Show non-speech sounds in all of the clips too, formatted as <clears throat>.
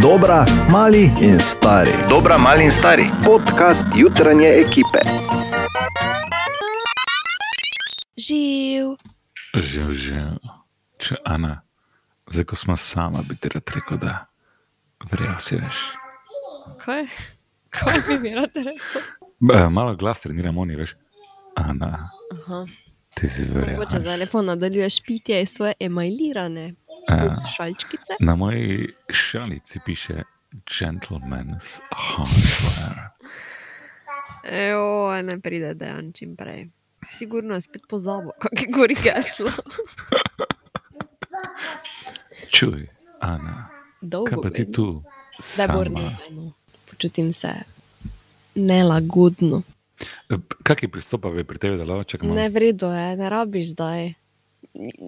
Dobra, mali in stari. Dobra, mali in stari. Podcast jutranje ekipe. Živ. Živ, živ. Če Ana, zdaj ko smo sama, bi ti rad rekel, da verjel si veš. Kaj? Kaj bi mi rad rekel? Ba, malo glas treniram, oni veš. Ana, Aha. Ti si verjel. Mogoče zdaj lepo nadaljuješ pitje iz svoje emajlirane šalčkice. Na moji šalici piše Gentleman's Hardware. Ejo, ne pride dejan čim prej. Sigurno je spet pozabil, kako je gori geslo. <laughs> Čuj, Ana, Dolgo kaj pa ti tu? Sama. nekaj, no. Počutim se nelagodno. Kak je pristop je pri tebi delo? Čakaj, malo. Ne vredo je, ne rabiš zdaj.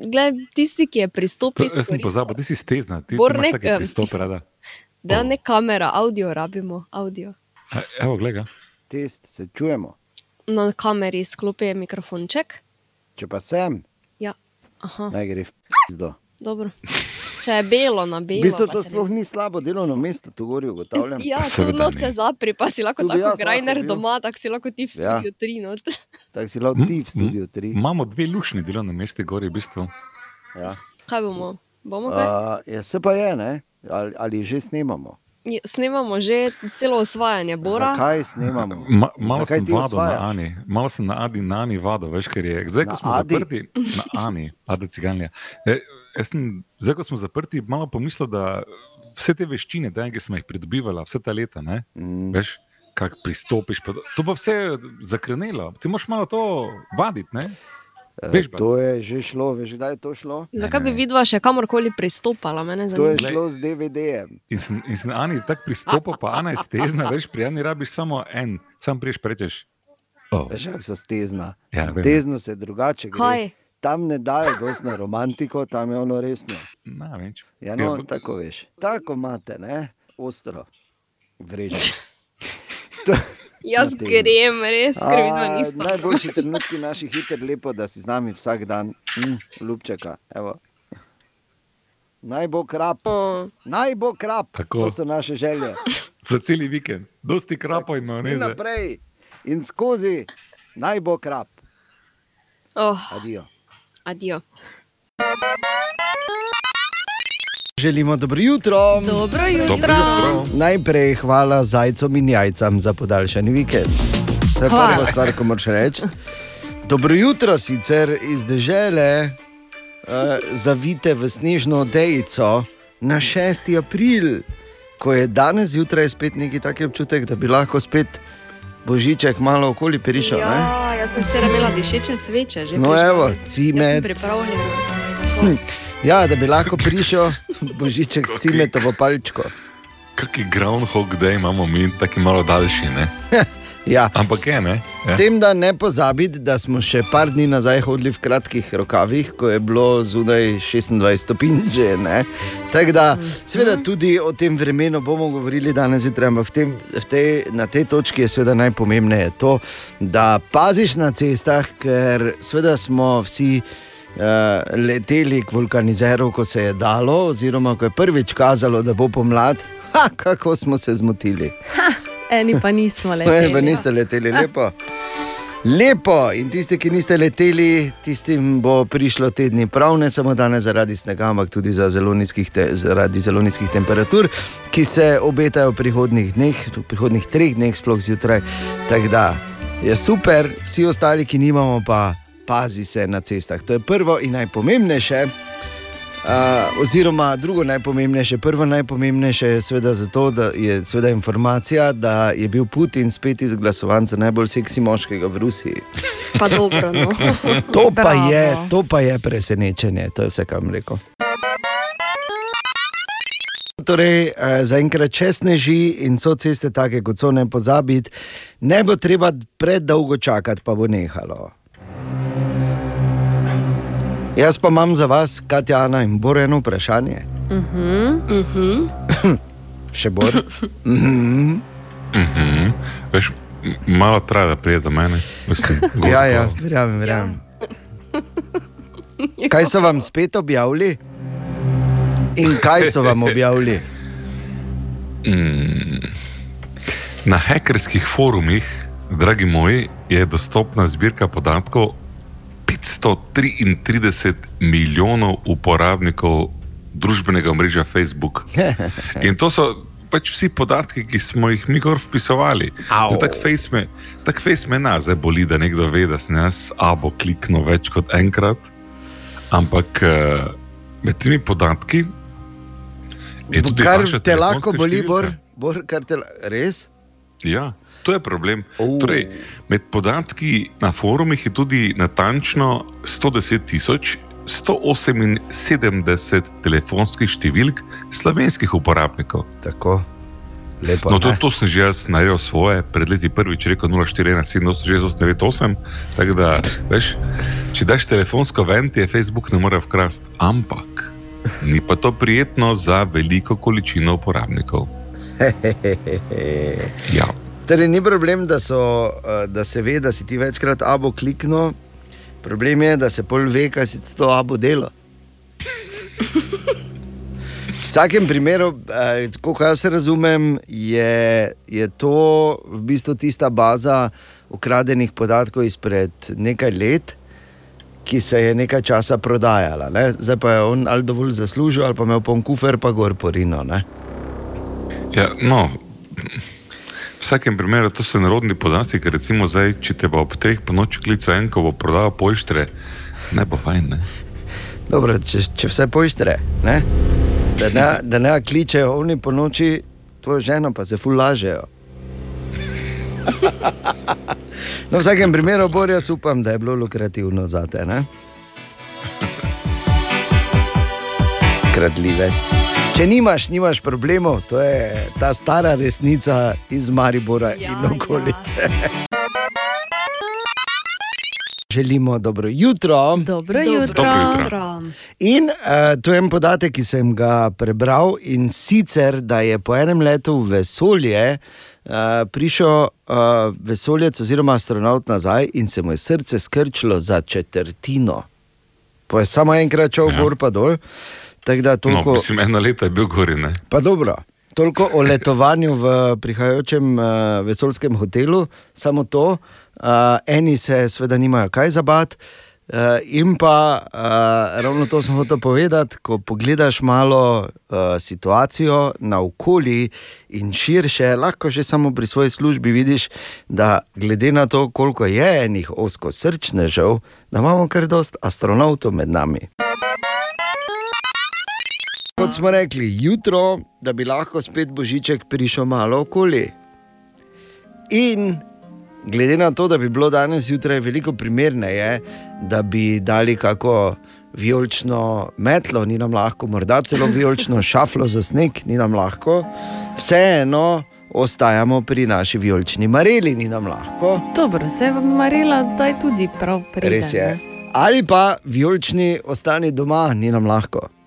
Gled, tisti, ki je pristopil, To- Jaz sem pozabil, ti si stezna, ti, imaš nek- take pristope rada. <laughs> Da ne kamera, audio rabimo, audio. A, Evo, gledaj. Test, se čujemo. Na kameri sklopi mikrofonček. Če pa sem, Ja, aha, naj gre v pizdo. dobro. <laughs> Če je belo na V belo. bistvu pa to sploh ne- ni slabo delovno mesto, tu gori ugotavljam. Ja, tu Seveda noč se ni. zapri, pa si lahko Tudi tako grajner doma, tako si lahko ti v Ja. studiu tri not. <laughs> Tako si lahko ti v studiu 3. Imamo dve lušni delovne mesti, gori v bistvu. Ja. Kaj bomo? Bomo kaj? Uh, ja, se pa je, ne? Ali, ali že snemamo? Ja, Snemamo že celo osvajanje Bora. Zakaj snemamo? Ma, malo Zakaj sem vadil na? Ani, malo sem na Adi, na Ani vadil, veš, ker je. Zdaj, ko Na smo Adi? zaprti, na Ani, Ada Ciganlija. E, jaz sem, zdaj, ko smo zaprti, malo pomislil, da vse te veščine, da, ki smo jih pridobivala vse ta leta, ne, Mm. veš, kako pristopiš, pa, to- pa vse je zakrenelo. Ti moraš malo to vaditi, ne? Veš, Eh, To je že šlo, veš, kdaj je to šlo? Zakaj bi vidva še kamorkoli pristopala? Mene To je šlo z DVD-jem. In sem, in sem Ani tako pristopil, pa Ana je stezna, veš, pri Ani rabiš samo en, sam priješ prečeš. Oh, Veš, kako so stezna. Ja. Stezno se drugače gre. Kaj? Tam ne dajo dosti na romantiko, tam je ono resno. na, več. Ja, no, Ja, tako veš. Tako imate, ne? Ostro. Vreže. <laughs> Jaz grem, res, A, nista. Najboljši trenutki naših hiter, lepo, da si z nami vsak dan, mm, ljubčeka. Evo. Naj bo krap, O, naj bo krap, Tako. to so naše želje. <laughs> Za cel vikend, dosti krapov in In naprej, in skozi, naj bo krap. Oh, Adijo. Adijo. Želimo dobro jutro. Dobro jutro. Dobro jutro. Najprej hvala zajcom in jajcam za podaljšani vikend. To je Hvala. prva stvar, ko moraš reči. Dobro jutro, sicer iz dežele, uh, zavite v snežno odejico na 6. april, ko je danes zjutraj spet neki taki občutek, da bi lahko spet božiček malo okoli prišel. ne? Ja, jaz sem včeraj imela dišeče sveče. Že No, evo, cimet. pripravljena. Ja, da bi lahko prišel <laughs> božiček s cimetovo palčko. Kaki groundhog day imamo mi, taki malo daljši, ne? <laughs> Ja. Ampak je, ne? S Ja. tem, da ne pozabiti, da smo še par dni nazaj hodili v kratkih rokavih, ko je bilo zunaj 26 stopinj že. ne. Tako da, seveda, tudi o tem vremenu bomo govorili danes zjutraj, ampak v tem, v tej, na tej točki je seveda najpomembneje to, da paziš na cestah, ker seveda smo vsi. Uh, leteli k vulkanizeru, ko se je dalo, oziroma ko je prvič kazalo, da bo pomlad, ha, kako smo se zmotili. Eni pa nismo <laughs> le. Ne, pa niste leteli lepo. Lepo in tisti, ki niste leteli, tistim bo prišlo te dni prav, ne samo danes zaradi snega, ampak tudi za zelo nizkih te, zaradi zelo nizkih temperatur, ki se obetajo v prihodnih dneh, v prihodnih treh dneh, sploh zjutraj. Tako da je super, vsi ostali, ki nimamo, pa pazi se na cestah. To je prvo in najpomembnejše. Uh, oziroma, drugo najpomembnejše, prvo najpomembnejše je seveda zato, da je seveda informacija, da je bil Putin spet izglasovan za najbolj seksi moškega v Rusiji. Pa dobro, no. <laughs> To pa, Bravo. je, to pa je presenečenje, to je vse, kar vam rekel. Torej, eh, zaenkrat česneži in so ceste take, kot so ne pozabiti, ne bo treba predolgo čakati, pa bo nehalo. Jaz pa imam za vas, Katjana in Bor, eno vprašanje. Mhm. <clears throat> Še bolj. <laughs> Mhm. Mhm. Veš, m- malo traja, da pride do mene. Mislim, <laughs> Ja, ja, verjamem, verjamem. Kaj so vam spet objavili? In kaj so vam objavili? <laughs> Mm. Na hekerskih forumih, dragi moji, je dostopna zbirka podatkov 533 milijonov uporabnikov družbenega omrežja Facebook. <laughs> In to so pač vsi podatki, ki smo jih mi gor vpisovali. Tako face me, tak face me nas zdaj boli, da nekdo ve, da sem jaz abo kliknil več kot enkrat. Ampak eh, med temi podatki je tudi Kar te lahko boli, številka. bor, bor, kar te res? Ja, to je problem. Oh. Torej, med podatki na forumih je tudi natančno 110 tisoč 178 telefonskih številk slovenskih uporabnikov. Tako. Lepo. No, to, to sem že jaz naredil svoje, pred leti prvič rekel 0417-898, tako da, veš, če daš telefonsko ven, ti je Facebook ne more vkrast, ampak ni pa to prijetno za veliko količino uporabnikov. Ja. Torej, ni problem, da, so, eh, da se ve, da si ti večkrat abo kliknil, problem je, da se pol ve, kaj si to abo delo. V vsakem primeru, eh, kot jaz razumem, je, je to v bistvu tista baza ukradenih podatkov izpred nekaj let, ki se je nekaj časa prodajala. Ne? Zdaj pa je on ali dovolj zaslužil, ali pa imel pon kufer, pa gor porino. Ne? Ja, no, v vsakem primeru to so narodni podatki, ker recimo zdaj, če te bo ob treh po noči klical en, ko bo prodal poštre, ne bo fajn. Ne? Dobro, če, če vse poštre, ne? da ne, da ne kličejo oni po noči, tvojo ženo pa se fulažejo. No, v vsakem primeru, bolj jaz upam, da je bilo lukrativno za te. Ne? Kradljivec. Če nimaš, nimaš problemov, to je ta stara resnica iz Maribora ja, in okolice. Ja. Želimo dobro jutro. Dobro Dobro jutro. Dobro jutro. In uh, to je en podatek, ki sem ga prebral in sicer, da je po enem letu v vesolje uh, prišel uh, vesoljec oziroma astronaut nazaj in se mu je srce skrčilo za četrtino. Pa je samo enkrat šel Ja. gor pa dol. Tako da No, toliko, mislim, eno leto je bil gori. Ne? pa dobro. Toliko o letovanju v prihajajočem uh, vesoljskem hotelu, samo to, uh, eni se seveda nimajo kaj zabati. Uh, in pa uh, ravno to sem hotel povedati, ko pogledaš malo uh, situacijo naokoli in širše, lahko že samo pri svoji službi vidiš, da glede na to, koliko je enih osko srčnežev, da imamo kar dost astronautov med nami. Kot smo rekli, jutro, da bi lahko spet Božiček prišel malo okoli. In glede na to, da bi bilo danes zjutraj veliko primerneje, da bi dali kako vijolično metlo, ni nam lahko, morda celo vijolično šaflo za sneg, ni nam lahko, vseeno ostajamo pri naši vijolični mareli, ni nam lahko. Dobro, se je Marila zdaj tudi prav pride. Res je. ne? Ali pa vijolični ostani doma, ni nam lahko.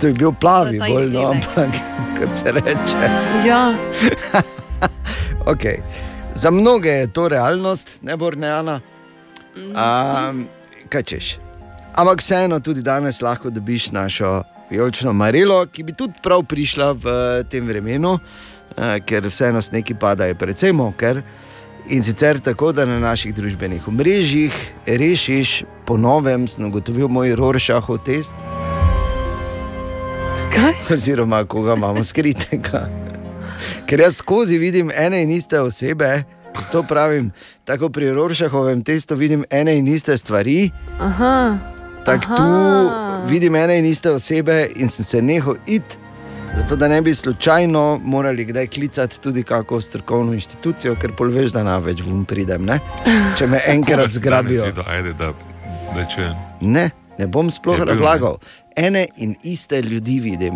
To je bil plavi, To je ta bolj no, ampak <laughs> kot se reče. Ja, <laughs> Okay. Za mnoge je to realnost, ne bo neana. Um, kaj češ? Ampak vseeno tudi danes lahko dobiš našo vijolično marelo, ki bi tudi prav prišla v tem vremenu, uh, ker vseeno snegi padajo precej moker. In sicer tako, da na naših družbenih omrežjih rešiš, po novem, sem ugotovil moj Roršahov test, kaj? <laughs> oziroma koga imamo skritega. Ker jaz skozi vidim ene in iste osebe, zato pravim, tako pri Roršahovem testu vidim ene in iste stvari, Aha. tako tu vidim ene in iste osebe in sem se nehal iti. Zato, da ne bi slučajno morali kdaj klicati tudi kako strokovno inštitucijo, ker pol veš, da na več vum pridem. Ne? Če me enkrat zgrabijo. videl? Ajde, da, da Ne, ne bom sploh Je bil, ne? Ene in iste ljudi vidim.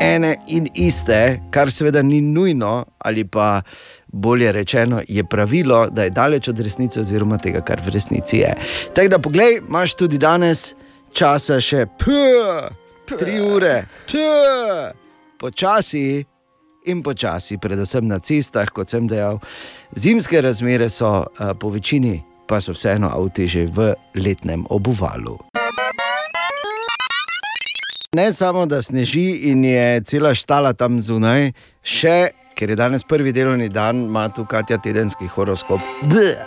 Ene in iste, kar seveda ni nujno, ali pa bolje rečeno, je pravilo, da je daleč od resnice, oziroma tega, kar v resnici je. Tako da, poglej, imaš tudi danes časa še ph, tri ure, ph, počasi. In počasi, predvsem na cestah, kot sem dejal, zimske razmere so a, po večini, pa so vseeno avti že v letnem obuvalu. Ne samo, da sneži in je cela štala tam zunaj, še ker je danes prvi delovni dan, ima tu Katja tedenski horoskop. Bleh.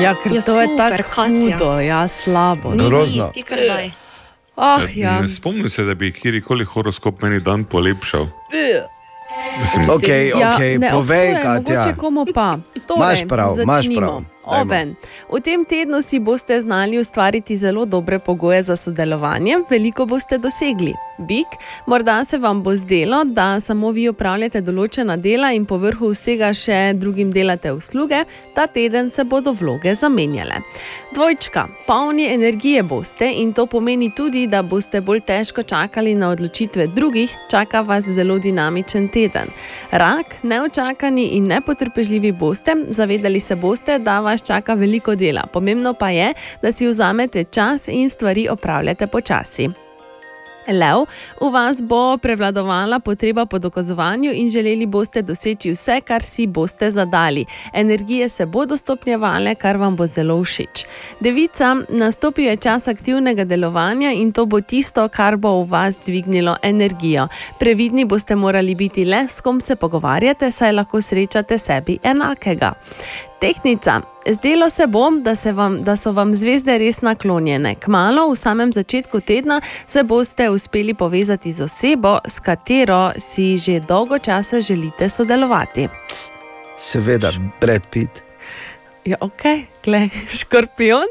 Ja, ker Ja, to je tako hudo, ja, slabo. Ni- Grozno. Ah, Ne- ja. Ne spomnim se, da bi kjerkoli horoskop meni dan polepšal. Mislim, Ok, Ja, ok, ne povej, obsojem, Katja. Mogoče komu pa. Torej, Imaš prav, imaš prav. Oven. V tem tednu si boste znali ustvariti zelo dobre pogoje za sodelovanje, veliko boste dosegli. Bik, morda se vam bo zdelo, da samo vi upravljate določena dela in povrhu vsega še drugim delate usluge, ta teden se bodo vloge zamenjale. Dvojčka, polni energije boste in to pomeni tudi, da boste bolj težko čakali na odločitve drugih, čaka vas zelo dinamičen teden. Rak, neočakani in nepotrpežljivi boste, zavedali se boste, da vas čaka veliko dela. Pomembno pa je, da si vzamete čas in stvari opravljate počasi. Lev, v vas bo prevladovala potreba po dokazovanju in želeli boste doseči vse, kar si boste zadali. Energije se bodo stopnjevale, kar vam bo zelo všeč. Devica, nastopil je čas aktivnega delovanja in to bo tisto, kar bo v vas dvignilo energijo. Previdni boste morali biti le, s kom se pogovarjate, saj lahko srečate sebi enakega. Tehnica. Zdelo se bo, da, se vam, da so vam zvezde res naklonjene. Kmalo, v samem začetku tedna, se boste uspeli povezati z osebo, s katero si že dolgo časa želite sodelovati. Seveda, Brad Pitt. Ja, ok, Glej, <laughs> škorpion,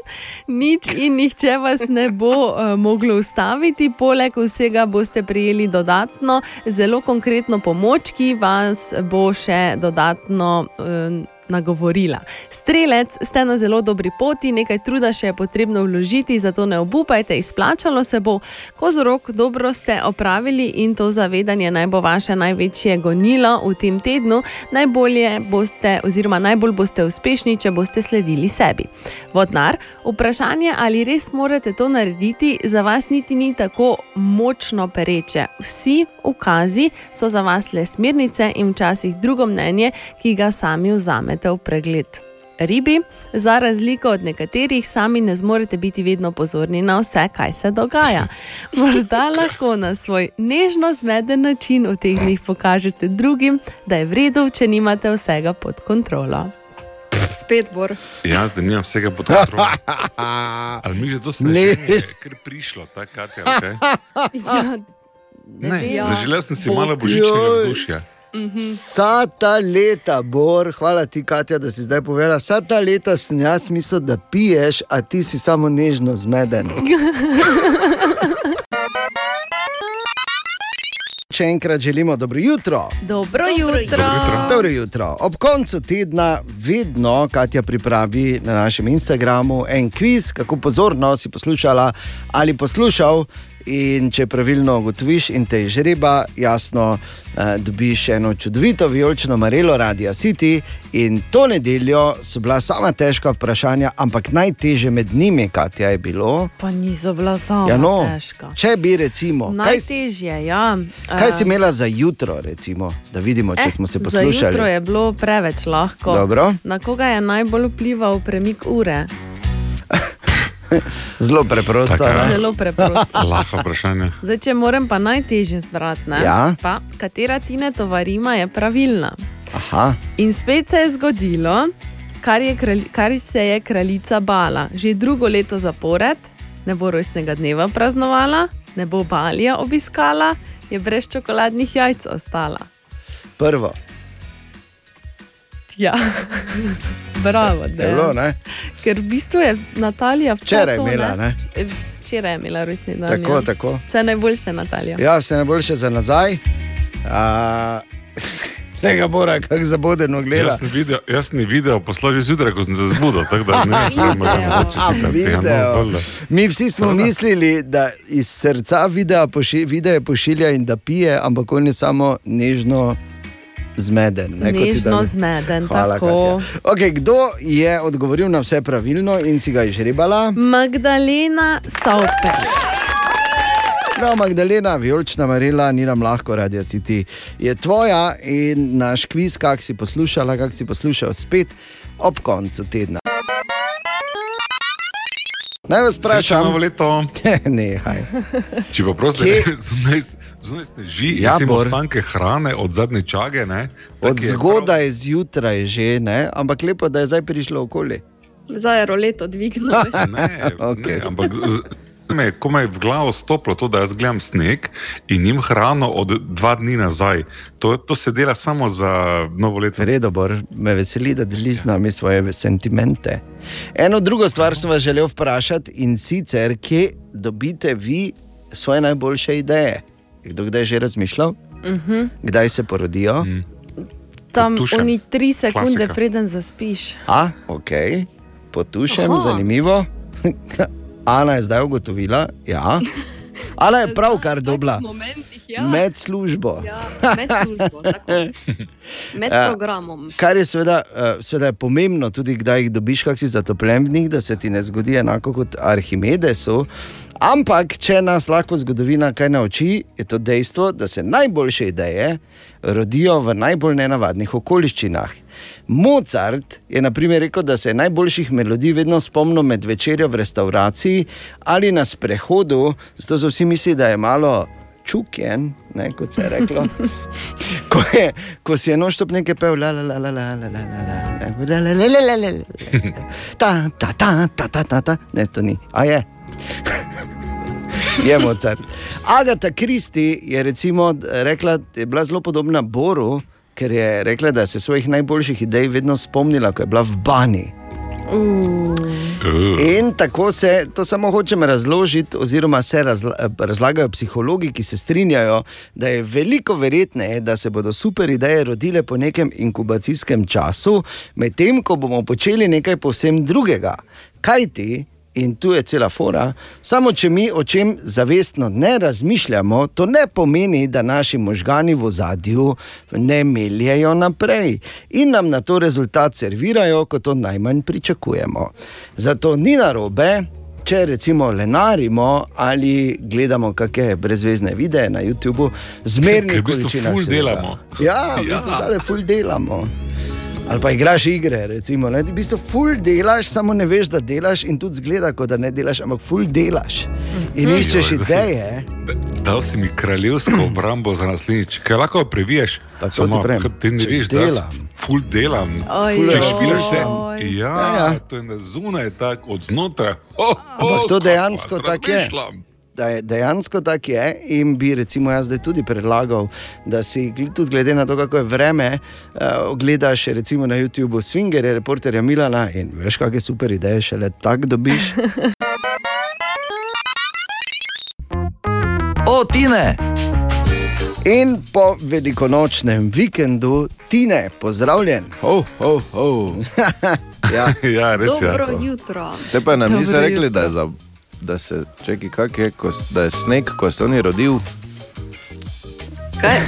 nič in nihče vas ne bo uh, moglo ustaviti. Poleg vsega boste prijeli dodatno, zelo konkretno pomoč, ki vas bo še dodatno. Uh, Nagovorila. Strelec, ste na zelo dobri poti, nekaj truda še je potrebno vložiti, zato ne obupajte, izplačalo se bo. Kozorok, dobro ste opravili in to zavedanje naj bo vaše največje gonilo v tem tednu. Najbolje boste, oziroma najbolj boste uspešni, če boste sledili sebi. Vodnar, vprašanje, ali res morate to narediti, za vas niti ni tako močno pereče. Vsi ukazi so za vas le smernice in včasih drugo mnenje, ki ga sami vzamete v pregled. Ribi, za razliko od nekaterih, sami ne zmorete biti vedno pozorni na vse, kaj se dogaja. <laughs> Morda lahko na svoj nežno zmeden način v teh dneh pokažete drugim, da je v redu, če nimate vsega pod kontrolo. Spet bor. Jaz, da nimam vsega pod kontrolo. <laughs> Ali mi že to Ne. slišimo, ker prišlo, tako Katja, okay? <laughs> Ja, Ne, vem. zaželel sem si malo božičnega Joj. Vsa ta leta, Bor, hvala ti, Katja, da si zdaj povedala. Vsa ta leta sem jaz mislil, da piješ, a ti si samo nežno zmeden. <laughs> Še enkrat želimo dobro jutro. Dobro, Dobro jutro. jutro. Dobro jutro. Dobro jutro. Ob koncu tedna vedno Katja pripravi na našem Instagramu en kviz, kako pozorno si poslušala ali poslušal. In če pravilno ugotoviš in te žreba, jasno, eh, dobiš eno čudovito vijolično marelo Radia City. In to nedeljo so bila sama težka vprašanja, ampak najtežje med njimi, Katja, je bilo. Pa niso bila samo Ja, no, težka. če bi recimo, kaj, Najtežje, ja. kaj si Eh, imela za jutro, recimo, da vidimo, če smo se Za poslušali. jutro je bilo preveč lahko. Dobro. Na koga je najbolj vplival premik ure? <laughs> Zelo preprosto. Tako, ne? Zelo preprosto. <laughs> Lahko vprašanje. Zdaj, če moram pa najtežje zbrati? Ja. pa katera Tinetova rima je pravilna. Aha, In spet se je zgodilo, kar, je kralj, kar se je kraljica bala. Že drugo leto zapored ne bo rojstnega dneva praznovala, ne bo balija obiskala, je brez čokoladnih jajc ostala. prvo. Ja, <laughs> bravo, Je da bilo, ne? Ker v bistvu je Natalija Včeraj to, imela, ne? E, Včeraj je imela rojstni dan. Tako, ja. tako. Vse najboljše, Natalija. Ja, vse najboljše za nazaj. A, <laughs> Tega mora, kako zabodeno gleda. Jaz sem video, jaz sem video poslal že zjutraj, ko sem se zbudil, da ne ali Video. lahko A, čestitam. video. Mi vsi smo mislili, da iz srca videa poši, videe pošilja in da pije, ampak on je samo nežno zmeden. Ne, si Nežno danes- zmeden, Hvala. Okay, kdo je odgovoril na vse pravilno in si ga izžrebala? Magdalena Sauper. Prav, Magdalena, vijolična marela, ni nam lahko, radio City je tvoja in naš kviz, kak si poslušala, kak si poslušal spet ob koncu tedna. Naj vas vprašam, novo leto. <laughs> ne, haj. Če pa prosti, Kje- zunaj, zunaj sneži, Ja, imamo ostanke hrane od zadnje čage. Ne, Od je zgodaj zjutraj že, ne? ampak lepo, da je zdaj prišlo okoli. Zdaj je roleto dvignil. Prav, <laughs> ne, <laughs> Okej. ne, ampak z- me je komaj v glavo stopilo to, da jaz gledam sneg in jim hrano od dva dni nazaj. To, to se dela samo za novo leto. Redobor, me veseli, da deliš z nami svoje sentimente. Eno drugo stvar sem vas želel vprašati in sicer, kje dobite vi svoje najboljše ideje? Je Kdo kdaj že razmišljal? Uh -huh. Kdaj se porodijo? Mm. Tam oni tri sekunde, Klasika. preden zaspiš. A, ok, potušem, Aha. zanimivo. <laughs> Ana je zdaj ugotovila, ja. <laughs> Ana je pravkar dobila momentih, ja. med službo. Ja, med službo, tako. <laughs> Med Ja. programom. Kar je seveda, eh, seveda je pomembno, tudi kdaj jih dobiš, kako si zatopljen v njih, da se ti ne zgodi enako kot Arhimedesu. Ampak, če nas lahko zgodovina kaj nauči, je to dejstvo, da se najboljše ideje rodijo v najbolj nenavadnih okoliščinah. Mozart je na primer rekel, da se je najboljših melodij vedno spomnil med večerjo v restavraciji ali na sprehodu, zato so vsi mislili, da je malo čuken, ne, kot se je reklo. ko, je, ko si je noštop nekaj pel, la la la la la la la la la la la la la la la la ta ta ta ta ta ta ta ne, to ni, a je. Je Mozart. Agata Kristi je recimo rekla, je bila zelo podobna Boru, ker je rekla, da se svojih najboljših idej vedno spomnila, ko je bila v bani. Uh. In tako se to samo hočem razložiti, oziroma se razla, razlagajo psihologi, ki se strinjajo, da je veliko verjetneje, da se bodo super ideje rodile po nekem inkubacijskem času, medtem ko bomo počeli nekaj povsem drugega. Kaj ti? In tu je cela fora. Samo če mi o čem zavestno ne razmišljamo, to ne pomeni, da naši možgani v ozadju ne meljejo naprej in nam na to rezultat servirajo, ko to najmanj pričakujemo. Zato ni narobe. Če recimo lenarimo ali gledamo kakšne brezvezne videe na YouTubu, zmerno Ker v bistvu ful delamo. Ja, v <laughs> Ja. bistvu zdaj ful delamo. Ali pa igraš igre, recimo. Ne? Ti v bistvu ful delaš, samo ne veš, da delaš, in tudi zgleda, kot da ne delaš, ampak ful delaš. In iščeš Joj, da si- ideje. Dal si mi kraljevsko obrambo za naslednjič, kaj lahko previješ. Tako Samo, ti Ti ne veš, da delam. ful delam. Oj, Ful Če Oj. špilaš se, ja, Ja, ja. to je na zunaj, tako od znotraj. Oh, Ampak to dejansko tako je. Razmišljam. Da je dejansko tako je, in bi recimo jaz zdaj tudi predlagal, da si tudi glede na to, kako je vreme, uh, ogledaš recimo na YouTubu Swingerje, reporterja Milana in veš, kakšne super ideje šele tako dobiš. <laughs> O, Tine! In po velikonočnem vikendu, Tine, pozdravljen. Oh, oh, oh. Ja, <laughs> Ja, res je. Dobro Ja. jutro. Te pa nam Dobro niso rekli, da je, za, da se, čeki, kak je, ko, da je sneg, ko se oni rodil. Kaj?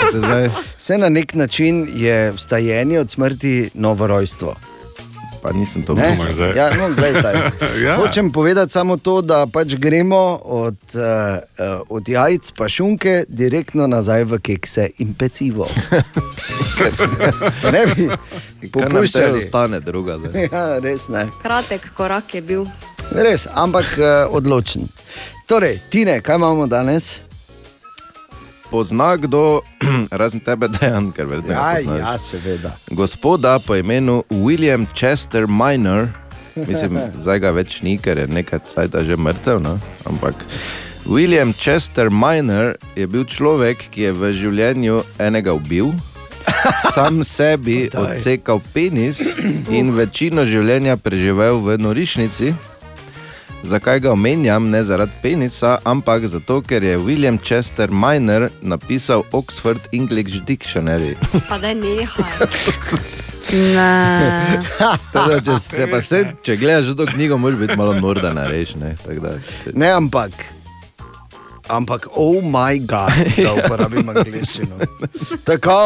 <laughs> Te zdaj, Vse na nek način je vstajanje od smrti novo rojstvo. Pa nisem to zdaj. Ja, no, glej, zdaj. <laughs> Ja. Hočem povedati samo to, da pač gremo od, uh, od jajc pa šunke direktno nazaj v kekse in pecivo. <laughs> Ne bi popuščali. ostane druga? <laughs> Ja, res ne. kratek korak je bil. Res, ampak uh, odločen. Torej, Tine, kaj imamo danes? Pozna kdo, <clears throat> razen tebe, dejan, ker verjetno ga Ja, poznaš. ja, seveda. Gospoda po imenu William Chester Minor, mislim, <laughs> zdaj ga več ni, ker je nekaj časa že mrtev, no? ampak William Chester Minor je bil človek, ki je v življenju enega ubil, <laughs> sam sebi odsekal penis in večino življenja preživel v norišnici. Zakaj ga omenjam, ne zaradi penisa, ampak zato, ker je William Chester Minor napisal Oxford English Dictionary. Pa da nehaj. Ne. <laughs> Teda, če, se pa se, če gledaš to knjigo, moraš biti malo nor, da nareš. Ne, Ne, ampak. Ampak, oh moj bog, da uporabim angliščino. Tako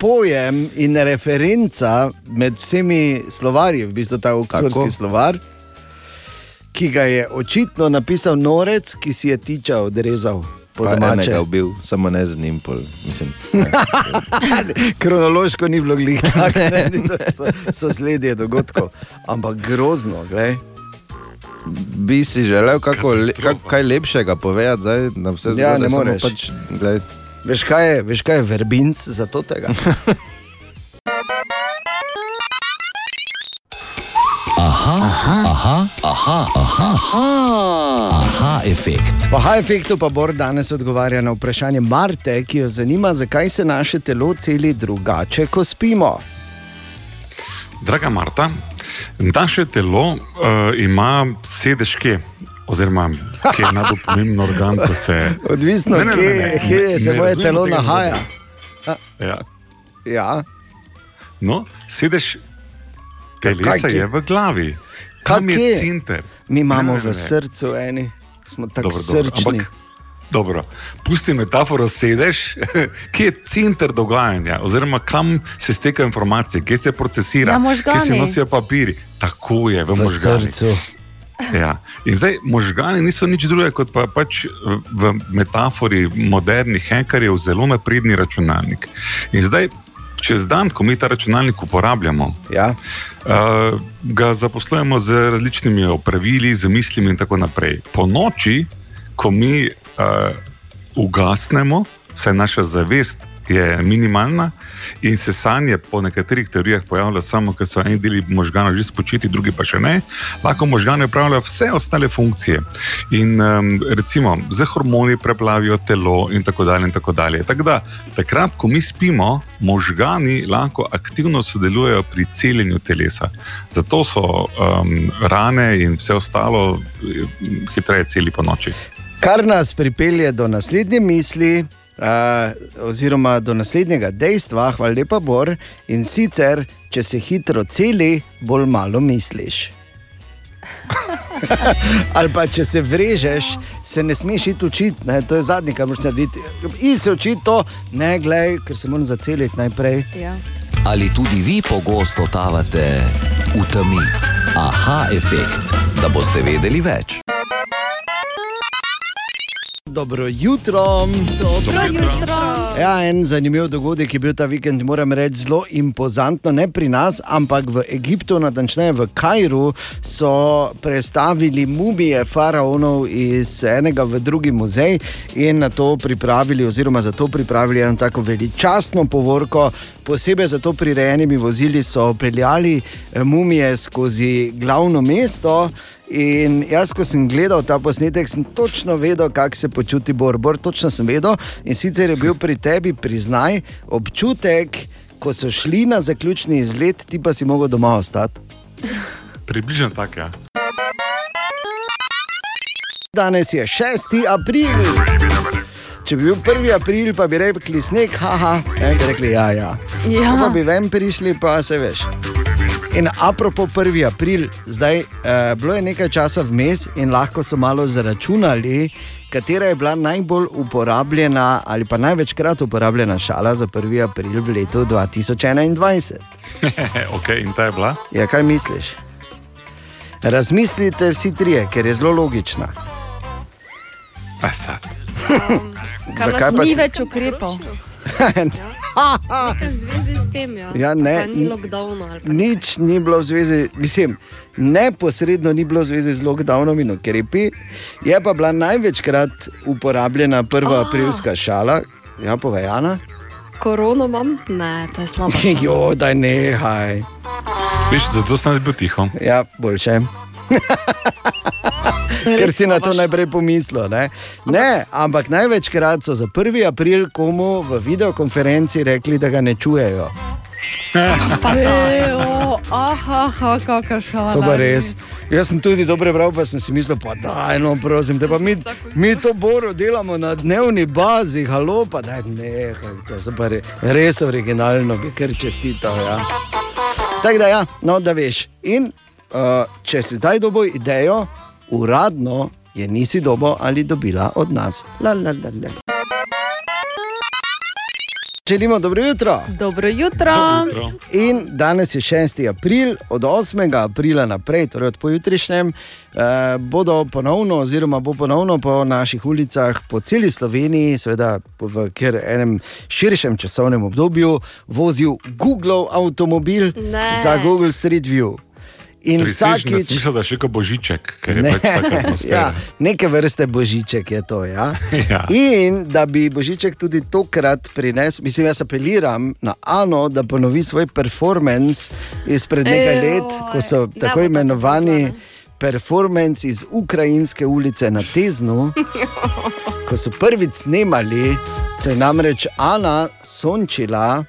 pojem in referenca med vsemi slovarji, v bistvu ta oksfordski slovar, ki ga je očitno napisal norec, ki si je tiča odrezal enega ubil, samo ne z njim. Pol, mislim, ne. <laughs> Kronološko ni bilo glih tako, ne, so, so sledje dogodkov. Ampak grozno, gledaj. bi si želel kako, le, kak, kaj lepšega povedati, zdaj, na vse Ja, zgode, ne moreš. Pač, glej, Veš kaj je, veš kaj je verbinc za to tega? <laughs> Aha, efekt. Po High Effectu pa Bor danes odgovarja na vprašanje Marte, ki jo zanima, zakaj se naše telo celi drugače, ko spimo. Draga Marta, naše telo uh, ima sedež kje, oziroma kje je najbolj pomemben organ, ko se. <laughs> Odvisno, Ne, ne, ne, kje, ne, kje ne, se moje telo nahaja. Ja. Ja. No, sedež telesa je v glavi. Kaj Tam je kje? center. Mi imamo Ne, ne, ne, v srcu eni, smo tako Dobro, dobro, srčni. ampak- Dobro, pusti metaforo sedež, <laughs> kje je center dogajanja, oziroma kam se stekajo informacije, kje se procesira, Ja, kje se nosijo papiri. Tako je v, V možganih. srcu. <laughs> Ja. In zdaj možgani niso nič drugega kot pa pač v metafori modernih hekerjev zelo napredni računalnik. In zdaj, čez dan, ko mi ta računalnik uporabljamo, Ja. Uh, ga zaposlujemo z različnimi opravili, z mislimi in tako naprej. Po noči, ko mi uh, ugasnemo, vsaj naša zavest je minimalna in se sanje po nekaterih teorijah pojavljajo samo, ker so eni deli možganov že spočiti, drugi pa še ne, lahko možgani upravljajo vse ostale funkcije. In um, recimo z hormoni preplavijo telo in tako dalje. In tako dalje. Tako da, takrat, ko mi spimo, možgani lahko aktivno sodelujejo pri celjenju telesa. Zato so um, rane in vse ostalo eh, hitreje celi po noči. Kar nas pripelje do naslednje misli, uh, oziroma do naslednjega dejstva, hvala lepa, Bor. In sicer, če se hitro celi, bolj malo misliš. <laughs> Ali pa če se vrežeš, se ne smeš iti učiti, ne? to je zadnje, kar moraš narediti. In se učiti to, ne glej, ker se moram zaceliti najprej. Ja. Ali tudi vi pogosto totavate v temi? Aha, efekt, da boste vedeli več. Dobro jutro. Dobro jutro. Ja, en zanimiv dogodek je bil ta vikend, moram reči, zelo impozantno, ne pri nas, ampak v Egiptu, natančneje v Kajru, so prestavili mumije faraonov iz enega v drugi muzej in na to pripravili, oziroma za to pripravili eno tako veličastno povorko. Posebej za to prirejenimi vozili so peljali eh, mumije skozi glavno mesto. In jaz, ko sem gledal ta posnetek, sem točno vedel, kako se počuti Bor. Bor, točno sem vedel. In sicer je bil pri tebi, priznaj, občutek, ko so šli na zaključni izlet, ti pa si mogel doma ostati. Približno tako. Ja. Danes je 6. april. Če bi bil 1. april, pa bi rekli sneg, haha, ne bi rekli ja, ja. Ja. Pa bi ven prišli, pa se veš. In apropo 1. april, zdaj eh, bilo je nekaj časa vmes in lahko so malo zaračunali, katera je bila najbolj uporabljena ali pa največkrat uporabljena šala za 1. april v letu 2021. <laughs> okay, in ta je bila. Ja, kaj misliš? Razmislite vsi trije, ker je zelo logična. A, sad. <laughs> Kar Zakaj nas Ni več ukrepov. <laughs> V zvezi s tem, ja. Ja, ne, ni lockdowna ali pa Nič ni bilo v zvezi, mislim, neposredno ni bilo v zvezi z lockdownom in ukrepi, je pa bila največkrat uporabljena prva aprilska šala, ja, povejana. Korono imam? Ne, to je slabo. <laughs> Jo, daj nehaj. Viš, zato sem jaz bil tiho. Ja, boljše. Ker si na to najprej pomislil. Ne? ne, ampak največkrat so za 1. april komu v videokonferenci rekli, da ga ne čujejo. <laughs> Ejo, aha, aha, kakšna šala. To pa res. Jaz sem tudi dobro bral, pa sem si mislil, pa da, no, prosim, da pa mi, mi to boro delamo na dnevni bazi, halo, pa da ne, to je pa re, res originalno, bi kar čestital. Ja. Tako da, ja, no, da veš. In uh, če si zdaj dobo idejo, uradno je nisi dobo ali dobila od nas. La, la, la, la. Želimo dobro jutro. Dobro jutro. Jutro. In danes je 6. april, od 8. aprila naprej, torej od pojutrišnjem, eh, bodo ponovno, oziroma bo ponovno po naših ulicah po celi Sloveniji, seveda v kjer enem širšem časovnem obdobju, vozil Google avtomobil Ne. za Google Street View. In Prisežen vsakič, smisel, da še kot božiček, ker je Ne, pač atmosfera. <laughs> ja, neke vrste božiček je to. Ja? <laughs> Ja. In da bi božiček tudi tokrat prinesel, mislim, jaz apeliram na Ano, da ponovi svoj performance izpred nekaj let, ko so bo tako tako imenovani performance iz Ukrajinske ulice na Teznu. <laughs> Ko so prvič snemali, se je namreč Ana sončila.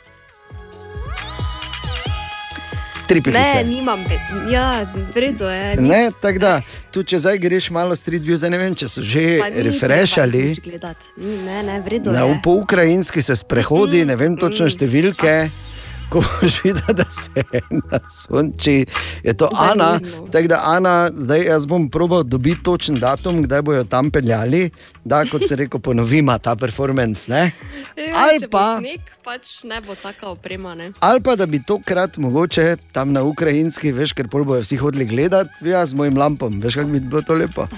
Tri Ne, pikice. nimam, pe- ja, vredno je. ni- Ne, tako da, tu če zdaj greš malo street view, zdaj ne vem, če so že refreshali. Ne, ne, vredno Na, je. po ukrajinski se sprehodi, ne vem točno številke. Ko <laughs> boš videl, da se na sonči, je to Ana. Tako da, Ana, zdaj jaz bom probal dobiti točen datum, kdaj bojo tam peljali, da, kot se reko, ponovima ta performance. Ne? Ja, Ali pa- Sneg, pač ne bo taka oprema. Ne? Ali pa da bi tokrat mogoče tam na ukrajinski, veš, ker pol bojo vsi hodili gledati, ja, z mojim lampom, veš, kako bi bilo to lepo. <laughs>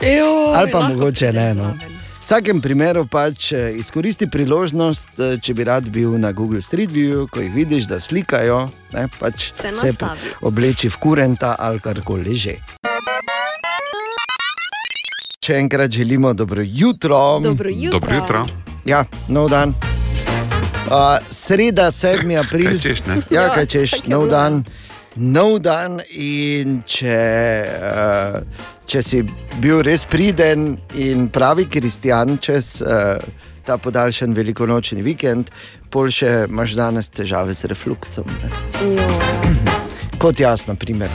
Joj, Ali pa mogoče ne. No. zraven. V vsakem primeru pač eh, izkoristi priložnost, eh, če bi rad bil na Google Street View, ko jih vidiš, da slikajo, ne, pač Se obleči v kurenta ali karkoli že. Še enkrat želimo dobro jutro. Dobro jutro. Dobro jutro. Ja, nov dan. Uh, sreda, 7. april. Kaj češ, ne? Ja, Ja, kaj češ, je nov bilo. Nov dan, in če, uh, če si bil res priden in pravi kristjan čez uh, ta podaljšan velikonočni vikend, pol še imaš danes težave z refluksom. Kot jaz, na primer.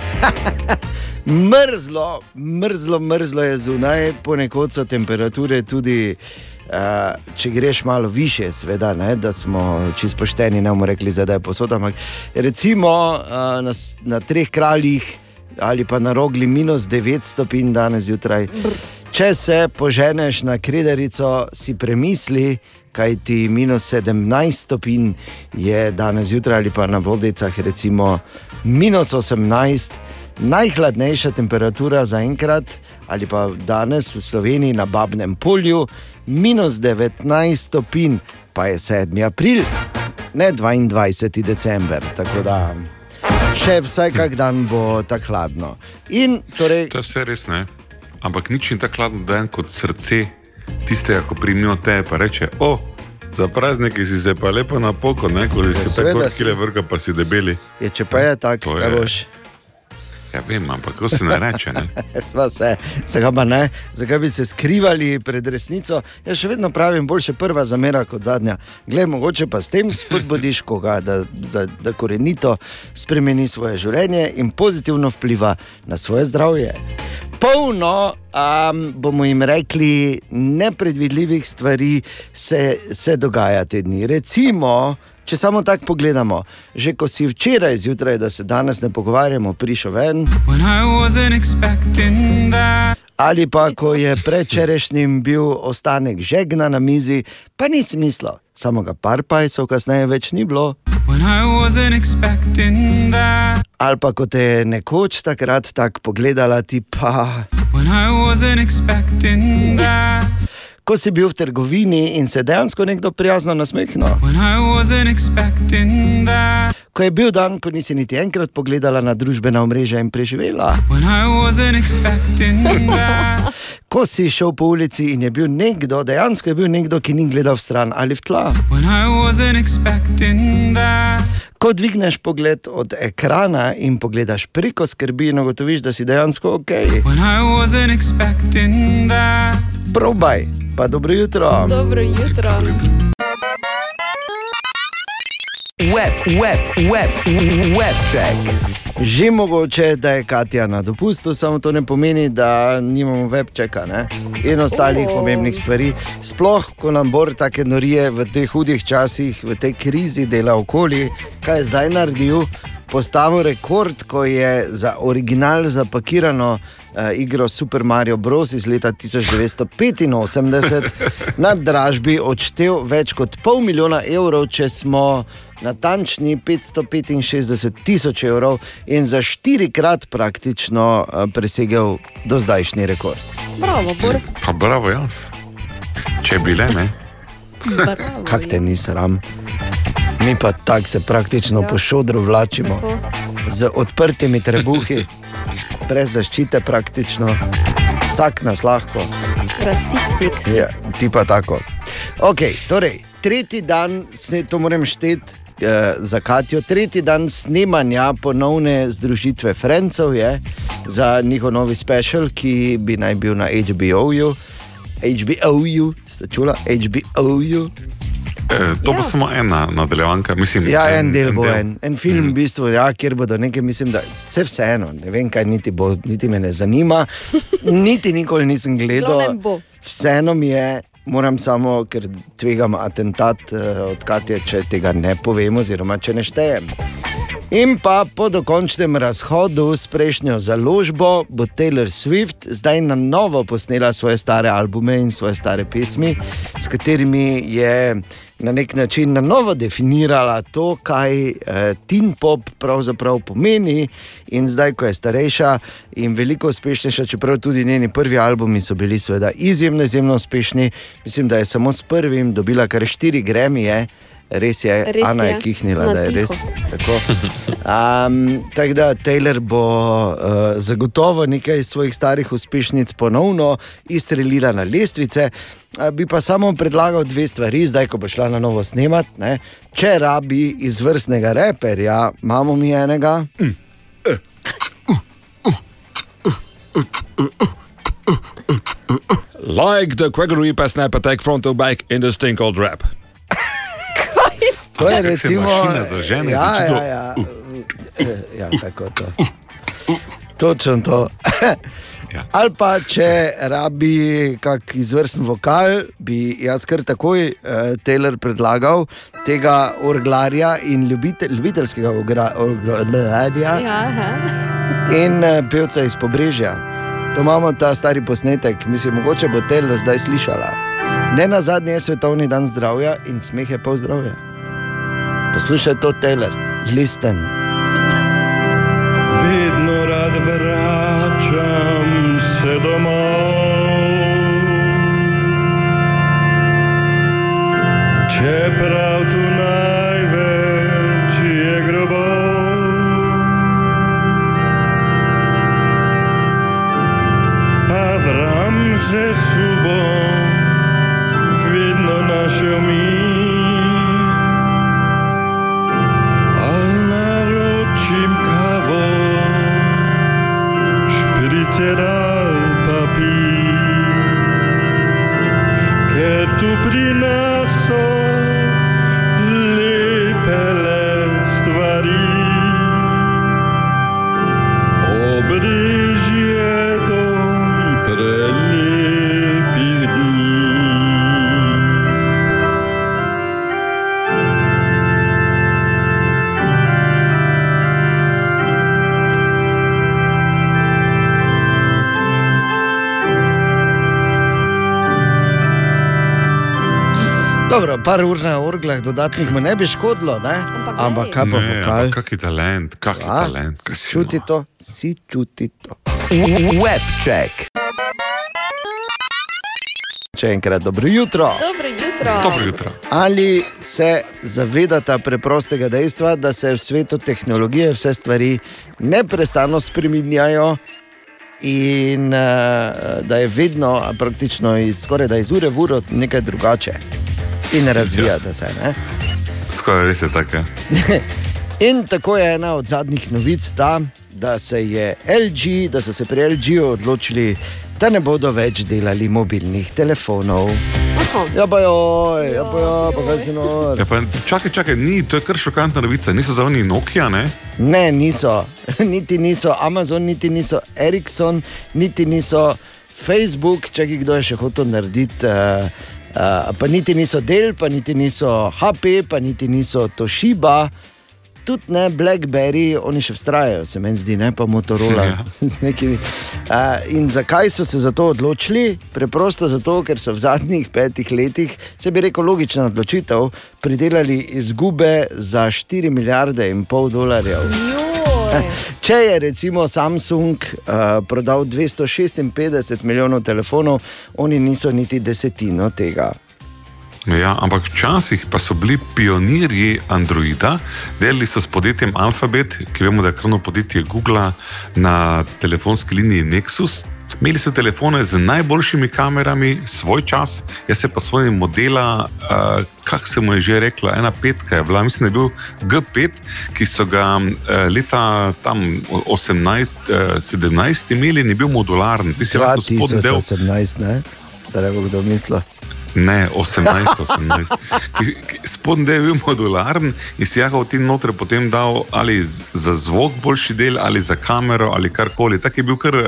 <laughs> mrzlo, mrzlo, mrzlo je zunaj, ponekod so temperature tudi. Uh, če greš malo više, seveda, ne, da smo čisto pošteni, ne bomo rekli, da je posod. Ampak recimo uh, na, na treh kraljih ali pa na rogli minus 9 stopinj danes zjutraj. Če se poženeš na krederico, si premisli, kaj ti minus 17 stopinj je danes zjutraj, ali pa na vodicah, recimo minus 18. Najhladnejša temperatura za enkrat, ali pa danes v Sloveniji na Babnem polju, minus 19 stopinj, pa je 7. april, ne 22. december. Tako da še vsaj kak dan bo tako hladno. In torej, To je vse res ne. Ampak nič ni tako hladno dan kot srce tistega, ko primijo te pa reče: O, za praznike si se pa lepo na poko, ne, ko si Ja, se seveda tako kile vrga, pa si debeli. je, če pa je tako, kaj je- boš. Ja, vem, ampak ko se ne reče, ne. <laughs> Sva se, zakaj pa ne, zakaj bi se skrivali pred resnico. Jaz še vedno pravim, boljše prva zamera kot zadnja. Glej, mogoče pa s tem spodbudiš <laughs> koga, da, za, da korenito spremeni svoje življenje in pozitivno vpliva na svoje zdravje. Polno um, bomo jim rekli, nepredvidljivih stvari se, se dogaja te dni. Recimo, če samo tako pogledamo, že ko si včeraj zjutraj, da se danes ne pogovarjamo, prišel ven. Ali pa ko je prečerajšnjim bil ostanek žegna na mizi, pa ni smisla, samo ga par pajsov kasneje več ni bilo. Ali pa ko te je nekoč takrat tako pogledala, ti pa. Ko si bil v trgovini in se dejansko nekdo prijazno nasmehnil. Ko je bil dan, ko nisi niti enkrat pogledala na družbena omrežja in preživela. <laughs> Ko si šel po ulici in je bil nekdo, dejansko je bil nekdo, ki ni gledal stran ali v tla. Ko dvigneš pogled od ekrana in pogledaš preko skrbi in ugotoviš, da si dejansko ok. Probaj, pa dobro jutro. Dobro jutro. Web, web, web, web check. Že mogoče, da je Katja na dopustu, samo to ne pomeni, da nimamo webčeka ne? in ostalih Oh. pomembnih stvari. Sploh, ko nam bor take norije v teh hudih časih, v tej krizi dela okoli, kaj je zdaj naredil. Postavil rekord, ko je za original zapakirano uh, igro Super Mario Bros. iz leta 1985 <laughs> na dražbi odštel več kot pol milijona evrov, če smo natančni 565 tisoč evrov in za štirikrat praktično uh, presegel do zdajšnji rekord. Bravo, Bor. Pa bravo, jaz. Če bi le, ne. Bravo. Kak te ni sram? Mi pa tako se praktično Ja. po šodru vlačimo, Tako. z odprtimi trebuhi, brez zaščite praktično, vsak nas lahko. Rasitnik si. Ja, ti pa tako. Okay, torej, tretji dan, to moram šteti eh, za Katijo, tretji dan snemanja ponovne združitve Francov je za njihov novi special, ki bi naj bil na HBO-ju. HBO-ju, ste čula? HBO-ju. E, to ja. bo samo ena nadaljevanka. Mislim, Ja, en, en del bo en, en film, v bistvu, ja, kjer bodo nekaj, mislim, da vse vseeno, ne vem, kaj niti, bo, niti me ne zanima, niti nikoli nisem gledal. Vseeno mi je, moram samo, ker tvegam atentat, eh, odkati je, če tega ne povem, oziroma če ne štejem. In pa po dokončnem razhodu s prejšnjo založbo bo Taylor Swift zdaj na novo posnela svoje stare albume in svoje stare pesmi, s katerimi je na nek način na novo definirala to, kaj eh, teen pop pravzaprav pomeni. In zdaj, ko je starejša in veliko uspešnejša, čeprav tudi njeni prvi albumi so bili seveda izjemno, izjemno uspešni, mislim, da je samo s prvim dobila kar štiri gremije. Res je, Res Ana je je. kihnila, da je res tako. Um, tako da Taylor bo uh, zagotovo nekaj svojih starih uspešnic ponovno izstrelila na lestvice. Uh, bi pa samo predlagal dve stvari, zdaj ko bo šla na novo snemat. Ne? Če rabi izvrstnega reperja, imamo mi enega. Like the Gregory Snap attack front to back in the stink old rap. To je recimo. mašina zažene, ja, začuti to, ja, ja. ja, tako to. Točno to. Ja. Ali pa če rabi kak izvrsten vokal, bi jaz kar takoj eh, Taylor predlagal tega orglarja in ljubite, ljubiteljskega orglarja Ja, aha. in eh, pevca iz Pobrežja. To imamo ta stari posnetek, mislim, mogoče bo Taylor zdaj slišala. Ne na zadnje je svetovni dan zdravja in smeh je pol zdravja. Poslušaj to, Taylor, listen. Dobro, par ur na orglah, dodatnih mu ne bi škodilo, ne? Ampak ampak kaj pa vokal? kaki talent, kaki Ja, talent. kaj si Čuti no. to, si čuti to. Webcheck. Še enkrat dobro jutro. Dobro jutro. Dobro jutro. Ali se zavedate preprostega dejstva, da se v svetu tehnologije vse stvari neprestano spreminjajo in uh, da je vedno, praktično iz, skoraj da iz ure v uro nekaj drugače in razvijate se. Ne? Skoraj res je tako. ja. <laughs> In tako je ena od zadnjih novic ta, da se je LG, da so se pri LG-ju odločili, da ne bodo več delali mobilnih telefonov. Ja, pa joj, ja, pa joj, pa kaj si nor. Ja, pa, čakaj, čakaj, ni, to je kar šokantna novica. Niso za oni Nokia, ne? Ne, niso, <laughs> niti niso Amazon, niti niso Ericsson, niti niso Facebook, če kdo je še hotel narediti. Uh, uh, pa niti niso Dell, pa niti niso HP, pa niti niso Toshiba. Tudi ne Blackberry, oni še vztrajajo, se meni zdi, ne pa Motorola. Ja. <laughs> z nekimi. Uh, in zakaj so se za to odločili? Preprosto zato, ker so v zadnjih petih letih, se bi rekel, logična odločitev, pridelali izgube za 4 milijarde in pol dolarjev. Joj. <laughs> Če je recimo Samsung uh, prodal 256 milijonov telefonov, oni niso niti desetino tega. Ja, ampak včasih pa so bili pionirji Androida, delali so s podjetjem Alphabet, ki vemo, da je krvno podjetje Google na telefonski liniji Nexus. Imeli so telefone z najboljšimi kamerami, svoj čas, jaz pa svojim modela, uh, kako se mu je že rekla, ena petka je bila, mislim, da je bil G5, ki so ga uh, leta tam 18, uh, 17 imeli, ni bil modularen. Ti si lahko spodnji del. 2018, ne? Da ne bo kdo mislil. Ne, 18, 18. Ki- ki- Spodnji del je bil modularen in si jahal ti noter potem dal ali za zvok boljši del, ali za kamero, ali karkoli. Tak je bil kar, uh,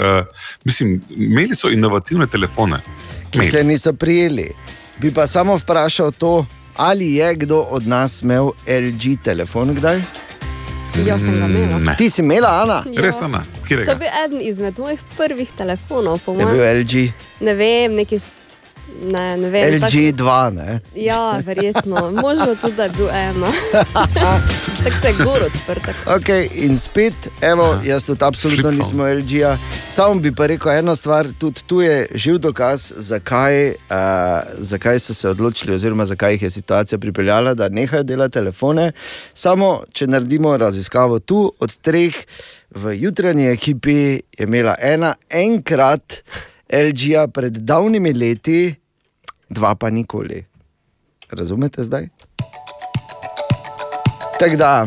mislim, imeli so inovativne telefone. ki se niso prijeli. Bi pa samo vprašal to, ali je kdo od nas imel LG telefon kdaj? Jaz sem ga imela. Ne. Ti si imela, Ana? Ja. Res, Ana, To je kjerega? bil eden izmed mojih prvih telefonov, po Je bil mojem. LG, Ne vem, neki. Ne, ne vem. pač- LG2, ne? Ja, verjetno. Možno tudi, da je bil ena. <laughs> Tako se je gor odprt. Ok, in spet, evo, jaz tudi absolutno Flip nisem LG-ja. Sam bi pa rekel eno stvar, tudi tu je živ dokaz, zakaj, uh, zakaj so se odločili, oziroma zakaj jih je situacija pripeljala, da nehajo delati telefone. Samo, če naredimo raziskavo tu, od treh v jutranji ekipi je imela ena enkrat LG-ja pred davnimi leti, dva pa nikoli. Razumete zdaj? Tako da,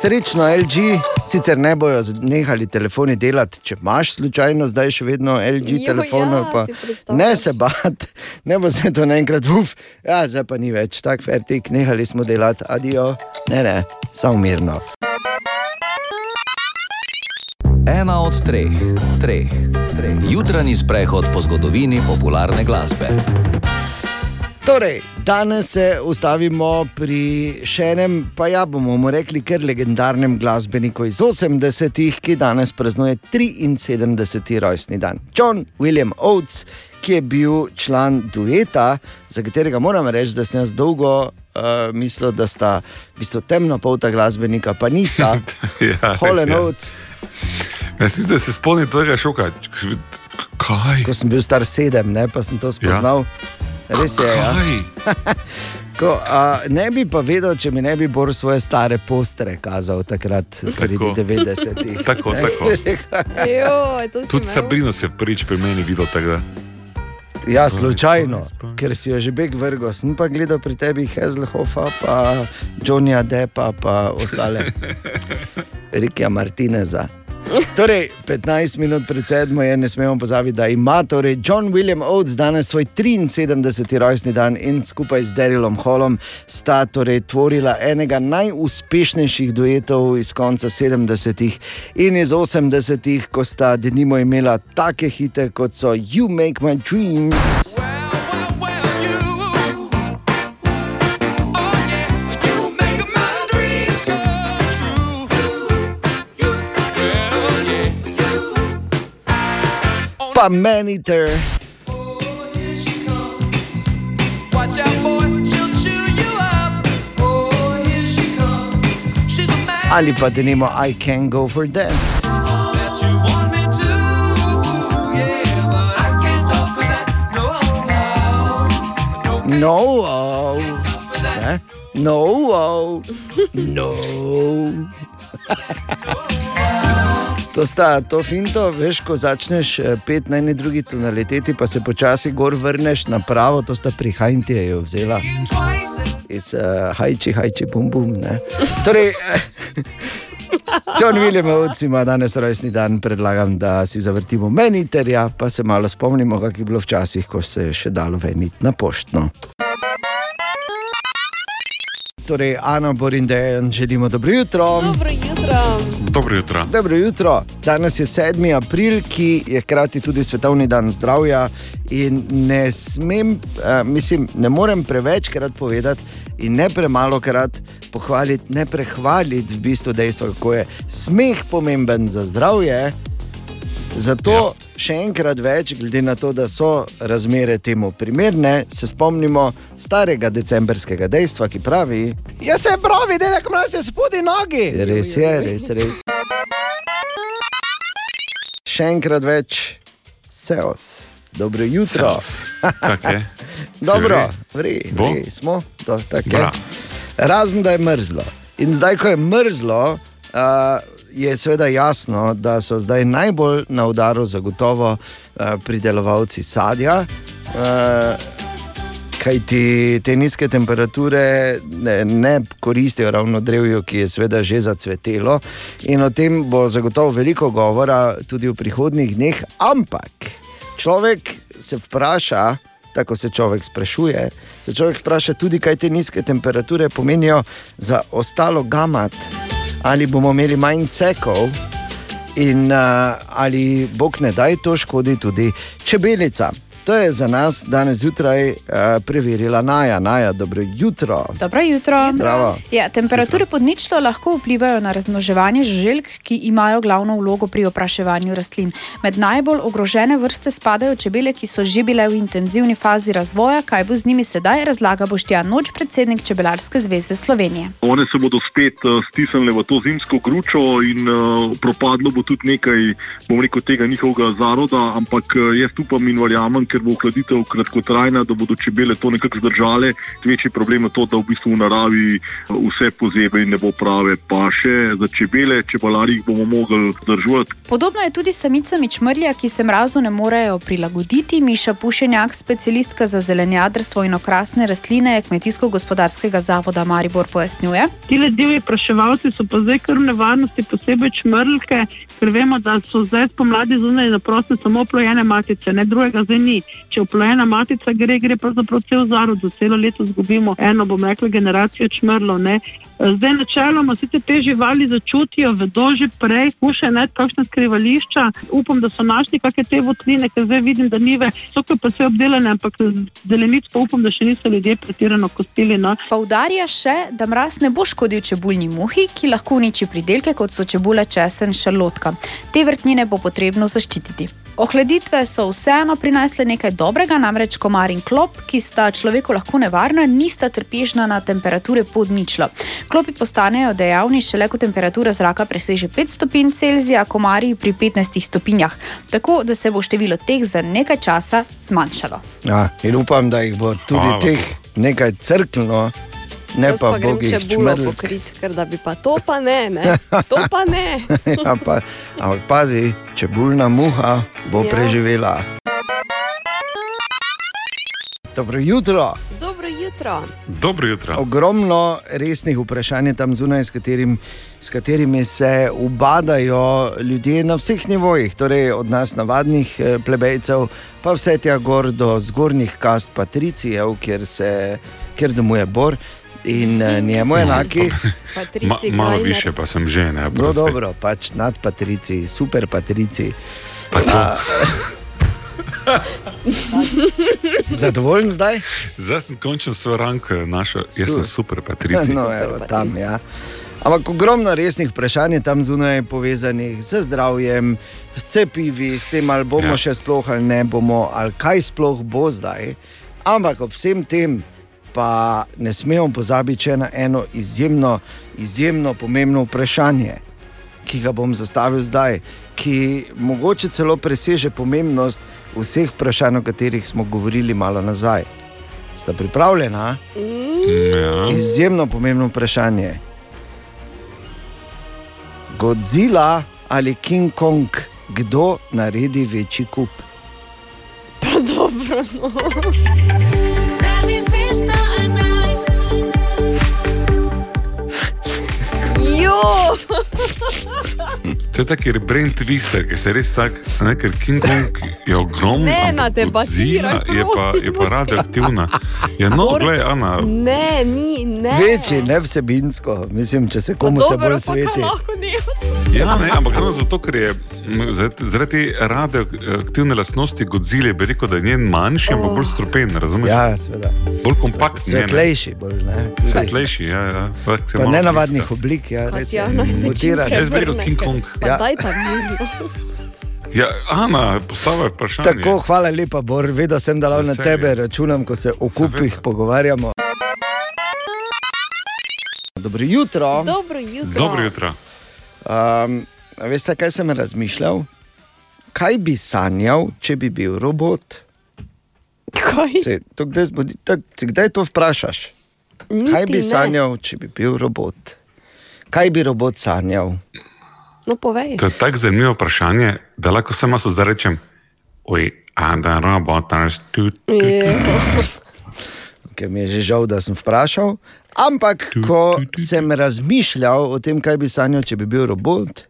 srečno LG, sicer ne bojo nehali telefoni delati, če imaš slučajno zdaj še vedno LG Jo, telefon. ja, pa, predstavljaš. ne se bat, <laughs> ne bo se to naenkrat uf, ja, zdaj pa ni več, tako fertik, nehali smo delati, adijo, ne, ne, samo mirno. Ena od treh, treh, treh. Jutranji sprehod po zgodovini popularne glasbe. Torej, danes se ustavimo pri še enem, pa ja bomo mu rekli, kar legendarnem glasbeniku iz 80-ih, ki danes praznuje 73. rojstni dan. John William Oates, ki je bil član dueta, za katerega moram reči, da sem jaz dolgo uh, mislil, da sta v bistvu temnopolta glasbenika, pa nista. <laughs> Ja, Hall res and je. Oates, Jaz mislim, da se spomnim tega šoka. Kaj? ko sem bil star sedem, ne, pa sem to spoznal. Res je. Ja. <laughs> Ko, a, ne bi pa vedel, če mi ne bi Bor svoje stare postere kazal takrat, sredi Tako. 90-ih. <laughs> Tako, tako. Joj, to si Tudi imel. Sabrino se je prvič pri meni videl takrat. Ja, slučajno, ker si jo že beg vrgel. Sem pa gledal pri tebi Hazelhoffa, pa Johnnyja Deppa, pa ostale. <laughs> Rikija Martineza. Torej, 15 minut pred sedmo je, ne smemo pozabiti, da ima torej John William Oates danes svoj 73. rojstni dan in skupaj z Darylom Hallom sta torej tvorila enega najuspešnejših duetov iz konca 70-ih in iz 80-ih, ko sta denimo imela take hite kot so You Make My Dreams. Pa Maniter. Ali pa denimo I Can Go For Them. No, oh. Ne? no, oh. no. <laughs> To sta to finto, veš, ko začneš eh, pet na eni drugi tonaliteti, pa se počasi gor vrneš na pravo, to sta prihajnti jo vzela. Iz uh, hajči, hajči, bum, bum. Torej, eh, <laughs> John William Oates ima danes rojstni dan, predlagam, da si zavrtimo meniterja, pa se malo spomnimo, kako je bilo včasih, ko se je še dalo veniti na poštno. Torej, Ana Borindejan, želimo dobro jutro. Dobro jutro. Dobro jutro. Dobro jutro. Danes je 7. april, ki je hkrati tudi svetovni dan zdravja. In ne smem, uh, mislim, ne morem prevečkrat povedati in ne premalo krat pohvaliti, ne prehvaliti v bistvu dejstva, kako je smeh pomemben za zdravje. Zato ja. še enkrat več, glede na to, da so razmere temu primerne, se spomnimo starega decembrskega dejstva, ki pravi: Ja, se pravi, da je kamor se spodi nogi. Res je, res, res. Še enkrat več, seos. dobro jutro. <laughs> Dobro, vri, vri, smo, to, tako je. Razen da je mrzlo. In zdaj, ko je mrzlo, uh, je seveda jasno, da so zdaj najbolj na udaru zagotovo uh, pridelovalci sadja. Uh, Kaj ti te nizke temperature ne, ne koristijo ravno drevju, ki je seveda že zacvetelo, in o tem bo zagotovo veliko govora tudi v prihodnjih dneh. Ampak človek se vpraša, tako se človek sprašuje, se človek vpraša tudi, kaj te nizke temperature pomenijo za ostalo gamat, ali bomo imeli manj cekov. In uh, ali Bog ne daj to škodi tudi čebelicam. To je za nas danes zjutraj uh, preverila Naja. Naja, dobro jutro. Dobro jutro. Zdravo. Ja, temperature pod ničlo lahko vplivajo na razmnoževanje žuželk, ki imajo glavno vlogo pri opraševanju rastlin. Med najbolj ogrožene vrste spadajo čebele, ki so že bile v intenzivni fazi razvoja. Kaj bo z njimi sedaj, razlaga Boštjan Noč, predsednik Čebelarske zveze Slovenije. One se bodo spet uh, stisnile v to zimsko gručo in uh, propadlo bo tudi nekaj, bom rekel, tega njihovega zaroda, ampak jaz upam in verjamem, ker bo ohladitev kratkotrajna, da bodo čebele to nekako zdržale. Večji problem je to, da v bistvu v naravi uh, vse pozebe in ne bo prave paše za čebele, čebelari jih bomo mogli zdržati. Podobno je tudi s samicami čmrlja, ki se mrazu ne morejo prilagoditi. Miša Pušenjak, specialistka za zelenjadrstvo in okrasne rastline Kmetijsko-gospodarskega zavoda Maribor pojasnjuje. Ti divji praševalci so pa zdaj kar v nevarnosti, posebej čmrlke, ker vemo, da so zdaj spomladi zunaj na prostem samo oplojene matice, ne drugega zdaj ni. Če oplojena matica gre, gre pravzaprav cel zarod, za celo leto izgubimo eno, bom rekla, generacijo čmrlov. Ne. Zdaj, načeloma, vse te živali začutijo, vedo že prej, kušajo najti kakšne skrivališča. Upam, da so našli kakšne te votline, ker zdaj vidim, da nive so pa vse obdelane, ampak zelenic pa upam, da še niso ljudje pretirano kostili. No. Poudarja še, da mraz ne bo škodil čebulni muhi, ki lahko uniči pridelke, kot so čebula, česen, šalotka. Te vrtnine bo potrebno zaščititi. Ohladitve so vseeno prinesle nekaj dobrega, namreč komar in klop, ki sta človeku lahko nevarna, nista trpežna na temperature pod ničlo. Klopi postanejo dejavni šele, ko temperatura zraka preseže 5 stopinj Celzija, komarji pri 15 stopinjah, tako da se bo število teh za nekaj časa zmanjšalo. Ja, in upam, da jih bo tudi Hvala. teh nekaj crklo, ne Jaz pa grem bogih čebulo čmrlk. pokrit, ker da bi pa to pa ne, ne. to pa ne. <laughs> ja, pa, ampak pazi, čebulna muha bo Ja. preživela. Dobro jutro. Dobro jutro. Dobro jutro. Ogromno resnih vprašanj je tam zunaj, s, katerim, s katerimi se ubadajo ljudje na vseh nivojih, torej od nas, navadnih eh, plebejcev, pa vse tja gor do zgornjih kast patricijev, kjer, se, kjer domuje Bor in eh, njemu enaki. Ma, Patrici malo više pa sem že, ne? No, oprosti. dobro, pač nad patriciji, super patriciji. Tako. A, Si <laughs> zadovoljen zdaj? Zdaj sem končno svoj rank našel, jaz Su- sem super, Patrici. No, evo, tam, ja. Ampak ogromno resnih vprašanj je tam zunaj povezanih z zdravjem, s cepivi, s tem, ali bomo ja. Ja. še sploh ali ne bomo, ali kaj sploh bo zdaj. Ampak ob vsem tem pa ne smemo pozabiti še na eno izjemno, izjemno pomembno vprašanje, ki ga bom zastavil zdaj, ki mogoče celo preseže pomembnost vseh vprašanj, o katerih smo govorili malo nazaj. Ste pripravljena? Ja. Izjemno pomembno vprašanje. Godzilla ali King Kong, kdo naredi večji kup? Pa dobro. No. Jo! To je taki brain twister, ki se res tak, ne, ker King Kong je ogromen. Ne, na debatiraj, Godzilla je pa, je pa no. radioaktivna. Ja, no, gledaj, Ana, Ne, ni, ne. Večji, ne vsebinsko, mislim, če se komu se bolj sveti. Ja, ne, ampak ravno zato, ker je zaradi- te radioaktivne lastnosti Godzilla, bi rekel, da je njen manjši, ampak bolj strupen, razumeš? Ja, seveda. Bolj ne. Svetlejši, bolj ne. Svetlejši, ja, ja. Pa, Pa malo nenavadnih bliska. oblik, ja, res. čim Mutiran. Jaz bi rekel King Kong. Pa Ja. daj tam mirno. <laughs> Ja, Ana, postavlja vprašanje. Tako, hvala lepa, Bor, vedel sem, da lahko na tebe računam, ko se o kupih pogovarjamo. Dobro jutro. Dobro jutro. Dobro jutro. Um, a veste, kaj sem razmišljal? kaj bi sanjal, če bi bil robot? Kaj? Se, to, kdaj, zbudi, tak, se kdaj to vprašaš? Niti kaj bi ne. sanjal, če bi bil robot? Kaj bi robot sanjal? No, povej. To je tako zanimivo vprašanje, da lahko samo zdaj rečem, oj, a da robotaš tu. Ker mi je že žal, da sem vprašal. Ampak, ko sem razmišljal o tem, kaj bi sanjal, če bi bil robot,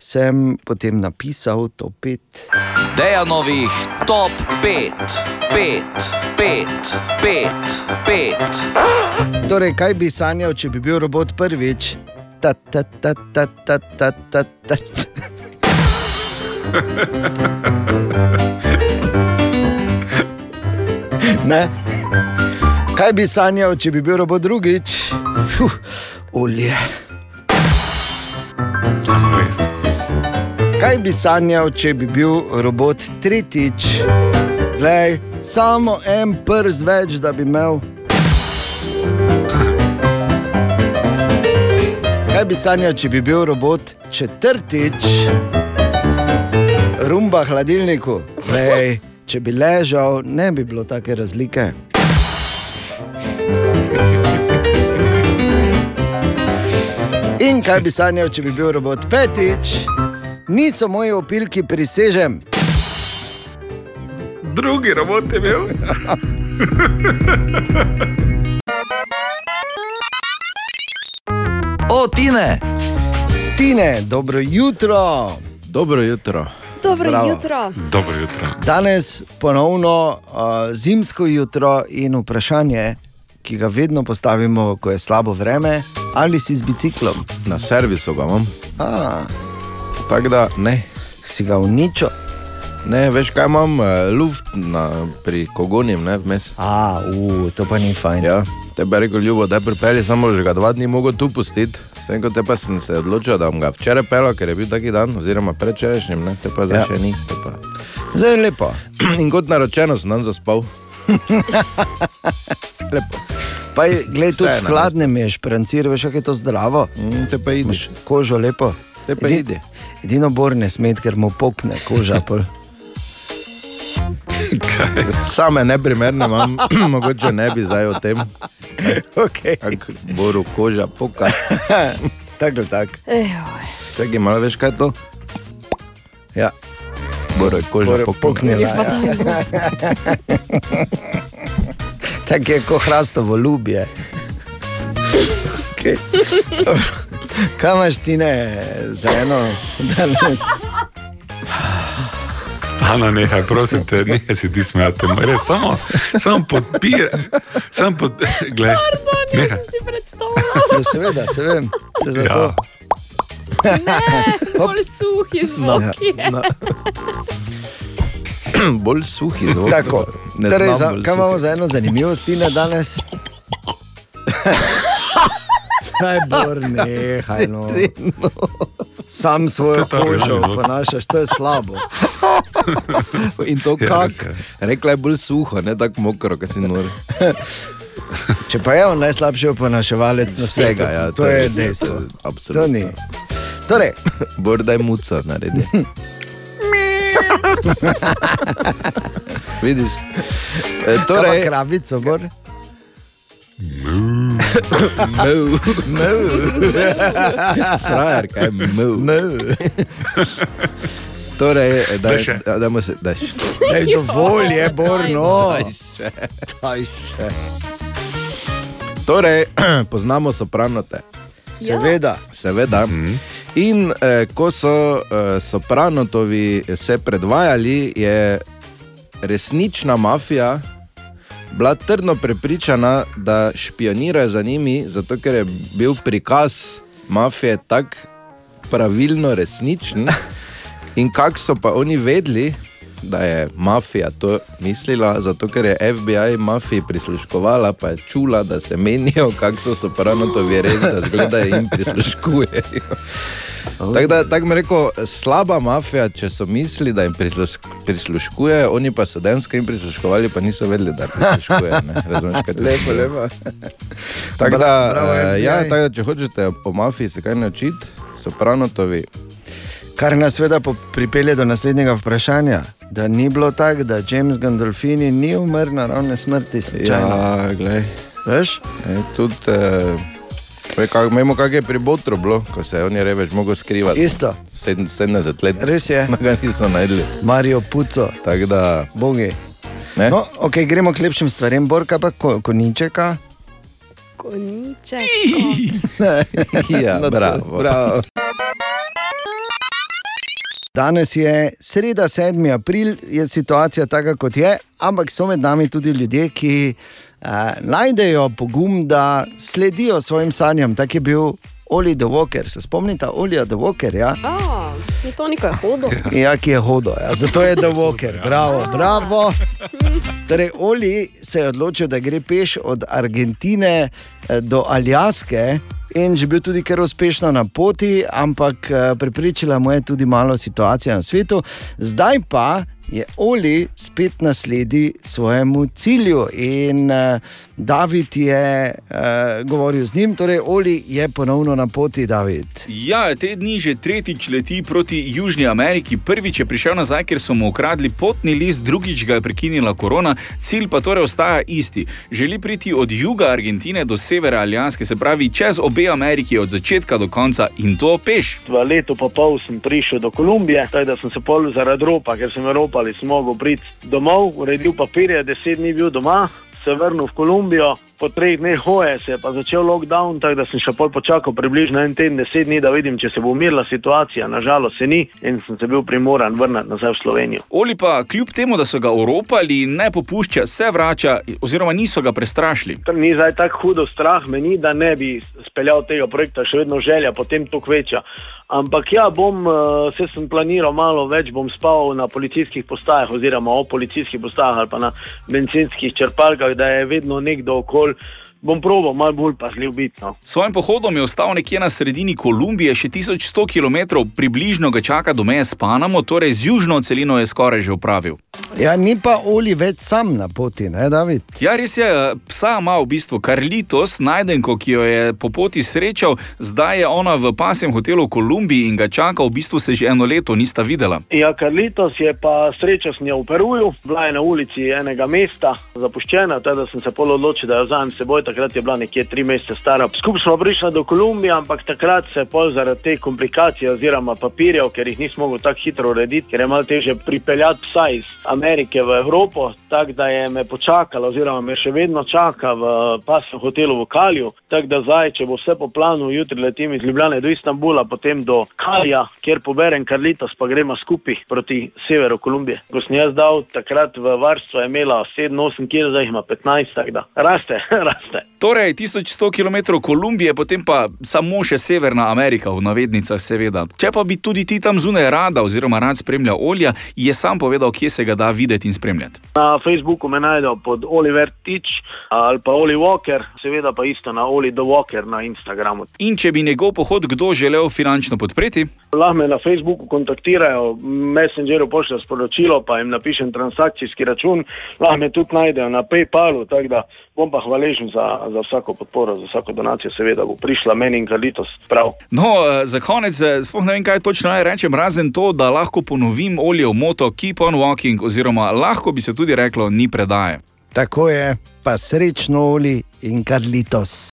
sem potem napisal to pet. Dejanovih top 5, 5, 5, 5, 5. Torej, kaj bi sanjal, če bi bil robot prvič? Ta, ta, ta, ta, ta, ta, ta, ta. Ne? Kaj bi sanjal, če bi bil robot drugič? Fuh, olje. Samo res. Kaj bi sanjal, če bi bil robot tretjič? Glej, samo en prst več, da bi imel. Kaj bi sanjal, če bi bil robot četrtič? Rumba hladilniku. Glej, če bi ležal, ne bi bilo take razlike. In kaj bi sanjal, če bi bil robot petič? Niso moji opilki, prisežem. Drugi robot je bil. O, Tine! Tine, dobro jutro. Dobro jutro. Dobro Zdravo. jutro. Dobro jutro. Danes ponovno uh, zimsko jutro in vprašanje, ki ga vedno postavimo, ko je slabo vreme, ali si z biciklom. Na servisu ga imam. A, Tako da ne. si ga uničil. Ne, veš kaj imam, eh, luft na, pri kogonim, ne vmes. A, uh, to pa ni fajn. Ja, tebe je rekel, ljubo, da pripelji, samo že ga dva dni mogo tu pustiti. Vsem kot te pa sem se odločil, da bom ga včeraj pelal, ker je bil taki dan, oziroma predvčerajšnjim, ne, te pa zdaj Ja. še ni. Pa. Zdaj je lepo. <clears throat> In kot naročeno sem dan zaspal. <laughs> Lepo. Pa je, gled, tudi v hladnem je šprancir, veš, kako je to zdravo. Mm, te pa ideš. Kožo lepo. Te pa idi. Edino bor ne smet, ker mu pokne koža. pol. Same neprimerne imam, <clears throat> mogoče ne bi zdaj o tem. Okay. Boru koža poka. <laughs> Tako, tako. Ejoj. Čakaj, malo veš kaj je to? Ja. Boru je koža Bor je poknila. poknila. Ja, Ja. Tako <laughs> je kot hrastovo ljubje. <laughs> Okay. Kaj imaš ti ne za eno danes? Ana, nehaj, prosim te, nehaj se ti smejati. Res, samo, samo podpiraj. Samo pod... Glej, nehaj. Si predstavljal, Ja, seveda, se vem, se za Ja. to. bolj suhi zvoki. No. <clears throat> Bolj suhi zvok. Tako, Ne torej, za, kaj imamo za eno zanimivost Tine danes? <laughs> Kaj bor, <laughs> nehaj no. Sam svojo To je kožo ponašaš, to je slabo. In to Ja, kak? je. Rekla je bolj suho, ne tako mokro, kot si nor. Če pa je on najslabši oponaševalec na Vsega, ja, to je dejstvo. to- To Absolutno. ni. Torej, <laughs> Bor daj muco naredi. <laughs> Vidiš? E, torej, torej, kravico, bor. Mov. Frajer, kaj je mov. Torej, daj, še. dajmo se, daj še. Daj dovolj je, bor, no. Daj še. Daj še. Torej, <clears throat> poznamo sopranote. Seveda. Seveda. In eh, ko so eh, sopranotovi se predvajali, je resnična mafija bila trdno prepričana, da špionirajo za njimi, zato ker je bil prikaz mafije tako pravilno resničen. <laughs> In kako so pa oni vedeli, da je mafija to mislila, zato ker je FBI mafiji prisluškovala, pa je čula, da se menijo, kako so sopranotovi res, da zgledajo in prisluškujejo. Tako da, tako mi rekel, slaba mafija, če so mislili, da jim prisluš, prisluškujejo, oni pa so dejansko jim prisluškovali, pa niso vedeli, da prisluškujejo. <laughs> Razumeš, kaj ti Lepo, lepo. <laughs> Tako da, bravo, eh, ja, tako da, če hočete o mafiji se kaj naučiti, sopranotovi. Kar nas seveda pripelje do naslednjega vprašanja. Da ni bilo tako, da James Gandolfini ni umrl naravne smrti. slučajno. Ja, glej. Veš? E, tudi, eh, kak, vemo, kak je pri Botru bilo, ko se je on je reveč mogel skrivati. Isto. Sedem- 70 let. Res je. <laughs> No, ga niso najdli. Mario Puco. Tako da. Bogi. Ne? No, okay, gremo k lepšim stvarem, Borka pa ko, koničeka. Koniček. <laughs> ja, No, bravo. bravo. Danes je sreda, 7. april, je situacija taka, kot je, ampak so med nami tudi ljudje, ki najdejo pogum, da sledijo svojim sanjam. Tak je bil Oli the Walker. Se spomnite, Olija the Walker? Ja? Je to nekaj hodo. <laughs> Ja, ki je hodil, ja. zato je The Walker. Bravo, bravo. Torej, Oli se je odločil, da gre peš od Argentine eh, do Aljaske. In že bil tudi kar uspešno na poti, ampak eh, prepričala mu je tudi malo situacija na svetu. Zdaj pa je Oli spet na sledi svojemu cilju. In uh, David je uh, govoril z njim, torej Oli je ponovno na poti, David. Ja, te dni že tretjič leti proti Južni Ameriki. Prvič je prišel nazaj, ker so mu ukradli potni list, drugič ga je prekinila korona, cilj pa torej ostaja isti. Želi priti od juga Argentine do severa Aljaske, se pravi čez obe Ameriki, od začetka do konca in to peš. V letu pa pol sem prišel do Kolumbije, tako da sem se pol zaradi ropa, ker sem ropal, sem mogel priti domov, uredil papirje, deset dni bil doma. Se vrnil v Kolumbijo, po treh dneh hoje se je pa začel lockdown, tako da sem še pol počakal približno en teden, deset dni, da vidim, če se bo umirila situacija. Nažalost se ni in sem se bil primoran vrniti nazaj v Slovenijo. Oli pa kljub temu, da so ga oropali, ne popušča, se vrača, oziroma niso ga prestrašili. To ni zdaj tako hudo strah, meni, da ne bi speljal tega projekta, še vedno želja, potem to kveča. Ampak ja, bom, uh, se sem planiral malo več, bom spal na policijskih postajah, oziroma o policijskih postajah ali pa na benzinskih črpalkah, da je vedno nekdo okoli. Bom proval malo bolj pazljiv biti. No. S svojim pohodom je ostal nekje na sredini Kolumbije, še 1100 km, približno ga čaka do meje s Panamo, torej z južno celino je skoraj že upravil. Ja, ni pa Oli več sam na poti, ne, David? Ja, res je, psa ima v bistvu Karlitos, najdenko, ki jo je po poti srečal, zdaj je ona v pasjem hotelu v Kolumbiji in ga čaka, v bistvu se že eno leto nista videla. Ja, Karlitos je pa srečal s njo v Peruju, bila je na ulici enega mesta, zapuščena, teda sem se pol odločil, da jo vzamem s seboj, takrat je bila nekje tri mesece stara. Skupaj smo prišli do Kolumbije, ampak takrat se je pol zaradi teh komplikacij oziroma papirjev, ker jih nismo mogli tako hitro urediti, ker je malo teže pripeljati psa iz Amerike v Evropo, tako da je me počakala oziroma me še vedno čaka v pasjem hotelu v Kalju, tako da zdaj, če bo vse po planu, jutri letim iz Ljubljane do Istanbula, potem do Kalja, kjer poberem Karlitos, pa gremo skupaj proti severu Kolumbije. Ko sem jaz dal takrat v varstvo, je imela 7-8 kg, zdaj ima 15, tako da raste, <laughs> raste. Torej, 1100 km Kolumbije, potem pa samo še Severna Amerika, v navednicah, seveda. Če pa bi tudi ti tam zunaj rada, oziroma rad spremljal olja, je sam povedal, kje se ga da videti in spremljati. Na Facebooku me najdejo pod Oliver Tič ali pa Oli Walker, seveda pa isto na Oli The Walker na Instagramu. In če bi njegov pohod kdo želel finančno podpreti, Lahko me na Facebooku kontaktirajo, Messengeru pošljajo sporočilo, pa jim napišem transakcijski račun, lahko me tudi najdejo na PayPalu, tako da bom pa hvaležen za, za vsako podporo, za vsako donacijo, seveda bo prišla meni in Karlitos prav. No, eh, za konec, eh, sploh ne vem, kaj točno naj rečem, razen to, da lahko ponovim oljev moto Keep on walking, oziroma lahko bi se tudi reklo, ni predaje. Tako je, pa srečno Oli in Karlitos.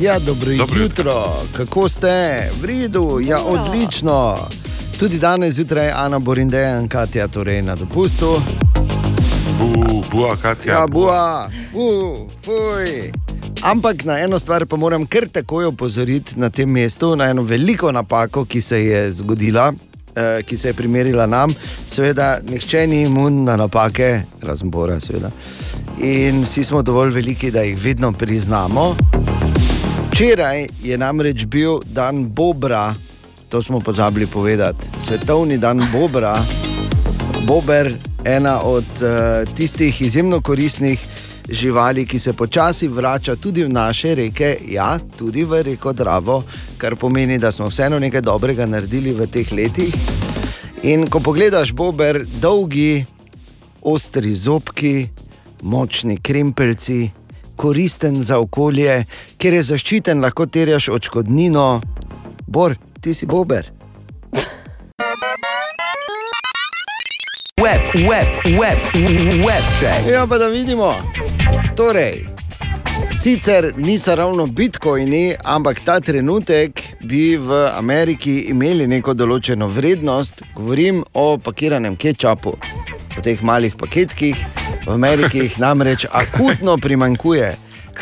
Ja, dobro, dobro jutro, kako ste? V redu, ja, odlično. Tudi danes zjutraj Ana Borindeja in Katja torej na dopustu. Bu, bua, Katja. Ja, bua, bu, fuj. Ampak na eno stvar pa moram kar takoj opozoriti na tem mestu, na eno veliko napako, ki se je zgodila, eh, ki se je primerila nam. Seveda, nihče ni imun na napake, razen Bora, seveda. In vsi smo dovolj veliki, da jih vedno priznamo. Včeraj je namreč bil dan Bobra, to smo pozabili povedati. Svetovni dan Bobra. Bober, ena od uh, tistih izjemno koristnih živali, ki se počasi vrača tudi v naše reke, ja, tudi v reko Dravo, kar pomeni, da smo vseeno nekaj dobrega naredili v teh letih. In ko pogledaš Bober, dolgi, ostri zobki, močni krempeljci, koristen za okolje, ker je zaščiten, lahko terjaš odškodnino. Bor, ti si bober. Web, web, web, web check. Ja, pa da vidimo. Torej, sicer niso ravno bitcoini, ampak ta trenutek bi v Ameriki imeli neko določeno vrednost. Govorim o pakiranem kečapu, o teh malih paketkih. V Ameriki jih <laughs> namreč akutno primankuje.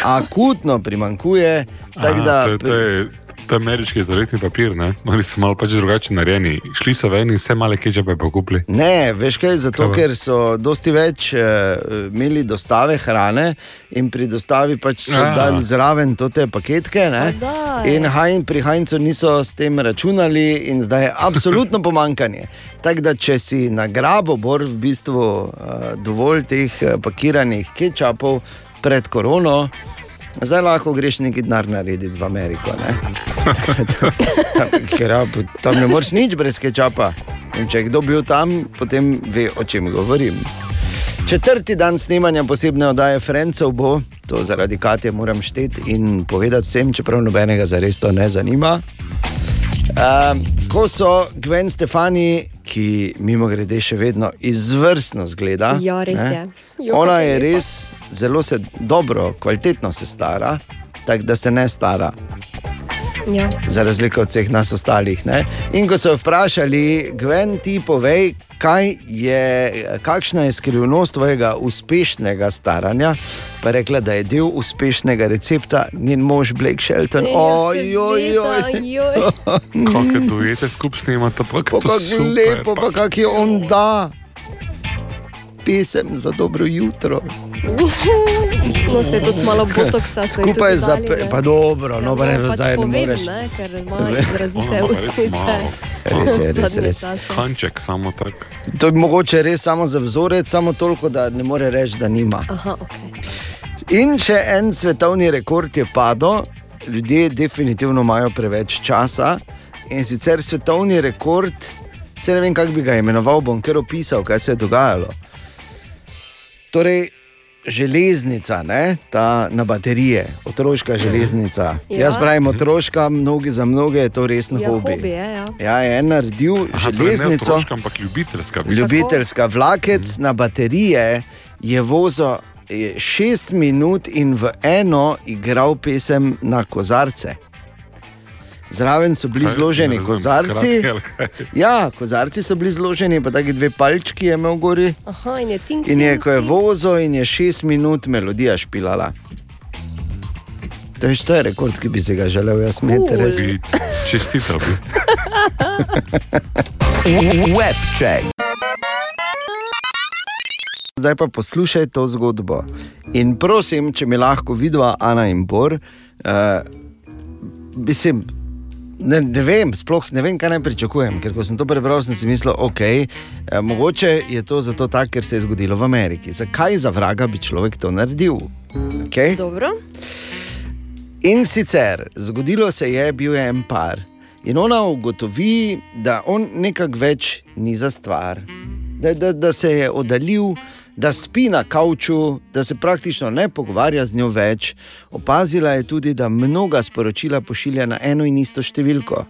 Akutno primankuje. tako Aha, da- to, je- to je je ameriški toaletni papir, ne? Mali so malo pač drugače narejeni. Šli so ven in vse male kečape pa kupili. Ne, veš kaj, zato Kaj ker so dosti več uh, imeli dostave hrane in pri dostavi pač so A. dali zraven to te paketke. ne. In hajn pri hajncu niso s tem računali, in zdaj je absolutno <laughs> pomankanje. Tako da, če si na grabo bor v bistvu uh, dovolj teh eh, pakiranih kečapov pred korono. Zdaj lahko greš neki denar narediti v Ameriko. ne. Ker ja, tam ne moreš nič brez kečapa. In če je kdo bil tam, potem ve, o čem govorim. Četrti dan snemanja posebne oddaje Frencov bo, to zaradi Katja moram šteti in povedati vsem, čeprav nobenega zares to ne zanima. Um, ko so Gwen Stefani, ki mimo grede še vedno izvrstno zgleda. Ja, res ne, je. Jo, Ona je res zelo se dobro, kvalitetno se stara, tako da se ne stara Ja. za razliko od vseh nas ostalih. Ne? In ko so vprašali, Gwen, ti povej, kaj je, kakšna je skrivnost tvojega uspešnega staranja, pa je rekla, da je del uspešnega recepta njen mož Blake Shelton. Ja, Ojoj, seveda, joj. Kakšne dojete skupaj snemate, pa kako kako lepo, pa kako je on da. Pesem za dobro jutro. No, se je tudi malo botoksa. Skupaj za ne. pa dobro, no, brez pač zdaj ne povem, moreš. Ne, ker ima Ne. izrazite ustnice. Res je, res, Zadnje res. čase. Kanček, samo tako. To je mogoče res samo za vzorec, samo toliko, da ne more reči, da nima. Aha, okay. In če en svetovni rekord je padel, ljudje definitivno imajo preveč časa. In sicer svetovni rekord, se ne vem, kako bi ga imenoval, bom kar opisal, kaj se je dogajalo. Torej, železnica, ne? ta na baterije, otroška železnica. Ja. Ja. Jaz pravim otroška, mnogi za mnoge je to resen Ja, hobi. hobi je, ja. Ja, je en naredil Aha, to je ne železnico. otroška, ampak ljubiteljska. v bistvu. Ljubiteljska vlakec na baterije je vozil šest minut in v eno igral pesem na kozarce. Zraven so bili Kaj? zloženi razumem, kozarci. kratke kaj? Ja, kozarci so bili zloženi, pa tako dve palčki je imel gori. Aha, in je tink. In je, ko je vozil, in je šest minut melodija špilala. To je, to je rekord, ki bi se ga želel jaz. Cool. res. Bi Čestital bi. <laughs> Web check. Zdaj pa poslušaj to zgodbo. In prosim, če mi lahko vidva Ana in Bor, uh, mislim. Ne, ne vem, sploh ne vem, kaj naj pričakujem. Ker ko sem to prebral, sem si mislil, ok, eh, mogoče je to zato tako, ker se je zgodilo v Ameriki. Zakaj za vraga bi človek to naredil? Okay? Dobro. In sicer zgodilo se je, bil je en par. In ona ugotovi, da on nekako več ni za stvar, da, da, da se je oddaljil, da spi na kavču, da se praktično ne pogovarja z njo več. Opazila je tudi, da mnoga sporočila pošilja na eno in isto številko.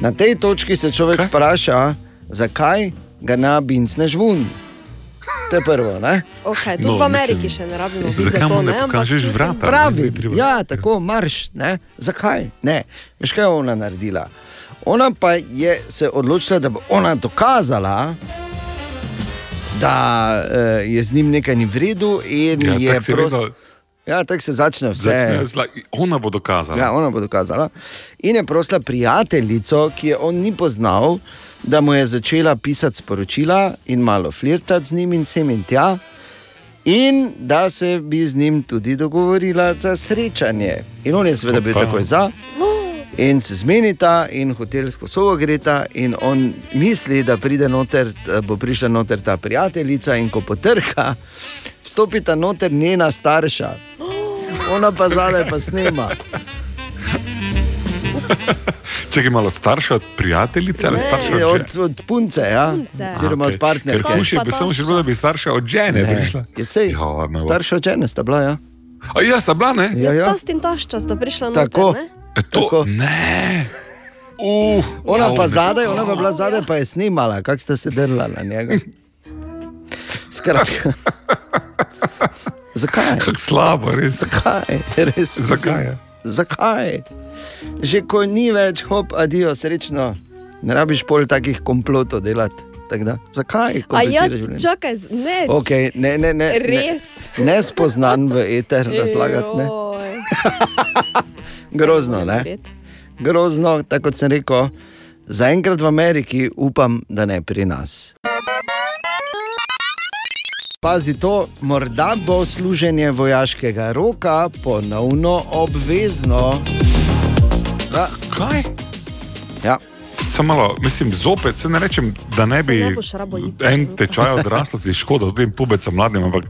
Na tej točki se človek Kaj? vpraša, zakaj ga na bincne žvun. To je prvo, ne? Okay, tudi No, v Ameriki mislim, še ne rabimo biti Zakaj mu ne pokažeš vrata? Pravi, Ne ja, tako marš. Ne? Zakaj? Ne. Veš, kaj je ona naredila? Ona pa je se odločila, da bo ona dokazala, da uh, je z njim nekaj ni v redu. In Ja, je tako si prost- vedno Ja, tako se začne vse. začne zla- Ona bo dokazala. Ja, ona bo dokazala. In je prosila prijateljico, ki je on ni poznal, da mu je začela pisati sporočila in malo flirtati z njim in sem in tja. In da se bi z njim tudi dogovorila za srečanje. In on je seveda bil takoj za. In se zmenita, in hotelsko sobo greta, in on misli, da pride noter, da bo prišla noter ta prijateljica, in ko potrka, vstopita noter njena starša. Ona pa zadaj pa snema. Čekaj malo starša od prijateljice ali Ne, starša Je od Od, od punce, ja? Oziroma A, od partnerke. Ker kuši bi samo še bilo, da bi starša od žene Ne, prišla. je sej, Ja, me bo- starša od žene sta bila. Ja? A ja, sta bila, ne? Ja, ja. Tast in tašča sta prišla na Tako. Ne? E, to, Tako. ne. Uh, Ona ja, pa ne. zadaj, ona pa bila zadaj, pa je snimala, kako sta se drla na njega. Skratka. <laughs> Zakaj? Kako slabo, res. Zakaj? Res, Zakaj? Zakaj? Že ko ni več, hop, adijo, srečno. Ne rabiš pol takih komplotov delati. Da, zakaj? A ja, čakaj, ne. Okay, ne, ne, ne, Res? Ne, nespoznan v eter razlagati. <laughs> Grozno, ne? Grozno, tako kot sem rekel, zaenkrat v Ameriki upam, da ne pri nas. Pazi to, morda bo služenje vojaškega roka ponovno obvezno. Ja. Kaj? Ja. Samo malo, mislim, zopet se ne rečem, da ne bi ne rabo iti. en tečaj odraslosti škoda tem pubecom mladim, ampak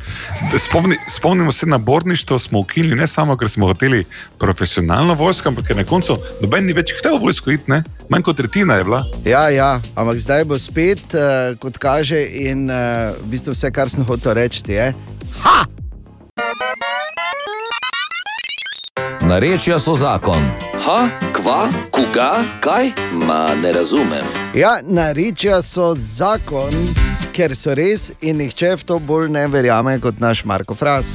spomni, spomnimo se na borništvo, smo ukinili ne samo, ker smo hoteli profesionalno vojsko, ampak ker na koncu noben ni več hotel vojsko iti, ne? manj kot tretjina je bila. Ja, ja, ampak zdaj bo spet, uh, kot kaže, in uh, v bistvu vse, kar sem hotel reči, je. Narečja so zakon. Ha, kva, koga, kaj? Ma ne razumem. Ja, narečja so zakon, ker so res in nihče v to bolj ne verjame kot naš Marko Fras.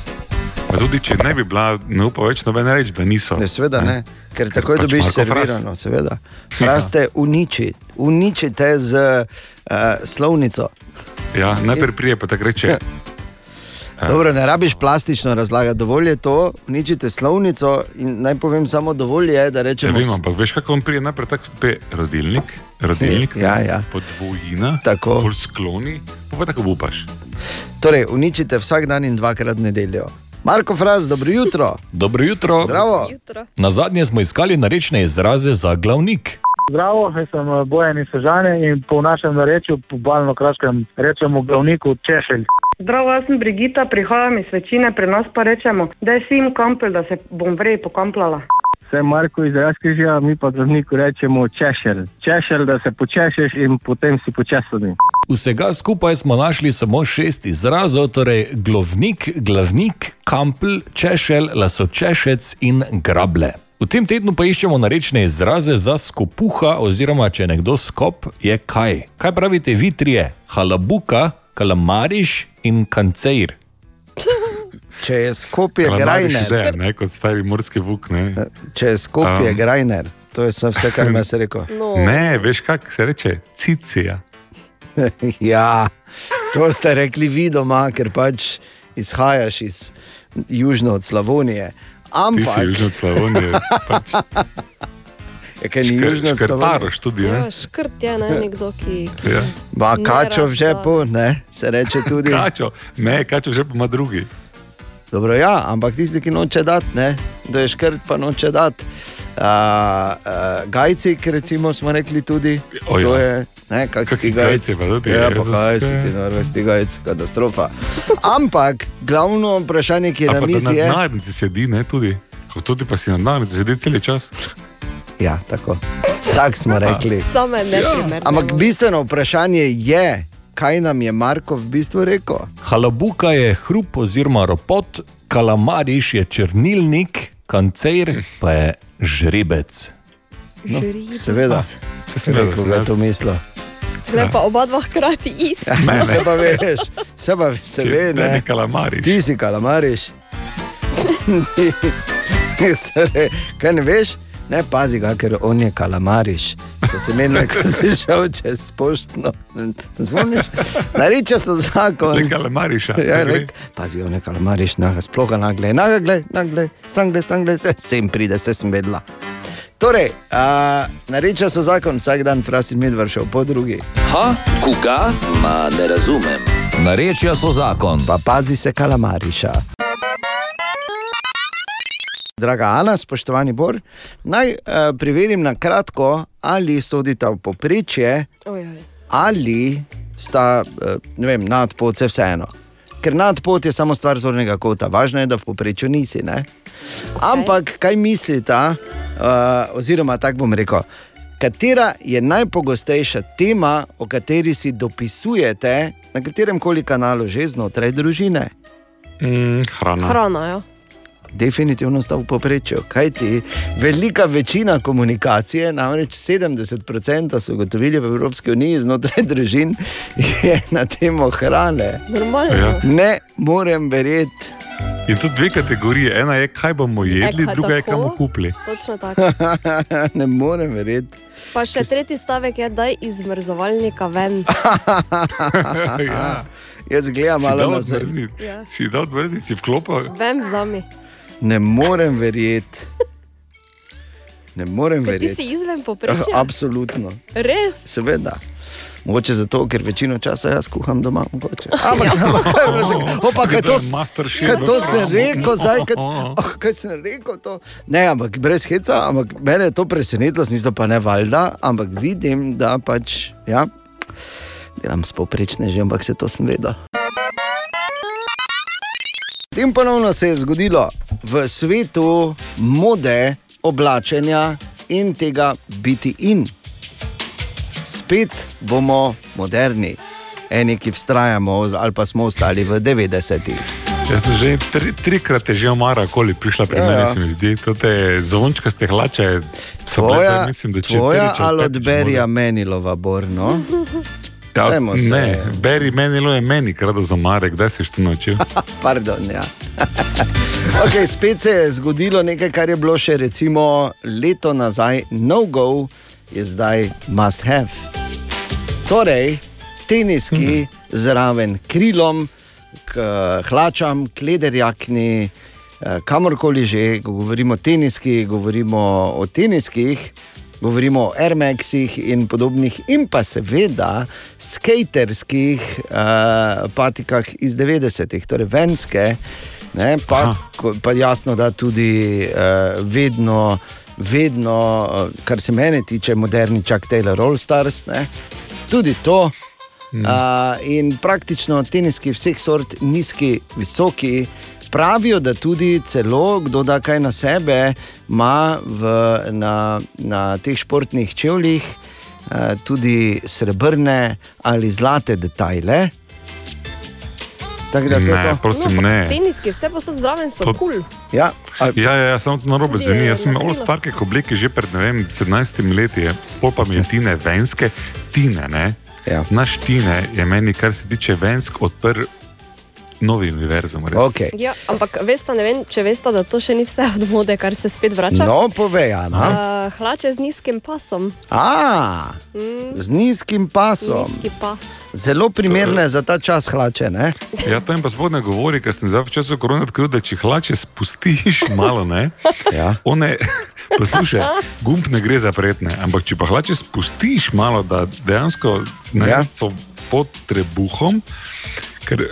Pa tudi če ne bi bila, ne upa več noben reči, da niso. Ne, seveda ne, ker takoj Pač dobiš Marko Fras. servirano, seveda. Fraste uniči, uničite z uh, slovnico. Ja, najprej prije pa tako reče. Dobro, ne rabiš plastično razlagati, dovolj je to, uničite slovnico in naj povem samo dovolj je, da Ja, rečemo. vem, ampak veš, kako on prije najprej tako pe rodilnik, rodilnik, Ja, ja. podvojina, Tako. bolj skloni, pa pa tako upaš. Torej, uničite vsak dan in dvakrat nedeljo. Marko Fras, dobro jutro. Dobro jutro. Zdravo. Na zadnje smo iskali narečne izraze za glavnik. Zdravo, jaz sem eh, Bojan iz Sežane in po našem narečju, po balno-kraškem, rečemo glavniku češelj. Zdravo, jaz sem Brigita, prihajam iz večine, pri nas pa rečemo, da je sim kampel, da se bom vrej pokamplala. Sem Marko iz Razkrižja, mi pa glavniku rečemo češelj. Češelj, da se počešeš in potem si počesani. Vsega skupaj smo našli samo šest izrazov, torej glovnik, glavnik, kampl, češelj, lasočešec in grable. V tem tednu pa iščemo narečne izraze za skopuha, oziroma če je nekdo skop, je kaj. Kaj pravite vi trije? Halabuka, kalamariš in kanceir. <laughs> Če je skopje Kalamariš grajner, že, ne, kot stari morski vuk. Ne. če je skopje Um. grajner, to je vse, kar me je rekel. No. Ne, veš, kako se reče, cicija. <laughs> ja, to ste rekli vi doma, ker pač izhajaš iz južno od Slavonije. Ti Ampak, od Slavonije. Pač. je kaj ni Slavonije. škrtaroš tudi, ne? Ja, škrt je ne, nekdo, ki. ki Ja. Ba, kačo v žepu, ne, se reče tudi. <laughs> Kačo, ne, kačo že pa ima drugi. Dobro, ja, ampak tisti, ki noče dati, ne, da je škrt, pa noče dati. Uh, uh, gajci, ki recimo smo rekli tudi, O, ja. to je, ne, kak si Kaki ti gajci. gajci pa tudi, ja, ja, pa to kaj se- si ti, ti gajci, katastrofa. Ampak glavno vprašanje, ki je A na mizi, na je, denarnici sedi, ne tudi. Ko tudi pa si na denarnici sedi cel čas. ja, tako. Tak smo rekli. Neprimerne. Ampak bistveno vprašanje je, kaj nam je Marko v bistvu rekel. Halabuka je hrup oziroma ropot, kalamariš je črnilnik, kanceir pa je žrebec. No, Žrebec. seveda, seveda rekel, sem da je to mislil. Zdaj pa oba dva hkrati isto. Ja, se pa veš, se pa se Če ve, ne, ne. ne kalamariš. Ti si kalamariš. <laughs> Kaj ne veš? Ne pazi ga, ker on je kalamariš. So se menili, ko si šel čez poštno. Se spomniš? Nareče so zakon. Ne kalamariša. Ja, rek, pazi, on je kalamariš, naga, sploh ga nagle, nagle, nagle, strangle, strangle, sem pride, se sem vedela. Torej, nareče so zakon, vsak dan frasi medvr šel po drugi. Ha, koga? Ma ne razumem. Narečja so zakon. Pa pazi se kalamariša. Draga Ana, spoštovani Bor, naj uh, preverim na kratko, ali sodita v poprečje, Ojoj. ali sta uh, ne vem, nadpot, vse vseeno. Ker nadpot je samo stvar zornega kota, važno je, da v poprečju nisi. Ne? Ampak kaj mislita, uh, oziroma tako bom rekel, katera je najpogostejša tema, o kateri si dopisujete na katerem koli kanalu že znotraj družine? Mm, hrana. Hrana, ja. Definitivno sta v povprečju. Kaj ti? Velika večina komunikacije, namreč 70% so ugotovili v Evropski uniji znotraj družin, je na temo hrane. Normalno. Ja. Ne morem verjeti. In tu dve kategorije. Ena je, kaj bomo jedli, kaj druga je, tako? kaj bomo kupili. Točno tako. <laughs> ne morem verjeti. Pa še tretji stavek je, da je izmrzovalnika ven. <laughs> ja. Jaz gledam Si malo dal nazaj. odmrzniti? Ja. Si dal odmrzniti, si vklopil. Vem vzami. Ne morem verjeti. Ne morem Ker ti verjeti. si izven povprečja. Absolutno. Res? Seveda. Mogoče zato, ker večino časa jaz kuham doma. mogoče. Ampak, ampak, kaj je bilo? Opa, kaj to, kaj to sem rekel, zdaj, kaj, <laughs> oh, kaj sem rekel to? Ne, ampak brez heca, ampak mene je to presenetilo, smisel pa ne valjda, ampak vidim, da pač, ja, delam s povprečne že, ampak se to sem vedel. In ponovno se je zgodilo v svetu mode, oblačenja in tega biti in. Spet bomo moderni, eni, ki vztrajamo, ali pa smo ostali v 90-ih. Jaz sem že tri, trikrat je že omara, koli prišla pri Ja, meni, ja. se mi zdi. To te zvončkaste hlače Tvoja, zdaj mislim, da če tvoja ali od Berija Menilova, Borno? <laughs> Ja, Dajmo se- ne, beri meni, lo je meni, krado za omare, kdaj si to naučil? <laughs> Pardon, ja. <laughs> okay, spet se je zgodilo nekaj, kar je bilo še recimo leto nazaj, no go, je zdaj must have. Torej, teniski zraven krilom, k hlačam, klederjakni, eh, kamorkoli že, ko govorimo o teniski, govorimo o teniskih. Govorimo o Air Maxih in podobnih, in pa seveda skaterskih uh, patikah iz 90-ih, torej venske, ne, pa, ko- pa jasno, da tudi uh, vedno, vedno, uh, kar se mene tiče, moderni Chuck Taylor All Stars, ne, tudi to. Mm. Uh, in praktično teniski vseh sort, nizki, visoki, pravijo, da tudi celo kdo da kaj na sebe, ima v, na, na teh športnih čevljih uh, tudi srebrne ali zlate detajle. Tako da to Ne, to. prosim, no, ne. Teniski, vse posod zraven so To- kul. Cool. Ja, Ja, ja, ja samo to na robe Tudi zveni. Jaz sem na imel starke obleke že pred vem, 17 leti, pol pa mi je tine venske, tine. Ne? Ja. Naš tine je meni, kar se tiče vensk, odprl novi univerzum. res. Okay. Ja, ampak veste, ne vem, če veste, da to še ni vse od mode, kar se spet vrača. No, povej, Ana. Uh, hlače z nizkim pasom. A, z nizkim pasom. Nizki pas. Zelo primerne za ta čas hlače. Ne? Ja, to jim pa sploh ne govori, ker sem zdaj v času korona odkril, da če hlače spustiš malo, ne, ja. one, <laughs> poslušaj, gumb ne gre zapretne, ampak če pa hlače spustiš malo, da dejansko ne, ja. so pod trebuhom, ker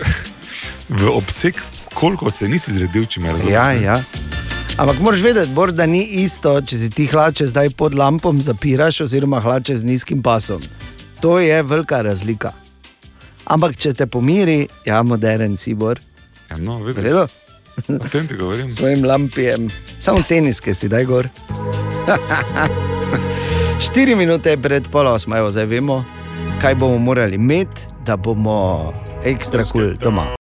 v obseg, koliko se nisi zredil, če me razumeš. Ja, ja. Ampak moraš vedeti, Bor, da ni isto, če si ti hlače zdaj pod lampom zapiraš, oziroma hlače z nizkim pasom. To je velika razlika. Ampak če te pomiri, ja, moderen si bor. Ja, no, vidiš. Redo? O tem ti govorim. S <laughs> svojim lampijem, samo teniske si daj gor. <laughs> Štiri minute pred pol osmo, evo, zdaj vemo, kaj bomo morali imeti, da bomo ekstra kul cool doma.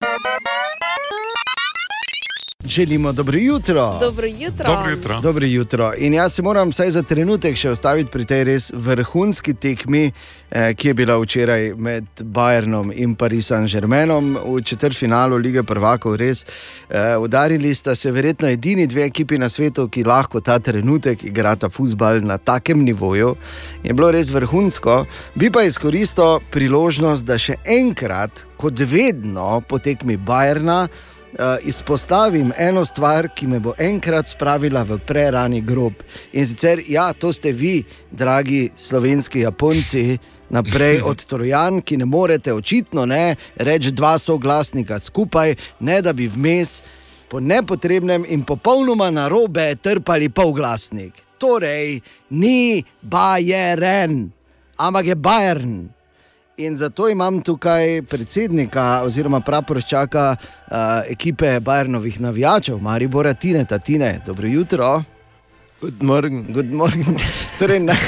Želimo dobro jutro. Dobro jutro. Dobro jutro. Dobro jutro. In jaz se moram vsaj za trenutek še ustaviti pri tej res vrhunski tekmi, eh, ki je bila včeraj med Bayernom in Paris Saint-Germainom v četrtfinalu lige prvakov. Res eh, udarili sta se verjetno edini dve ekipi na svetu, ki lahko ta trenutek igrata futbal na takem nivoju. Je bilo res vrhunsko. Bi pa izkoristil priložnost, da še enkrat, kot vedno po tekmi Bayerna. Uh, izpostavim eno stvar, ki me bo enkrat spravila v prerani grob. In sicer, ja, to ste vi, dragi slovenski Japonci, naprej <laughs> od Trojan, ki ne morete očitno ne reči dva soglasnika skupaj, ne da bi vmes po nepotrebnem in popolnoma narobe trpali polglasnik. Torej, ni Bajeren, ampak je Bajern. In zato imam tukaj predsednika oziroma praporščaka uh, ekipe Bajernovih navijačev, Maribora Tine, Tatine. Dobro jutro. Good morning. Good morning. Torej, naj,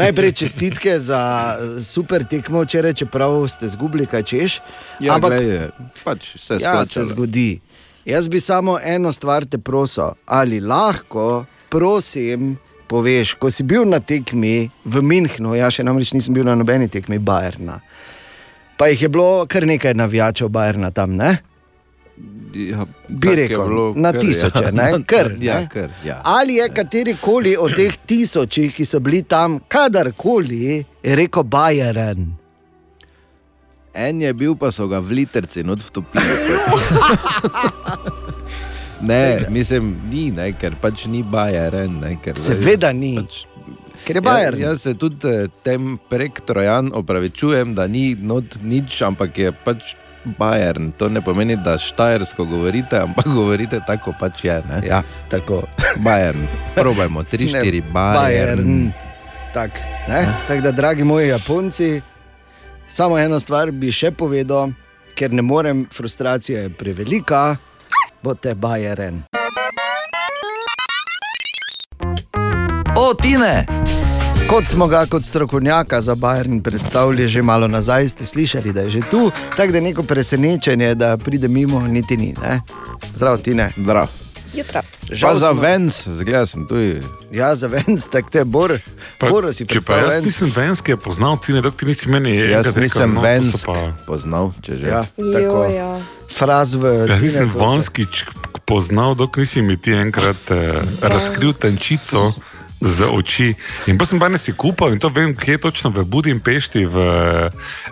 najprej čestitke za eh, super tekmo včeraj, čeprav ste zgubili kaj češ. Ja, Ampak glej, je, pač vse ja, se zgodi. Jaz bi samo eno stvar te prosil, ali lahko, prosim, poveš, ko si bil na tekmi v Münchnu, jaz še namreč nisem bil na nobeni tekmi Bajerna. Pa jih je bilo kar nekaj navijačev Bajerna tam, ne? Ja, Bi rekel, bilo, <laughs> na kar, tisoče, ja. ne? Kar, Ja, ne? kar, ja. Ali je kateri koli od teh tisočih, ki so bili tam, kadarkoli, rekel Bajeren? En je bil, pa so ga v literci not vtopili. <laughs> ne, mislim, ni, ne, ker pač ni Bajeren. Ne, ker, Seveda ni. Pač, Ker je Bayern. Ja, jaz se tudi eh, tem prek Trojan opravičujem, da ni not nič, ampak je pač Bayern. To ne pomeni, da štajersko govorite, ampak <laughs> govorite tako pač je. Ne? Ja, tako. Bayern. Probajmo, 3-4 <laughs> Ne, Bayern. Tak, ne? Tak da, dragi moji Japonci, samo eno stvar bi še povedal, ker ne morem, frustracija je prevelika, bote Bajeren. O, Tine! Kot smo ga kot strokovnjaka za Bajern predstavili že malo nazaj, ste slišali, da je že tu, tako da neko presenečenje, da pride mimo, niti ni. Ne? Zdravo, Tine. Zdravo. Jutra. Pa za Vens, zgleda sem tu. Ja, za Vens, tako te bor. Pa, Bor si če pa jaz nisem venski, je poznal ti, ne dok ti nisi meni. Jaz enkrat rekel, nisem no, Vens pa- poznal, če že. Ja, tako. ja. Fraz v Jaz to- vanskič poznal, dok nisi mi ti enkrat eh, razkril tančico z oči. In pa sem pa ne si kupal in to vem, kje je točno v Budimpešti, v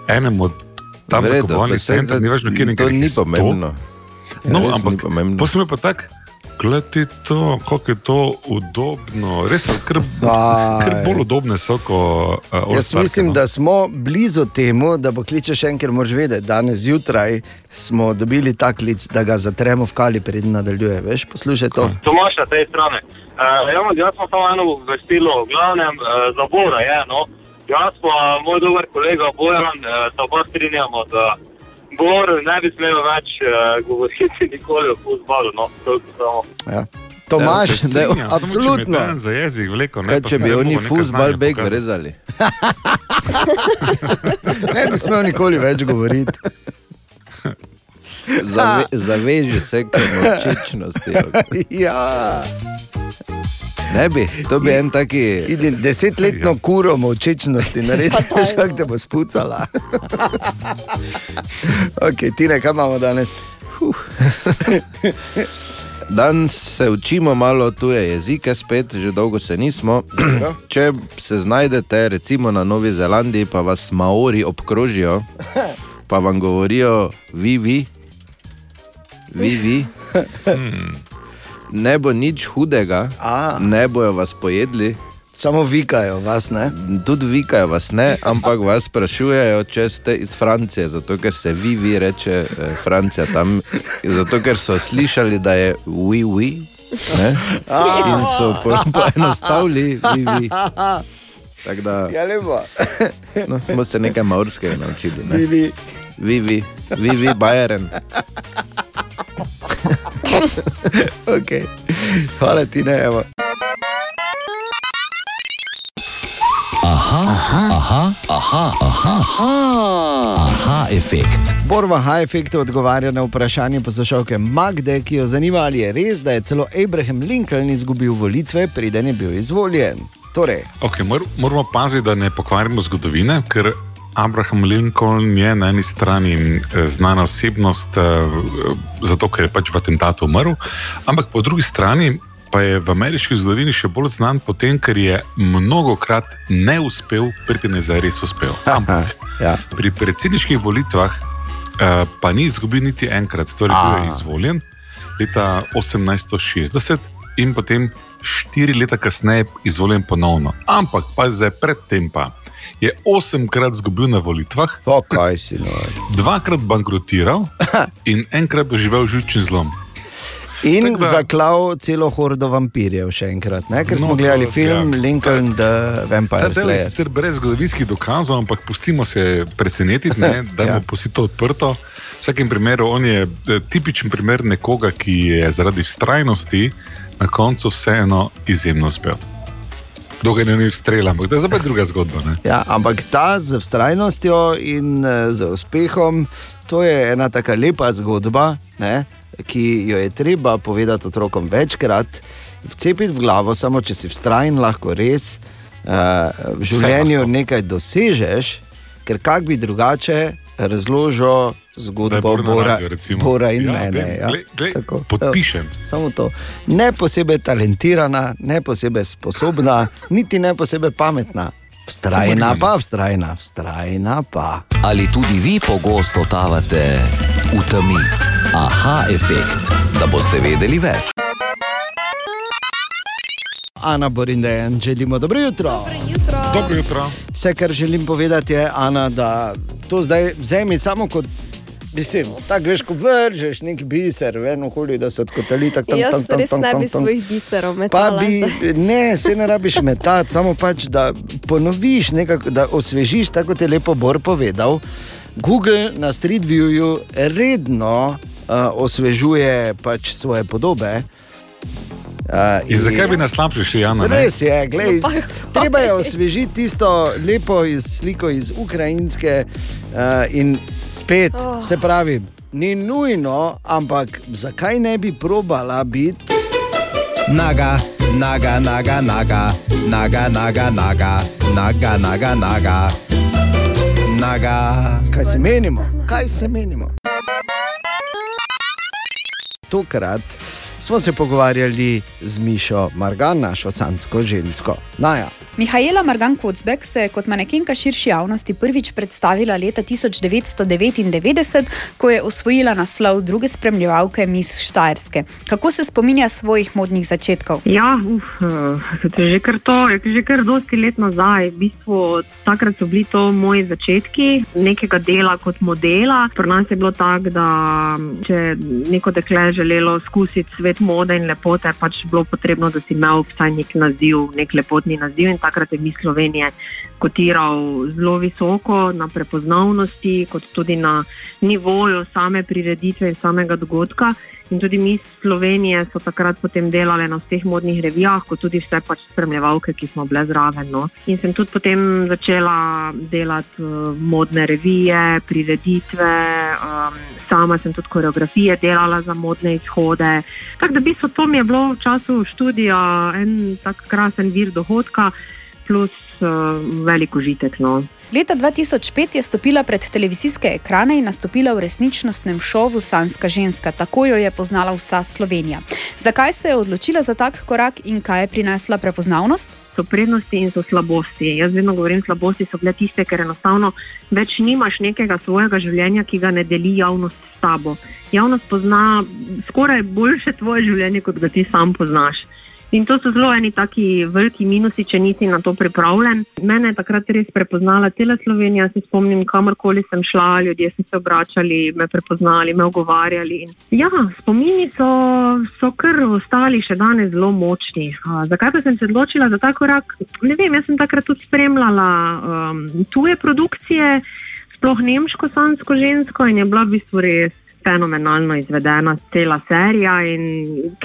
enem od tam redu, nakupovalnih pa saj centrov, ni važno, kje to nekaj. ni pomembno. No, Res ni ampak pomembno. pa sem pa tak. Gledaj to, kako je to udobno. Res so kar, kar bolj udobne so kot uh, Jaz mislim, da smo blizu temu, da bo kličeš en, ker moraš vedeti. Danes zjutraj smo dobili ta klic, da ga zatremo v kali, preden nadaljuje. Veš, poslušaj to. Tomaš na tej strani. Uh, ja, jaz sem samo eno obvestilo, v glavnem uh, za Bora je. No. Jaz pa moj dober kolega Bojan, uh, se oba strinjamo, da Bor ne bi smel več uh, govoriti nikoli o futbalu. No. Toliko samo. Ja. Tomaš, Ja, se da, mi absolutno. Za jezik, vleko, ne, Kaj pa če bi oni fuzbal beg rezali? <laughs> Ne bi smel nikoli več govoriti. Zave, zaveži se k močečnosti. ja. Ne bi, to bi en taki. Idi, desetletno kuro močečnosti, naredi, <laughs> veš, kako te bo spucala. <laughs> ok, Tine, kaj imamo danes? <laughs> Danes se učimo malo tuje jezike, spet, že dolgo se nismo. <clears throat> Če se znajdete, recimo na Novi Zelandiji, pa vas Maori obkrožijo, pa vam govorijo, vi, vi, vi, vi. Ne bo nič hudega, A. ne bojo vas pojedli. Samo vikajo vas, ne? Tudi vikajo vas, ne, ampak vas sprašujejo, če ste iz Francije, zato ker se vi, vi reče eh, Francija tam, zato ker so slišali, da je vi, vi. Ne? In so po- poenostavili, vi, vi. Tako da Ja, no, smo se nekaj maorskega naučili. Ne? Vi, vi. Vi, vi, vi, vi, Bajeren. <laughs> okay. Hvala ti, ne, evo. Aha, aha, aha, aha, aha, aha, aha, efekt. Borva H-efektu odgovarja na vprašanje poslušalke Magde, ki jo zanima, ali je res, da je celo Abraham Lincoln izgubil volitve, preden je bil izvoljen. Torej, Okay, mor, moramo paziti, da ne pokvarimo zgodovine, ker Abraham Lincoln je na eni strani eh, znana osebnost, eh, zato ker je pač v atentatu umrl, ampak po drugi strani pa je v ameriški zgodovini še bolj znan po tem, ker je mnogokrat ne uspel, preden je zares uspel. Ampak ja. pri predsedniških volitvah eh, pa ni izgubil niti enkrat, torej bil je izvoljen leta 1860 in potem štiri leta kasneje izvoljen ponovno. Ampak pa zdaj predtem pa je osemkrat izgubil na volitvah, okay, si, no. dvakrat bankrotiral <laughs> in enkrat doživel žučni zlom. in da- zaklal celo hordo vampirjev, še enkrat, ne? ker smo No, gledali to- film ja. Lincoln, The Ta Vampire del je sicer brez zgodovinskih dokazov, ampak pustimo se presenetiti, ne, <laughs> da Ja. bomo pustili to odprto. V vsakem primeru on je eh, tipičen primer nekoga, ki je zaradi strajnosti na koncu vseeno izjemno uspel. Dolgo ne ni strela, ampak to je zopet druga zgodba. Ne? Ja, ampak ta z vztrajnostjo in eh, z uspehom, to je ena tako lepa zgodba, ne? ki jo je treba povedati otrokom večkrat, vcepiti v glavo, samo če si vztrajen, lahko res uh, v življenju nekaj dosežeš, ker kak bi drugače razložil zgodbo Bora, radiu, recimo. Bora in Ja, mene. vem, ja. glej, glej, Tako. podpišem. Evo, Samo to. Ne posebej talentirana, ne posebej sposobna, <laughs> niti ne posebej pametna. Vztrajna pa, vztrajna, vztrajna pa. Ali tudi vi pogosto totavate v temi? Aha, efekt, da boste vedeli več. Ana Borindejan, želimo dobro jutro. Dobro jutro. Vse, kar želim povedati, je, Ana, da to zdaj vzemi samo kot. Mislim, tako veš, ko vržeš neki biser v eno okolje, da se odkotali tako tam, tam, Jaz tam, res tam, ne tam, bi tam. svojih biserov Pa metala. bi, ne, se ne rabiš metati, samo pač, da ponoviš, nekako, da osvežiš, tako kot je lepo Bor povedal. Google na Street Viewju redno uh, osvežuje pač svoje podobe. Uh, In zakaj bi nas slabše šli, Jana? Res je, glej, treba je osvežiti tisto lepo iz, sliko iz Ukrajinske uh, in spet, Oh. oh. se pravi, ni nujno, ampak zakaj ne bi probala biti Naga, naga, naga, naga, naga, naga, naga, naga, naga, naga, naga. Kaj se menimo? Kaj se menimo? Tokrat smo se pogovarjali z Mišo Margan, našo sansko žensko. Naja. Mihajla Margan Kocbek se je kot manekenka širši javnosti prvič predstavila leta 1999, ko je osvojila naslov druge spremljevalke Miss Štajerske. Kako se spominja svojih modnih začetkov? Ja, uf, eh, že kar to, je že kar dosti let nazaj. V bistvu, takrat so bili to moji začetki nekega dela kot modela. Pri nas je bilo tako, da če je neko dekle želelo skusiti svet mode in lepote, pač bilo potrebno, da si imel vsaj nek naziv, nek lepotni naziv. In takrat je mi Slovenije kotiral zelo visoko na prepoznavnosti, kot tudi na nivoju same prireditve in samega dogodka. In tudi mi iz Slovenije so takrat potem delali na vseh modnih revijah, kot tudi vse pač spremljevalke, ki smo bile zraven. No. In sem tudi potem začela delati uh, modne revije, prireditve, um, sama sem tudi koreografije delala za modne izhode. Tako da v bistvu to mi je bilo v času študija en tak krasen vir dohodka, plus uh, veliko užitek. No. Leta 2005 je stopila pred televizijske ekrane in nastopila v resničnostnem šovu Sanska ženska. Tako jo je poznala vsa Slovenija. Zakaj se je odločila za tak korak in kaj je prinesla prepoznavnost? so prednosti in so slabosti. Jaz vedno govorim, slabosti so bile tiste, ker enostavno več nimaš nekega svojega življenja, ki ga ne deli javnost s tabo. Javnost pozna skoraj boljše tvoje življenje, kot ga ti sam poznaš. In to so zelo eni taki veliki minusi, če nisi na to pripravljen. Mene je takrat res prepoznala cela Slovenija, se spomnim, kamorkoli sem šla, ljudje so se obračali, me prepoznali, me ogovarjali. In ja, spomini so, so kar ostali še danes zelo močni. A, zakaj pa sem se odločila za ta korak? Ne vem, jaz sem takrat tudi spremljala um, tuje produkcije, sploh nemško, sansko žensko in je bila v bistvu res fenomenalno izvedena cela serija. In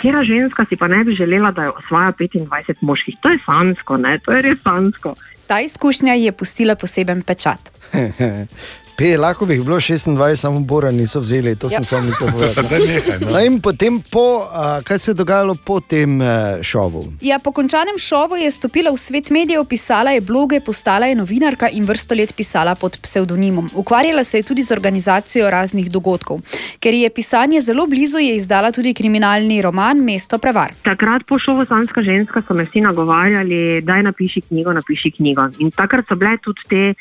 kera ženska si pa ne bi želela, da jo osvaja 25 moških? To je sansko, ne? to je res sansko. Ta izkušnja je pustila poseben pečat. <laughs> Pe, lahko bi jih bilo 26, samo Bora niso vzeli, to ja. sem samo mislil povedati. <laughs> Daj nehaj, no. No in potem, po, a, kaj se je dogajalo po tem eh, šovu? Ja, po končanem šovu je stopila v svet medijev, pisala je bloge, postala je novinarka in vrsto let pisala pod psevdonimom. Ukvarjala se je tudi z organizacijo raznih dogodkov. Ker je pisanje zelo blizu, je izdala tudi kriminalni roman Mesto prevar. Takrat po šovu Sanska ženska so me vsi nagovarjali, da napiši knjigo, napiši knjigo. In takrat so bile tudi te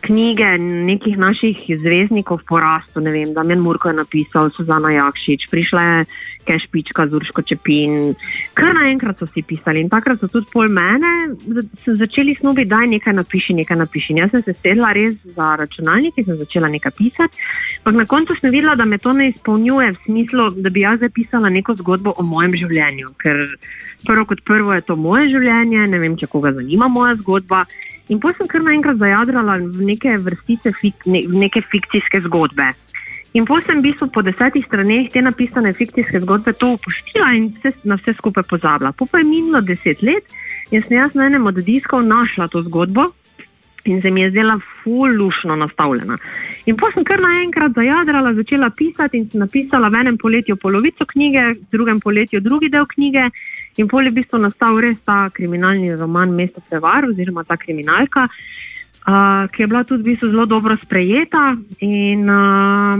knjige nekih naših zvezdnikov porastu. Ne vem, Damien Murko je napisal, Suzana Jakšič, prišla je Kešpička z Urško Čepin. Kar naenkrat so vsi pisali in takrat so tudi pol mene za- začeli snubiti, da nekaj napiši, nekaj napiši. In jaz sem se sedla res za računalnik in sem začela nekaj pisati. Ampak na koncu sem videla, da me to ne izpolnjuje v smislu, da bi jaz zapisala neko zgodbo o mojem življenju. Ker prvo kot prvo je to moje življenje, ne vem, če koga zanima moja zgodba. In potem sem kar naenkrat zajadrala v neke vrstice, fik, ne, v neke fikcijske zgodbe. In potem sem v bistvu po desetih straneh te napisane fikcijske zgodbe to upoštila in vse, na vse skupaj pozabila. Po pa je minilo deset let in sem jaz na enem od diskov našla to zgodbo in se mi je zdela ful lušno nastavljena. In pa sem kar naenkrat zajadrala, začela pisati in sem napisala v enem poletju polovico knjige, v drugem poletju drugi del knjige. In pol je v bistvu nastal res ta kriminalni roman Mesto prevar oziroma ta kriminalka, uh, ki je bila tudi v bistvu zelo dobro sprejeta. In uh,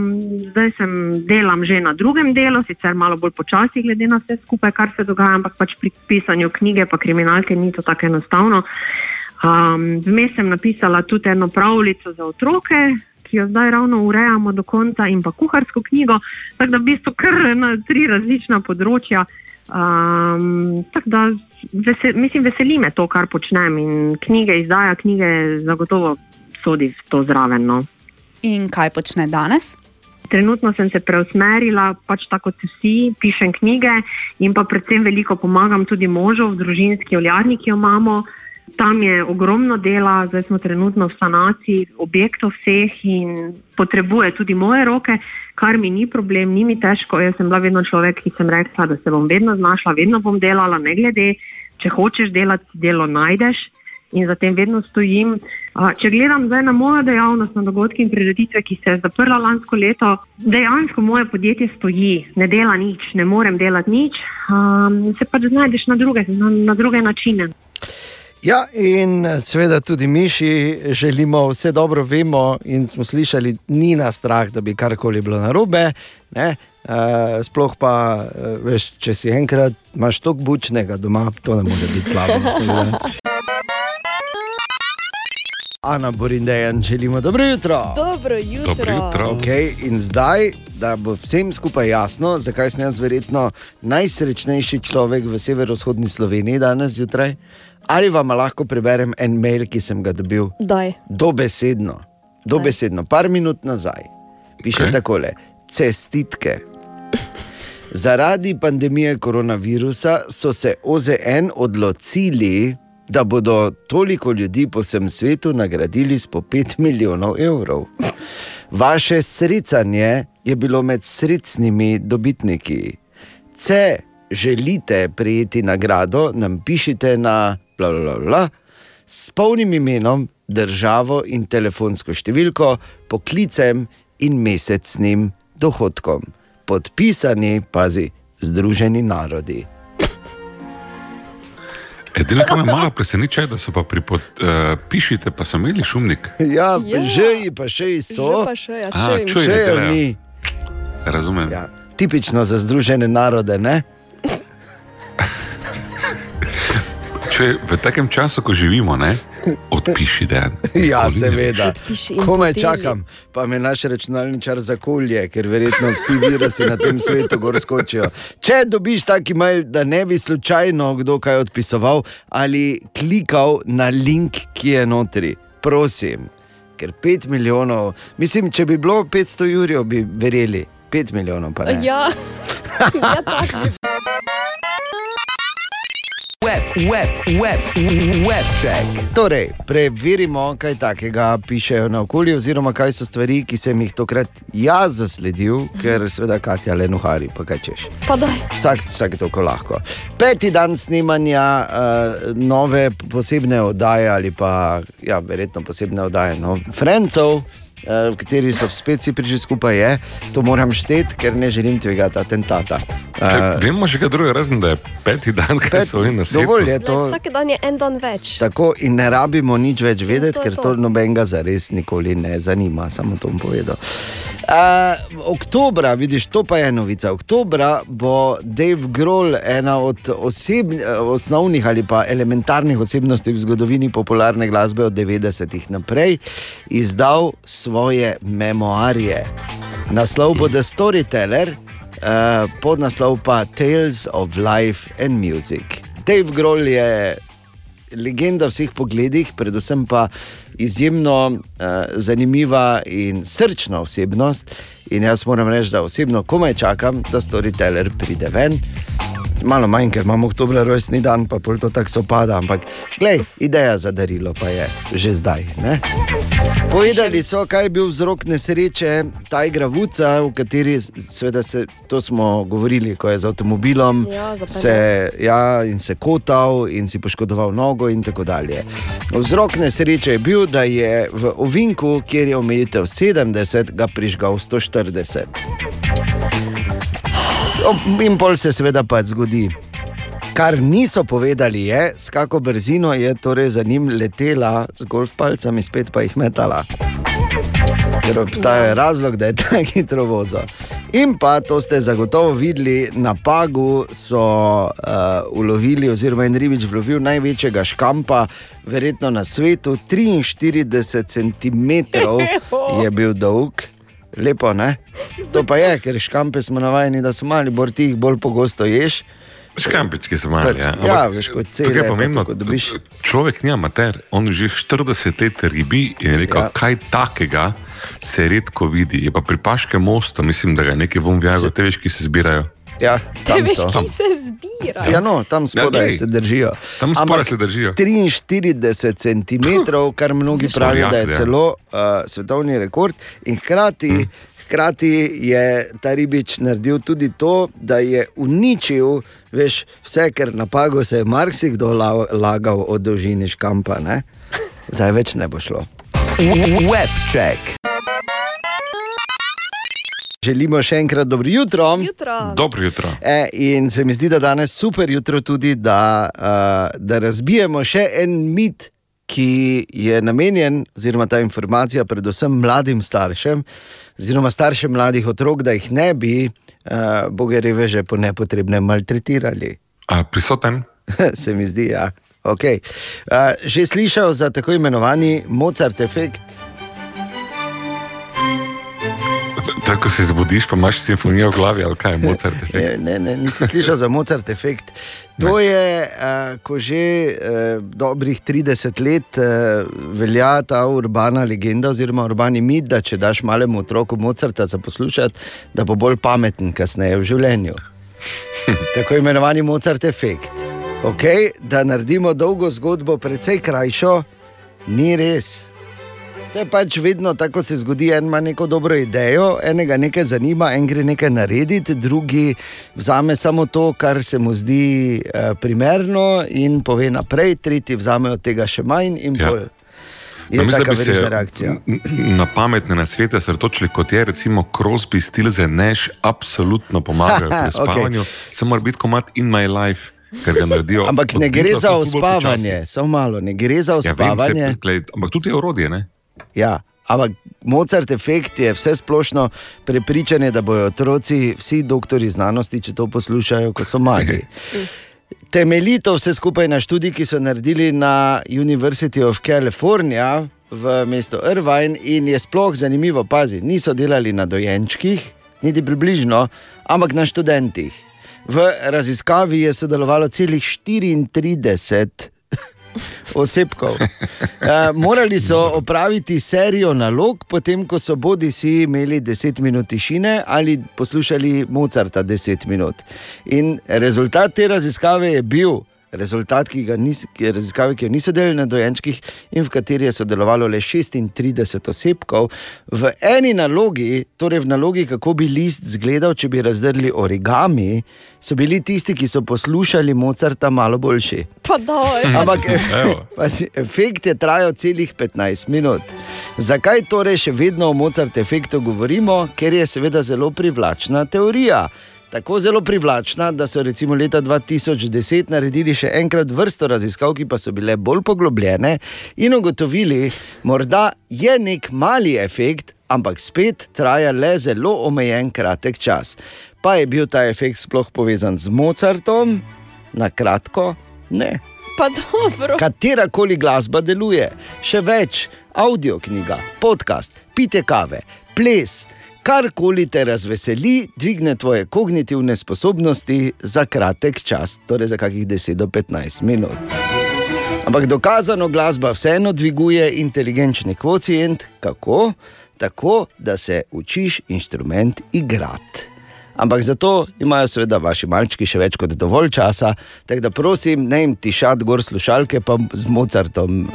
zdaj sem delam že na drugem delu, sicer malo bolj počasi glede na vse skupaj, kar se dogaja, ampak pač pri pisanju knjige pa kriminalke ni to tako enostavno. Um, Vmes sem napisala tudi eno pravljico za otroke, ki jo zdaj ravno urejamo do konca, in pa kuharsko knjigo, tako da v bistvu kar na tri različna področja. Um, tako da vesel, mislim, veseli me to, kar počnem in knjige, izdaja knjige, zagotovo sodi v to zraven. No. In kaj počne danes? Trenutno sem se preusmerila, pač tako kot vsi, pišem knjige in pa predvsem veliko pomagam tudi možu v družinski oljarni, ki jo imamo. Tam je ogromno dela, zdaj smo trenutno v sanaciji objektov vseh in potrebuje tudi moje roke, kar mi ni problem, ni mi težko. Jaz sem bila vedno človek, ki sem rekla, da se bom vedno znašla, vedno bom delala, ne glede, če hočeš delati, delo najdeš in zatem vedno stojim. Če gledam zdaj na mojo dejavnost, na dogodke in prireditve, ki se je zaprla lansko leto, dejansko moje podjetje stoji, ne dela nič, ne morem delati nič, um, se pač znajdeš na druge, na, na druge načine. Ja, in seveda tudi miši želimo, vse dobro vemo, in smo slišali, ni nas strah, da bi karkoli bilo narobe. Ne? Uh, sploh pa, uh, veš, če si enkrat imaš toliko bučnega doma, to ne more biti slabo. Ana Borindejan, želimo dobro jutro. Dobro jutro. Okay, in zdaj, da bo vsem skupaj jasno, zakaj sem jaz verjetno najsrečnejši človek v severovzhodni Sloveniji danes zjutraj, ali vam lahko preberem en mail, ki sem ga dobil Daj. dobesedno, dobesedno, par minut nazaj. Piše okay. takole: cestitke. Zaradi pandemije koronavirusa so se OZN odločili, da bodo toliko ljudi po vsem svetu nagradili s po 5 milijonov evrov. Vaše srcanje je bilo med srčnimi dobitniki. Če želite prejeti nagrado, nam pišite na bla, bla, bla, bla, s polnim imenom, državo in telefonsko številko, poklicem in mesečnim dohodkom. Podpisani, pazi, Združeni narodi. Edino, kar me malo preseneča, je, da so pa pri podpišite, pa so imeli šumnik. <laughs> Ja, Ja. ja. že pa še so. Že pa še, ja, A, čujem. čujem. Že jo delajo. ni. Razumem. Ja, tipično za Združene narode, ne? <laughs> Če v takem času, ko živimo, ne, <laughs> odpiši dan. Ja, Nikoli seveda. Komaj čakam, pa me naš računalničar zakolje, ker verjetno vsi virusi na tem svetu gor skočijo. Če dobiš taki mail, da ne bi slučajno kdo kaj odpisoval ali klikal na link, ki je notri, prosim. Ker 5 milijonov, mislim, če bi bilo 500 jurjev, bi verjeli. 5 milijonov pa ne. Ja, <laughs> ja tako bi Web, web, web, web check. Torej, preverimo, kaj takega pišejo na okolju, oziroma kaj so stvari, ki sem jih tokrat jaz zasledil, ker seveda Katja le nuhari, pa kaj češ. Pa daj. Vsak, vsak toliko lahko. Peti dan snemanja uh, nove posebne oddaje ali pa, ja, verjetno posebne oddaje, no, Francov. Uh, v kateri so spet vsi prišli skupaj, je, to moram šteti, ker ne želim tvegati atentata. Uh, Vemo še kaj drugega, razen da je peti dan, kaj so oni na svetu. dovolj je to. Vsak dan je en dan več. Tako in ne rabimo nič več vedeti, to ker to. to nobenega zares nikoli ne zanima, samo to bom povedal. Uh, oktobra, vidiš, to pa je novica. Oktobra bo Dave Grohl, ena od oseb, eh, osnovnih ali pa elementarnih osebnosti v zgodovini popularne glasbe od 90-ih naprej, izdal svoje memoarje. Naslov bo The Storyteller, uh, podnaslov pa Tales of Life and Music. Dave Grohl je legenda v vseh pogledih, predvsem pa izjemno uh, zanimiva in srčna osebnost. In jaz moram reči, da osebno komaj čakam, da Storyteller pride ven. Malo manj, ker imamo oktober rojstni dan, pa pol to tako sopada. Ampak, glej, ideja za darilo pa je že zdaj. Ne? Povedali so, kaj je bil vzrok nesreče, ta igra Vuca, v kateri seveda se, to smo govorili, ko je z avtomobilom Ja, se, ja, in se kotal in si poškodoval nogo in tako dalje. Vzrok nesreče je bil, da je v ovinku, kjer je omejitev 70, ga prižgal 140. In pol se seveda pač zgodi. Kar niso povedali, je, s kako brzino je torej za njim letela z golf palcami, spet pa jih metala. Ker obstaja razlog, da je tako <laughs> hitro vozil. In pa to ste zagotovo videli, na Pagu so uh, ulovili, oziroma en ribič vlovil največjega škampa, verjetno na svetu, 43 cm <laughs> je bil dolg. Lepo, ne? To pa je, ker škampe smo navajeni, da so mali, bolj ti jih bolj pogosto ješ. Škampički so mali. Ja, Ja, Ampak veš, kot tukaj cele, je pa pomembno, tako dobiš. človek ni amater, on že 40 let ribi in je rekel, ja. kaj takega se redko vidi. Je pa pri Paškem mostu, mislim, da ga je nekaj vom vjajo, te veš, ki se zbirajo. Ja, Te tam veš, so. ki se zbira. Ja, no, tam spodaj glej. se držijo. Tam spodaj se držijo. 43 cm, kar mnogi So pravijo, da je ja. celo uh, svetovni rekord. In hkrati, hkrati je ta ribič naredil tudi to, da je uničil veš, vse, ker na pago se je marsikdo la- lagal o dolžini škampa. Ne? Zdaj več ne bo šlo. Webcheck. Želimo še enkrat dobro jutro. jutro. Dobro jutro. E, in se mi zdi, da danes super jutro tudi, da, uh, da razbijemo še en mit, ki je namenjen, oziroma ta informacija, predvsem mladim staršem, oziroma staršem mladih otrok, da jih ne bi, uh, bogereve, že po nepotrebnem maltretirali. A, prisoten? <laughs> se mi zdi, ja. Okay. Uh, že slišal za tako imenovani Mozart efekt? Tako se zbudiš, pa imaš simfonijo v glavi, ali kaj je Mozart Ne, efekt. ne, ne, nisi slišal za Mozart efekt. To je, uh, ko že uh, dobrih 30 let uh, velja ta urbana legenda, oziroma urbani mit, da če daš malemu otroku Mozarta za poslušati, da bo bolj pameten kasneje v življenju. <laughs> Tako imenovani Mozart efekt. Okay, da naredimo dolgo zgodbo, precej krajšo, ni res. To je pač vedno tako, se zgodi, en ima neko dobro idejo, enega nekaj zanima, en gre nekaj narediti, drugi vzame samo to, kar se mu zdi eh, primerno in pove naprej, tretji vzame od tega še manj in Ja. bolj. Je Namesto, da bi se reakcija. na pametne nasvete osredotočili, kot je recimo Crosby, Stilze, Neš, absolutno pomagajo pri spavanju, <laughs> okay. samo mora biti komat in my life, naredijo. Ampak ne gre za uspavanje, samo malo, ne gre za Ja, vem, uspavanje. se, gled, ampak tudi je orodje, ne? Ja, ampak Mozart efekt je vse splošno prepričanje, da bodo otroci, vsi doktori znanosti, če to poslušajo, ko so mali. <laughs> Temeljito vse skupaj na študiji, ki so naredili na University of California v mestu Irvine, in je sploh zanimivo paziti, niso delali na dojenčkih, niti približno, ampak na študentih. V raziskavi je sodelovalo celih 34 osebkov. Uh, morali so opraviti serijo nalog, potem ko so bodi si imeli 10 minut tišine ali poslušali Mozarta 10 minut. In rezultat te raziskave je bil. Rezultat, ki ga nis, ki je raziskave, ki jo niso delali na dojenčkih, in v kateri je sodelovalo le 36 osebkov, v eni nalogi, torej v nalogi, kako bi list izgledal, če bi razdrli origami, so bili tisti, ki so poslušali Mozarta, malo boljši. Pa. <laughs> Ampak pazi, efekt je trajal celih 15 minut. Zakaj torej še vedno o Mozart efektu govorimo? Ker je seveda zelo privlačna teorija. Tako zelo privlačna, da so recimo leta 2010 naredili še enkrat vrsto raziskav, ki pa so bile bolj poglobljene in ugotovili, morda je nek mali efekt, ampak spet traja le zelo omejen kratek čas. Pa je bil ta efekt sploh povezan z Mozartom? Na kratko, ne. Katera koli glasba deluje, še več, audio knjiga, podcast, pite kave, ples, karkoli te razveseli, dvigne tvoje kognitivne sposobnosti za kratek čas, torej za kakih 10 do 15 minut. Ampak dokazano glasba vseeno dviguje inteligenčni kvocijent, kako? Tako, da se učiš inštrument igrati. Ampak zato imajo seveda vaši malčki še več kot dovolj časa. Tako da prosim, ne jim tišati gor slušalke, pa z Mozartom.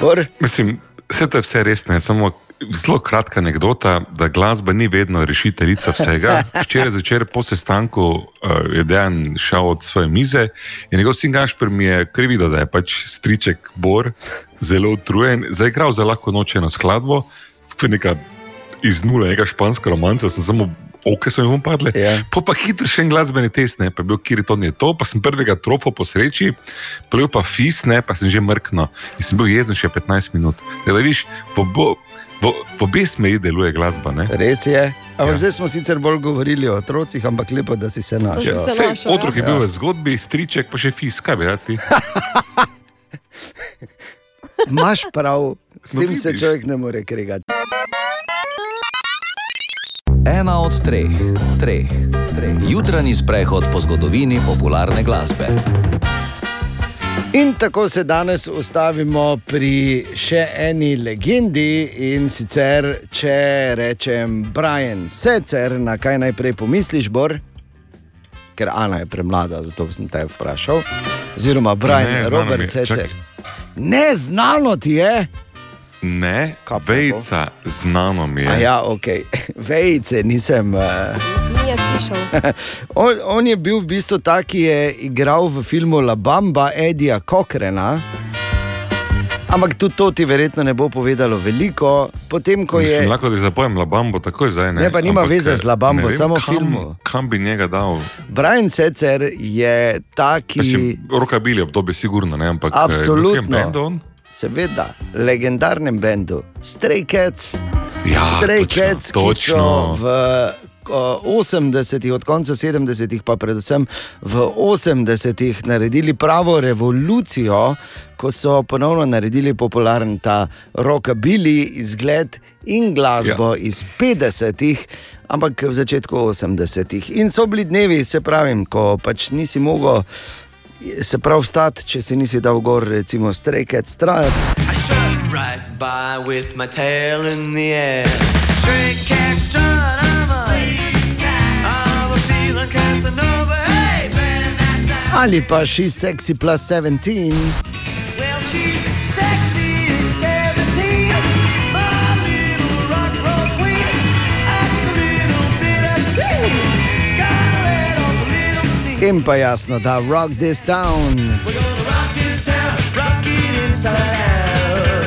Uh, Mislim, vse to je vse res, ne samo. Zelo kratka anekdota, da glasba ni vedno rešiteljica vsega. <laughs> Včeraj zvečer po sestanku uh, je dejan šel od svoje mize in njegov sin Gašper mi je kar videl, da je pač striček Bor zelo utrujen, zaigral za lahko nočeno skladbo, neka iz nule, neka španska romanca, sem samo oke so mi padle. Ja. Po pa hitro še en glasbeni test, ne, pa je bil kjer je to, pa sem prvega trofo po sreči, prejel pa fis, ne, pa sem že mrkno in sem bil jezen še 15 minut. Tako Da, viš, v, obo, v, v obe smeri deluje glasba. Ne? Res je. Ampak ja. zdaj smo sicer bolj govorili o otrocih, ampak lepo, da si se našel. Ja, sej, otrok je bil v zgodbi, striček pa še fis, kaj bi radi. <laughs> Imaš prav, s No, tem se vidiš. človek ne more kregati. Ena od treh, treh, treh. Jutranji sprehod po zgodovini popularne glasbe. In tako se danes ustavimo pri še eni legendi in sicer, če rečem Brian Secer, na kaj najprej pomisliš, Bor? Ker Ana je premlada, zato sem te vprašal. Oziroma Brian Ne, Robert je, Secer. čakaj. Neznano ti je. Ne, vejca, znano mi je. A ja, ok, <laughs> vejce nisem. Uh... Ni je slišal. <laughs> On, on je bil v bistvu ta, ki je igral v filmu La Bamba Edija Kokrena. Ampak tudi to ti verjetno ne bo povedalo veliko. Potem, ko je. Mislim, lahko ti zapojem Labambo takoj zdaj. Ne, Ne, pa nima Ampak, veze z La vem, samo kam, filmu. Kam bi njega dal? Brian Secer je ta, ki. Mislim, rokabili obdobje, sigurno, ne, ampak eh, Absolutno. Seveda, legendarnem bendu Stray Cats. Ja, Stray točno, Cats, ki točno. so v o, 80-ih, od konca 70-ih, pa predvsem v 80-ih naredili pravo revolucijo, ko so ponovno naredili popularen ta rockabilly izgled in glasbo ja. iz 50-ih. Ampak v začetku 80-ih. In so bili dnevi, se pravi, ko pač nisi mogel se prav vstati, če si nisi dal gor, recimo, streket, strajati. right by with my tail in the air. Stray cat strut, I'm a I'm a feeling Casanova. Hey, Ali pa she's sexy plus 17. In pa jasno, da rock this town. Rock this town, rock it inside out.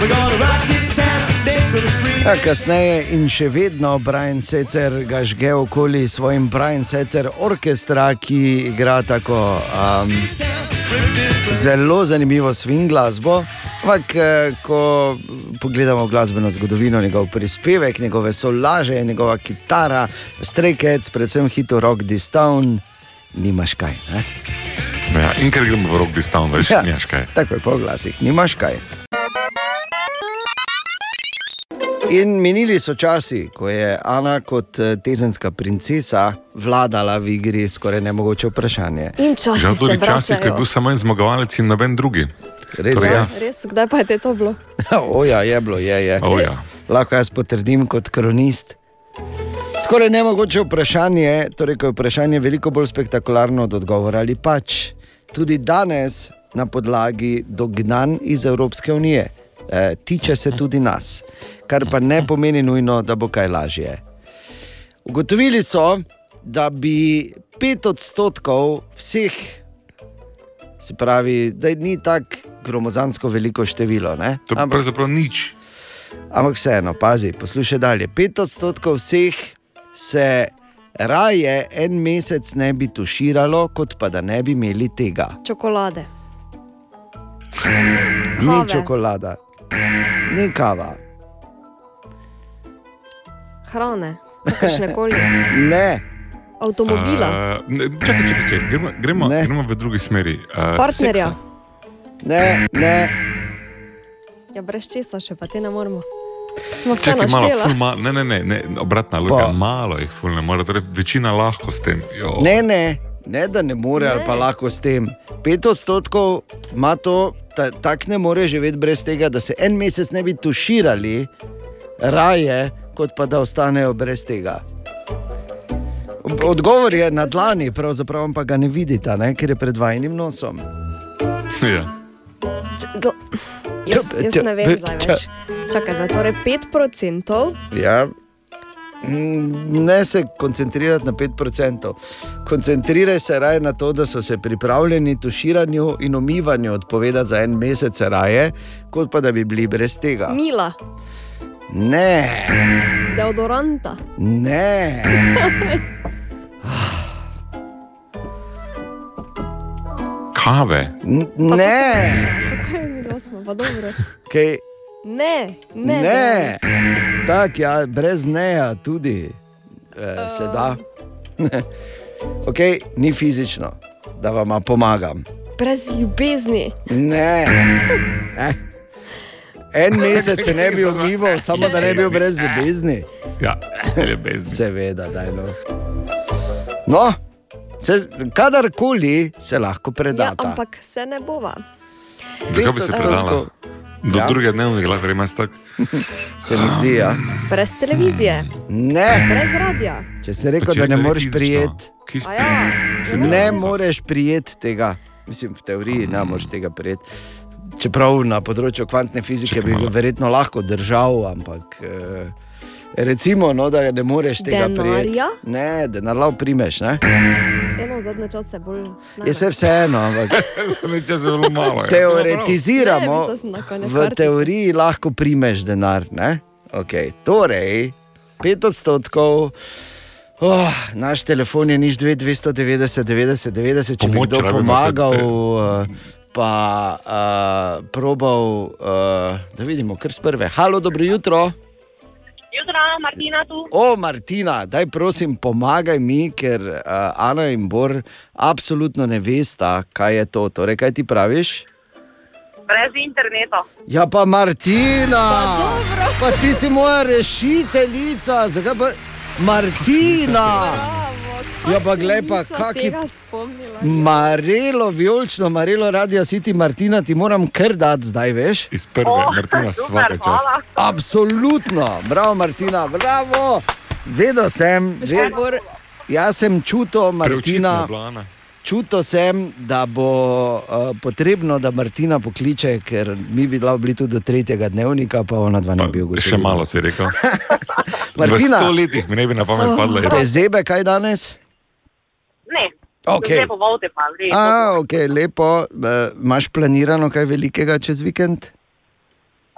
We're gonna rock this town. Ja, kasneje in še vedno Brian Secer ga žge okoli svojim Brian Secer orkestra, ki igra tako um, zelo zanimivo swing glasbo. Ampak, eh, ko pogledamo glasbeno zgodovino, njegov prispevek, njegove solaže, njegova kitara, strekec, predvsem hitu Rock This Town, nimaš kaj. Ne? Ja, in ker gremo v rok distan, veš, ja. nimaš kaj. Takoj po glasih, nimaš kaj. In minili so časi, ko je Ana kot eh, tezenska princesa vladala v igri skoraj nemogoče vprašanje. In časi Žal tudi časi, ko je bil samo en zmagovalec in noben drugi. Res Torej je. jaz. Res, kdaj pa je te to bilo? <laughs> Oja, je bilo, je. je. O ja. Lahko jaz potrdim kot kronist. Skoraj nemogoče vprašanje, torej ko je vprašanje veliko bolj spektakularno od odgovora ali pač. Tudi danes na podlagi dognanj iz Evropske unije. Eh, tiče se tudi nas, kar pa ne pomeni nujno, da bo kaj lažje. Ugotovili so, da bi pet odstotkov vseh, se pravi, da ni tako gromozansko veliko število. Ne? To je pravzaprav nič. Ampak vseeno, pazi, poslušaj dalje. Pet odstotkov vseh se raje en mesec ne bi tuširalo, kot pa da ne bi imeli tega. Čokolade. Ni Kave. čokolada, ni kava. Hrane, kakršne koli. Ne, Avtomobila, Uh, ne, čakaj, čakaj, čakaj. Gremo, gremo, gremo v drugi smeri. Uh, partnerja. ne, ne. Ja, brez česa še pa te ne moremo. Smo vse Čakaj, malo, naštela. ful, ma, ne, ne, ne, ne, obratna logika, malo jih ful ne more, torej večina lahko s tem. Jo. Ne, ne, ne, da ne more ne. ali pa lahko s tem. Pet odstotkov ima to, ta, tak ne more živeti brez tega, da se en mesec ne bi tuširali, raje, kot pa da ostanejo brez tega. Odgovor je na dlani, pravzaprav pa ga ne vidite, ne? ker je pred vajnim nosom. Ja. Č- gl- Jaz, jaz ne vem zdaj več. Čakaj, za torej 5%. Ja. Mm, Ne se koncentrirati na 5%. Koncentriraj se raje na to, da so se pripravljeni tuširanju in umivanju odpovedati za en mesec raje, kot pa da bi bili brez tega. Mila, Ne, deodoranta. ne. <laughs> Kave. N- Ne, Kaj mi dva smo, pa dobro. Kaj, Ne, ne. ne. Tako, ja, brez neja tudi eh, se da. <laughs> okay, ni fizično, da vam pomagam. Brez ljubezni. Ne. <laughs> Eh. En mesec se ne bi umival, <laughs> samo da ne bi bil brez ljubezni. Ja, <laughs> ljubezni. Seveda, da je no. No, se, kadarkoli se lahko Ja, predata. ampak se ne bova. Zakaj bi se predala? Do Ja. ja. drugega dnevnega lahko gremo jaz tako. <laughs> Se mi zdi, ja. Brez televizije. Ne. Brez radia. Če si rekel, če da ne moreš prijeti, ja. ne moreš prijeti tega. Mislim, v teoriji ne moreš tega prijeti. Čeprav na področju kvantne fizike bi ga verjetno lahko držal, ampak eh, recimo, no, da ne moreš tega prijeti. Ne, denar lahko primeš. Ne? Eno zadnje čase bolj. Je se vseeno, ampak <laughs> Če zelo malo. je. teoretiziramo. Ne, V teoriji lahko primeš denar. ne? Okay. Torej, 5 odstotkov. Oh, naš telefon je nič 2, 290, 90, 90, če bi Pomoč kdo rabimo, pomagal, te- eh, pa uh, probal, uh, da vidimo, kar z prve. Halo, dobro jutro. Jutro, Martina tu. O, Martina, daj prosim, pomagaj mi, ker uh, Ana in Bor absolutno ne vesta, kaj je to. Torej, kaj ti praviš? Brez interneta. Ja, pa Martina, pa, pa ti si moja rešiteljica, zakaj pa Martina? Ja, pa glej, pa kaki Tega spomnila. Marelo, vijolično, Marelo, radio City, Martina, ti moram kar dati zdaj, veš? Iz prve, Oh, Martina, svaka čast. hvala. Absolutno, bravo, Martina, bravo. Vedel sem, kaj, Bor, jaz sem čutil, Martina. je. Čutil sem, da bo uh, potrebno, da Martina pokliče, ker mi bi lahko bili tudi do tretjega dnevnika, pa ona dva ne bi ugotovila. Še malo si rekel. <laughs> Martina. V sto letih mi ne bi na pamet padlo. Te zebe kaj danes? Ne. Okej. Lepo volte pa, lepo. A, ok, lepo. Uh, imaš planirano kaj velikega čez vikend?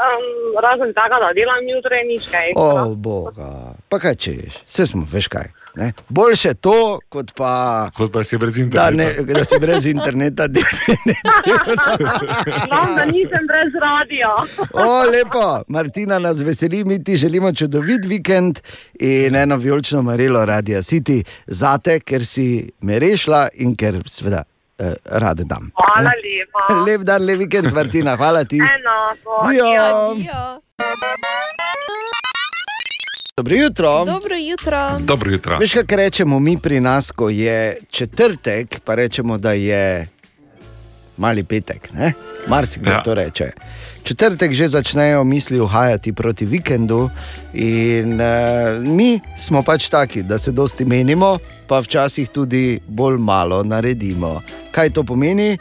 Um, razen tega, da delam jutri, nič kaj. O, boga. Pa kaj češ, vse smo, veš kaj. Ne? Boljše to, kot pa. Kot pa si brez Da, interneta. ne, da si brez interneta. Znam, da nisem brez radia. O, lepo, Martina nas veseli, mi ti želimo čudovit vikend in eno vijolično marelo Radia City zate, ker si me rešila in ker seveda eh, rade dam. Hvala lepa. Lep dan, lep vikend, Martina, hvala ti. Enako. Dio. Adijo. Dobro jutro. Dobro jutro. Dobro jutro. Veš, kaj rečemo mi pri nas, ko je četrtek, pa rečemo, da je mali petek, ne? Marsikdo. Ja. to reče. Četrtek že začnejo misli uhajati proti vikendu, in uh, mi smo pač taki, da se dosti menimo, pa včasih tudi bolj malo naredimo. Kaj to pomeni?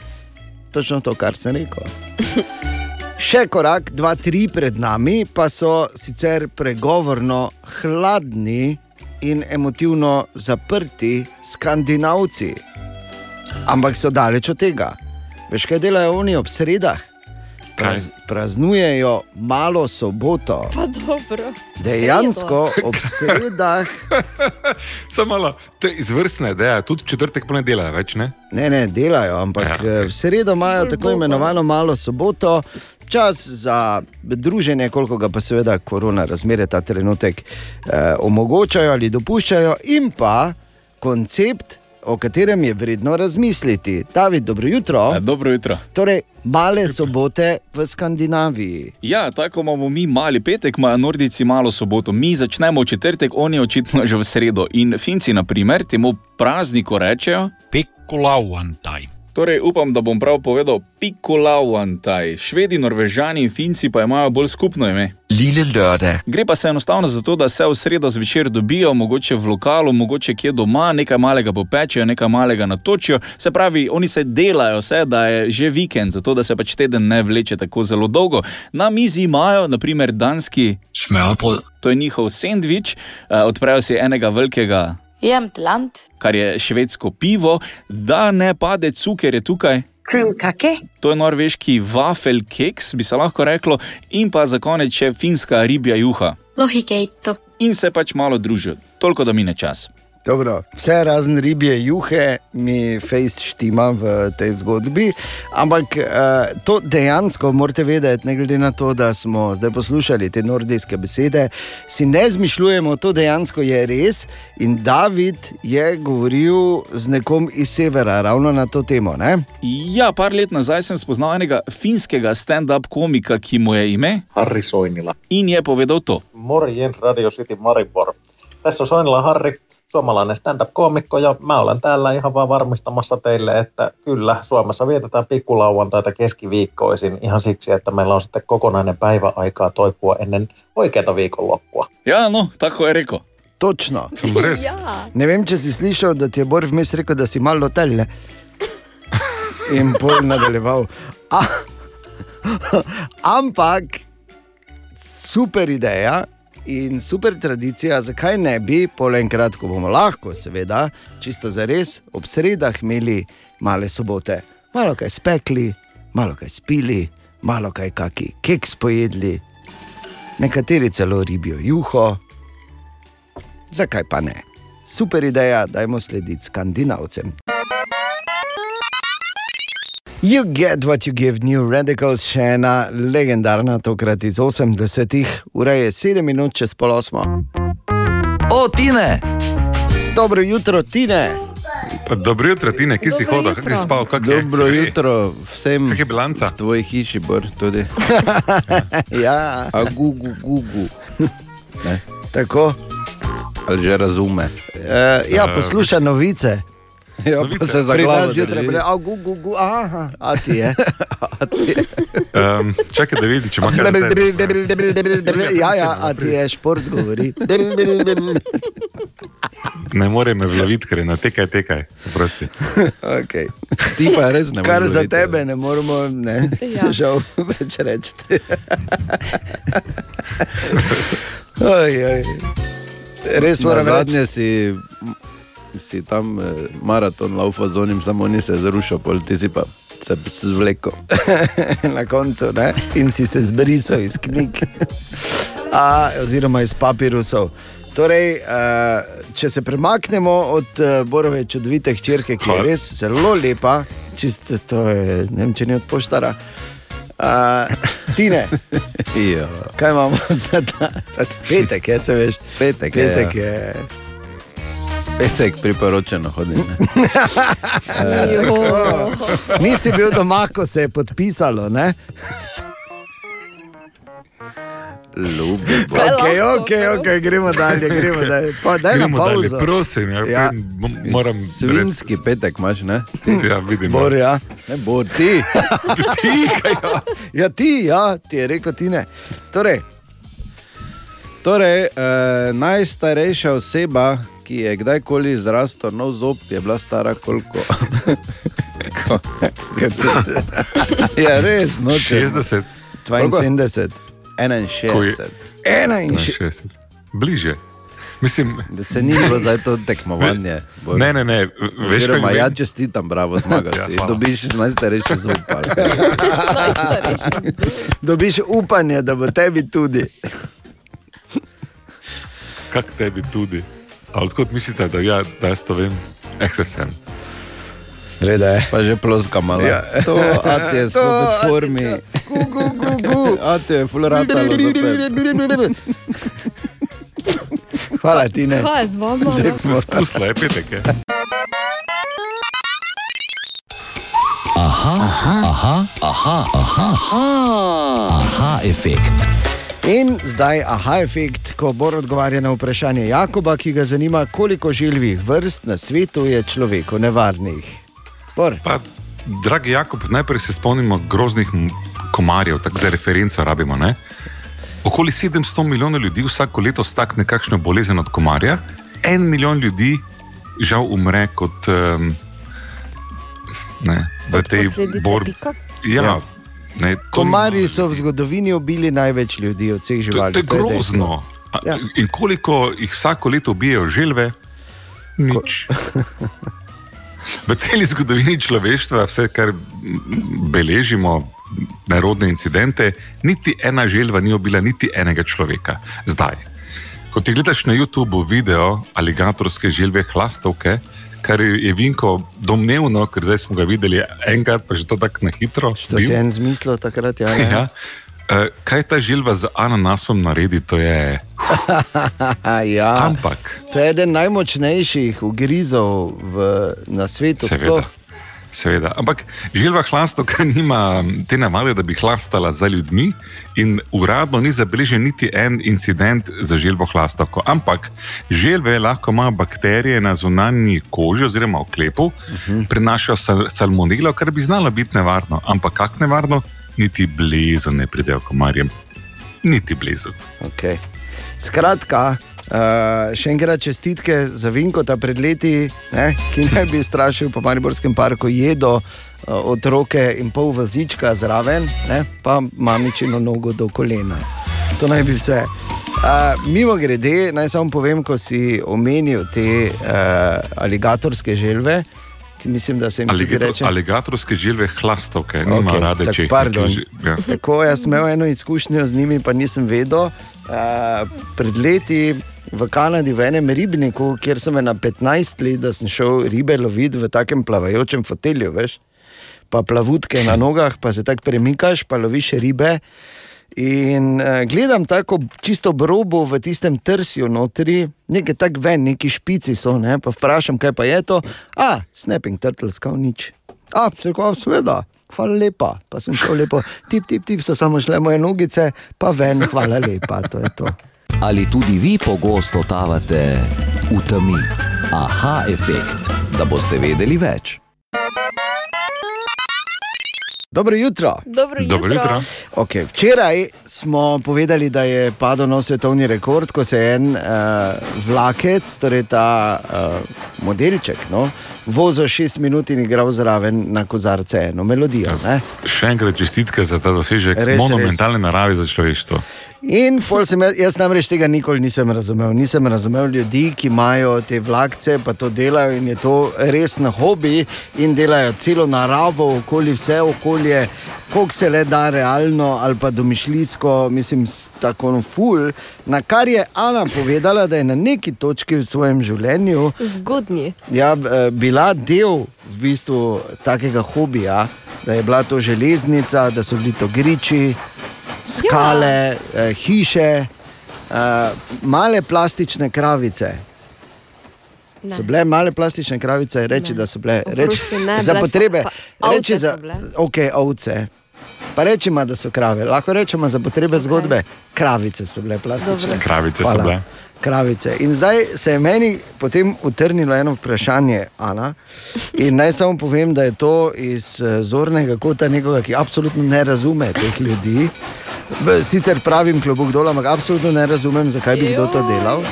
Točno to, kar sem rekel. <laughs> Še korak, dva, tri pred nami, pa so sicer pregovorno hladni in emotivno zaprti skandinavci. Ampak so daleč od tega. Veš, kaj delajo oni ob sredah? Praz, praznujejo malo soboto. Pa dobro. Dejansko ob sredah. <laughs> Samo malo, to je izvrstna ideja, tudi v četrtek pa ne delajo več, ne? Ne, ne, delajo, ampak ja, v sredo imajo tako imenovano malo soboto, čas za druženje, koliko ga pa seveda korona razmere ta trenutek eh, omogočajo ali dopuščajo, in pa koncept, o katerem je vredno razmisliti. David, dobro jutro. Dobro jutro. Torej, male sobote v Skandinaviji. Ja, tako imamo mi mali petek, imajo Nordici malo soboto. Mi začnemo v četrtek, oni očitno že v sredo. In Finci, na primer, temu prazniku rečejo: Pikkulauantai. Torej, upam, da bom prav povedal Pikolauantaj. Švedi, Norvežani in Finci pa imajo bolj skupno ime. Lille lørdag. Gre pa se enostavno za to, da se v sredo zvečer dobijo, mogoče v lokalu, mogoče kje doma, nekaj malega popečejo, nekaj malega natočijo. Se pravi, oni se delajo, vse, da je že vikend, zato da se pač teden ne vleče tako zelo dolgo. Na mizi imajo, naprimer, danski smørbrød. To je njihov sendvič, eh, odprejo si enega velikega, Jem tlant. kar je švedsko pivo, da ne pade cuker je tukaj. Kake? To je norveški wafel keks, bi se lahko reklo, in pa za konec še finska ribja juha. Lohikeito. In se pač malo družijo, toliko da mine čas. Dobro, vse razen ribje juhe mi fejst štima v tej zgodbi, ampak uh, to dejansko morate vedeti, ne glede na to, da smo zdaj poslušali te nordijske besede, si ne zmišljujemo, to dejansko je res. In David je govoril z nekom iz severa, ravno na to temo. Ne? Ja, par let nazaj sem spoznal enega finskega stand-up komika, ki mu je ime Harri Soinila. in je povedal to. Morjens Radio City Maribor. Tässä on Soinila Harri, suomalainen stand-up-koomikko ja mä olen täällä ihan vaan varmistamassa teille, että kyllä Suomessa vietetään pikkulauantaita keskiviikkoisin ihan siksi, että meillä on sitten kokonainen päivä aikaa toipua ennen oikeata viikonloppua. Ja, no, tako je rekel. Točno. Sem <laughs> res? Ja. Ne vem, če si slišal, da ti je Bor vmes rekel, da si malo tele. In pol nadaljeval. A, <laughs> ampak super ideja in super tradicija, zakaj ne bi, polenkrat, ko bomo lahko, seveda, čisto za res, ob sredah imeli male sobote. Malo kaj spekli, malo kaj spili, malo kaj kaki keks pojedli, nekateri celo ribijo juho. Zakaj pa ne? Super ideja, dajmo slediti skandinavcem. You get what you give, New Radicals, še ena legendarna, tokrat iz 80-ih, ura je 7 minut čez pol osmo. O, Tine! Dobro jutro, Tine! Dobro jutro, Tine, kje si hodil, kako si spal, kako je? Dobro jutro vsem. Kak je bilanca? V tvoji hiši, Bor, tudi. <laughs> ja. A gugu, gugu. Ne. Tako. Ali že razume? Uh, ja, posluša novice. Ja, pa se zaglava zjutraj drži. bile, a gu, gu, gu, aha, a ti je. <laughs> A ti je. Um, čakaj, da vidim, če ima kaj za tebe. Ja, ja, a ti je šport govori. Ne more me vloviti, ker je na tekaj, tekaj. Prosti. Okay. Ti pa res ne Kar moreš za loviti, tebe ne moremo, ne, Ja. <laughs> žal več reči. <laughs> Oj, oj. Res moram reči. Zadnje si, si tam eh, maraton laufa z onim, samo ni se zrušil, pol ti si pa se zvlekel. <laughs> na koncu, ne? in si se zbrisal iz knjig, A, oziroma iz papirusov. Torej, uh, če se premaknemo od uh, Borove čudovite hčerke, ki je res zelo lepa, čisto to je, ne vem, če ni od poštara. Uh, Tine, <laughs> ja. kaj imamo za ta petek, je, se veš? Petek je, petek ja. je. Petek priporočeno hodim. Tako. <laughs> <laughs> Nisi bil doma, ko se je podpisalo, ne? Ljubi. Ok, ok, ok, gremo dalje, gremo dalje. Pa, daj na Gremo dalje, pauzo. prosim, ja, Ja. moram Svinski petek imaš, ne? Ja, vidim. Bor, ja. Ne, Bor, ti. <laughs> ti, kaj jaz? Ja, ti, ja, ti je rekel, ti ne. Torej, Torej, eh, najstarejša oseba, ki je kdajkoli zrastel nov zob, je bila stara koliko? <laughs> ja, res, no, če- 60. 72. 61. 61. Bliže. Mislim, Da se ni bilo za to tekmovanje. Bor. Ne, ne, ne, veš, Oziroma, kaj ja, čestitam, bravo, zmagal <laughs> Ja, si. hvala. Dobiš najstarejši kaj. <laughs> Dobiš upanje, da bo tebi tudi. Kak tebi tudi. A odkot mislite, da, ja, da jaz to vem? Eksersen. Reda je. Pa že ploska malo. Ja. To, a ti je v ti- formi. Gu, gu, gu, gu. A ti je zopet. Hvala ti, ne. Je z vama? Spustila je petek. Je. Aha, aha, aha, aha, aha, aha, aha, efekt. In zdaj aha efekt, ko Bor odgovarja na vprašanje Jakoba, ki ga zanima, koliko živih vrst na svetu je človeku nevarnih. Bor. Pa dragi Jakob, najprej se spomnimo groznih komarjev, tako za referenco rabimo. Ne? Okoli 700 milijonov ljudi vsako leto stakne kakšno bolezen od komarja, en milijon ljudi žal umre kot um, ne, v tej borbi. Ja, Ja. Ne, to, Komarji so v zgodovini ubili največ ljudi od vseh to, živali. to je dejstvo. grozno. A, Ja. In koliko jih vsako leto ubijajo želve? Nič. <laughs> V celi zgodovini človeštva, vse, kar beležimo, narodne incidente, niti ena želva ni ubila niti enega človeka. Zdaj, ko ti gledaš na YouTubu video aligatorske želve hlastovke, kar je Vinko domnevno, ker zdaj smo ga videli enkrat, pa že to tako na hitro. To si en zmislil takrat, ja. ne? Ja. Uh, <laughs> kaj ta želva z ananasom naredi, to je. <laughs> ja. Ampak, To je eden najmočnejših ugrizov v, na svetu. seveda. sploh. Seveda. Ampak želva hlastovka <laughs> nima te navade, da bi hlastala za ljudmi, in uradno ni zabeležen niti en incident za želvo hlastovko. Ampak želve lahko imajo bakterije na zunanji koži oziroma v klepu, uh -huh. prenašajo sal salmonelo, kar bi znalo biti nevarno. Ampak kako nevarno, niti blizu ne pridejo komarjem. Niti blizu. Okay. Skratka, uh, še enkrat čestitke za Vinkota pred leti, ne, ki naj bi strašil po Mariborskem parku, jedo uh, otroke in pol vozička zraven, ne, pa mamičino nogo do kolena. To naj bi vse. Uh, mimo grede, naj samo povem, ko si omenil te uh, aligatorske želve, mislim, da se jim Aligator, reče. aligatorske želve hlastovke, okay, nima Okej, rade tak- če jih že- ja. Tako jaz sem imel eno izkušnjo z njimi, pa nisem vedel. Uh, pred leti v Kanadi, v enem ribniku, kjer sem na 15 let, da sem šel ribe loviti v takem plavajočem fotelju, veš, pa plavutke na nogah, pa se tako premikaš, pa loviš ribe. In uh, gledam tako čisto brobo v tistem trsju notri, nekaj tak ven, neki špici so, ne? pa vprašam, kaj pa je to. A, snapping turtles, kao nič. A, tako, seveda, hvala lepa. Pa sem šel lepo, tip, tip, tip, so samo šle moje nogice, pa ven, hvala lepa, to je to. Ali tudi vi pogosto totavate v temi? Aha, efekt, da boste vedeli več. Dobro jutro. Dobro jutro. Dobro jutro. Okay, včeraj smo povedali, da je padel nov svetovni rekord, ko se je en uh, vlakec, torej ta uh, modelček, no, vozil šest minut in igral zraven na kozarce eno melodijo. Ne? Še enkrat čestitke za ta dosežek Res, monumentalne narave za človeštvo. In pol sem jaz, jaz namreč tega nikoli nisem razumel. Nisem razumel ljudi, ki imajo te vlakce, pa to delajo in je to res na hobi in delajo celo naravo, okoli vse okolje, koliko se le da realno ali pa domišljijsko, mislim, tako no ful. Na kar je Ana povedala, da je na neki točki v svojem življenju Zgodnji. ja, eh, bila del v bistvu takega hobija, da je bila to železnica, da so bili to griči, skale, ja. eh, hiše, eh, male plastične kravice. Ne. So bile male plastične kravice, reči, da so bile Oprosti, ne, za bile so potrebe. pa Reči za so okay, ovce. Pa rečemo, da so krave. Lahko rečemo za potrebe okay. zgodbe. Kravice so bile plastične. Dobro. Kravice so Hvala. bile. Kravice. In zdaj se je meni potem utrnilo eno vprašanje, Ana. In naj samo povem, da je to iz eh, zornega kota nekoga, ki absolutno ne razume teh ljudi. Sicer pravim klobuk dol, ampak absolutno ne razumem, zakaj bi kdo to delal.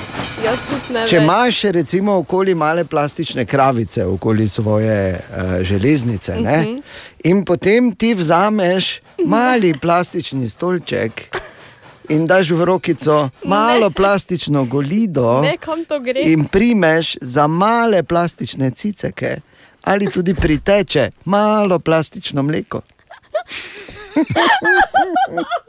Ne Če imaš recimo okoli male plastične kravice, okoli svoje uh, železnice, uh Mhm. -huh. in potem ti vzameš mali plastični stolček in daš v rokico malo plastično golido Ne, in primeš za male plastične ciceke ali tudi priteče malo plastično mleko. <laughs>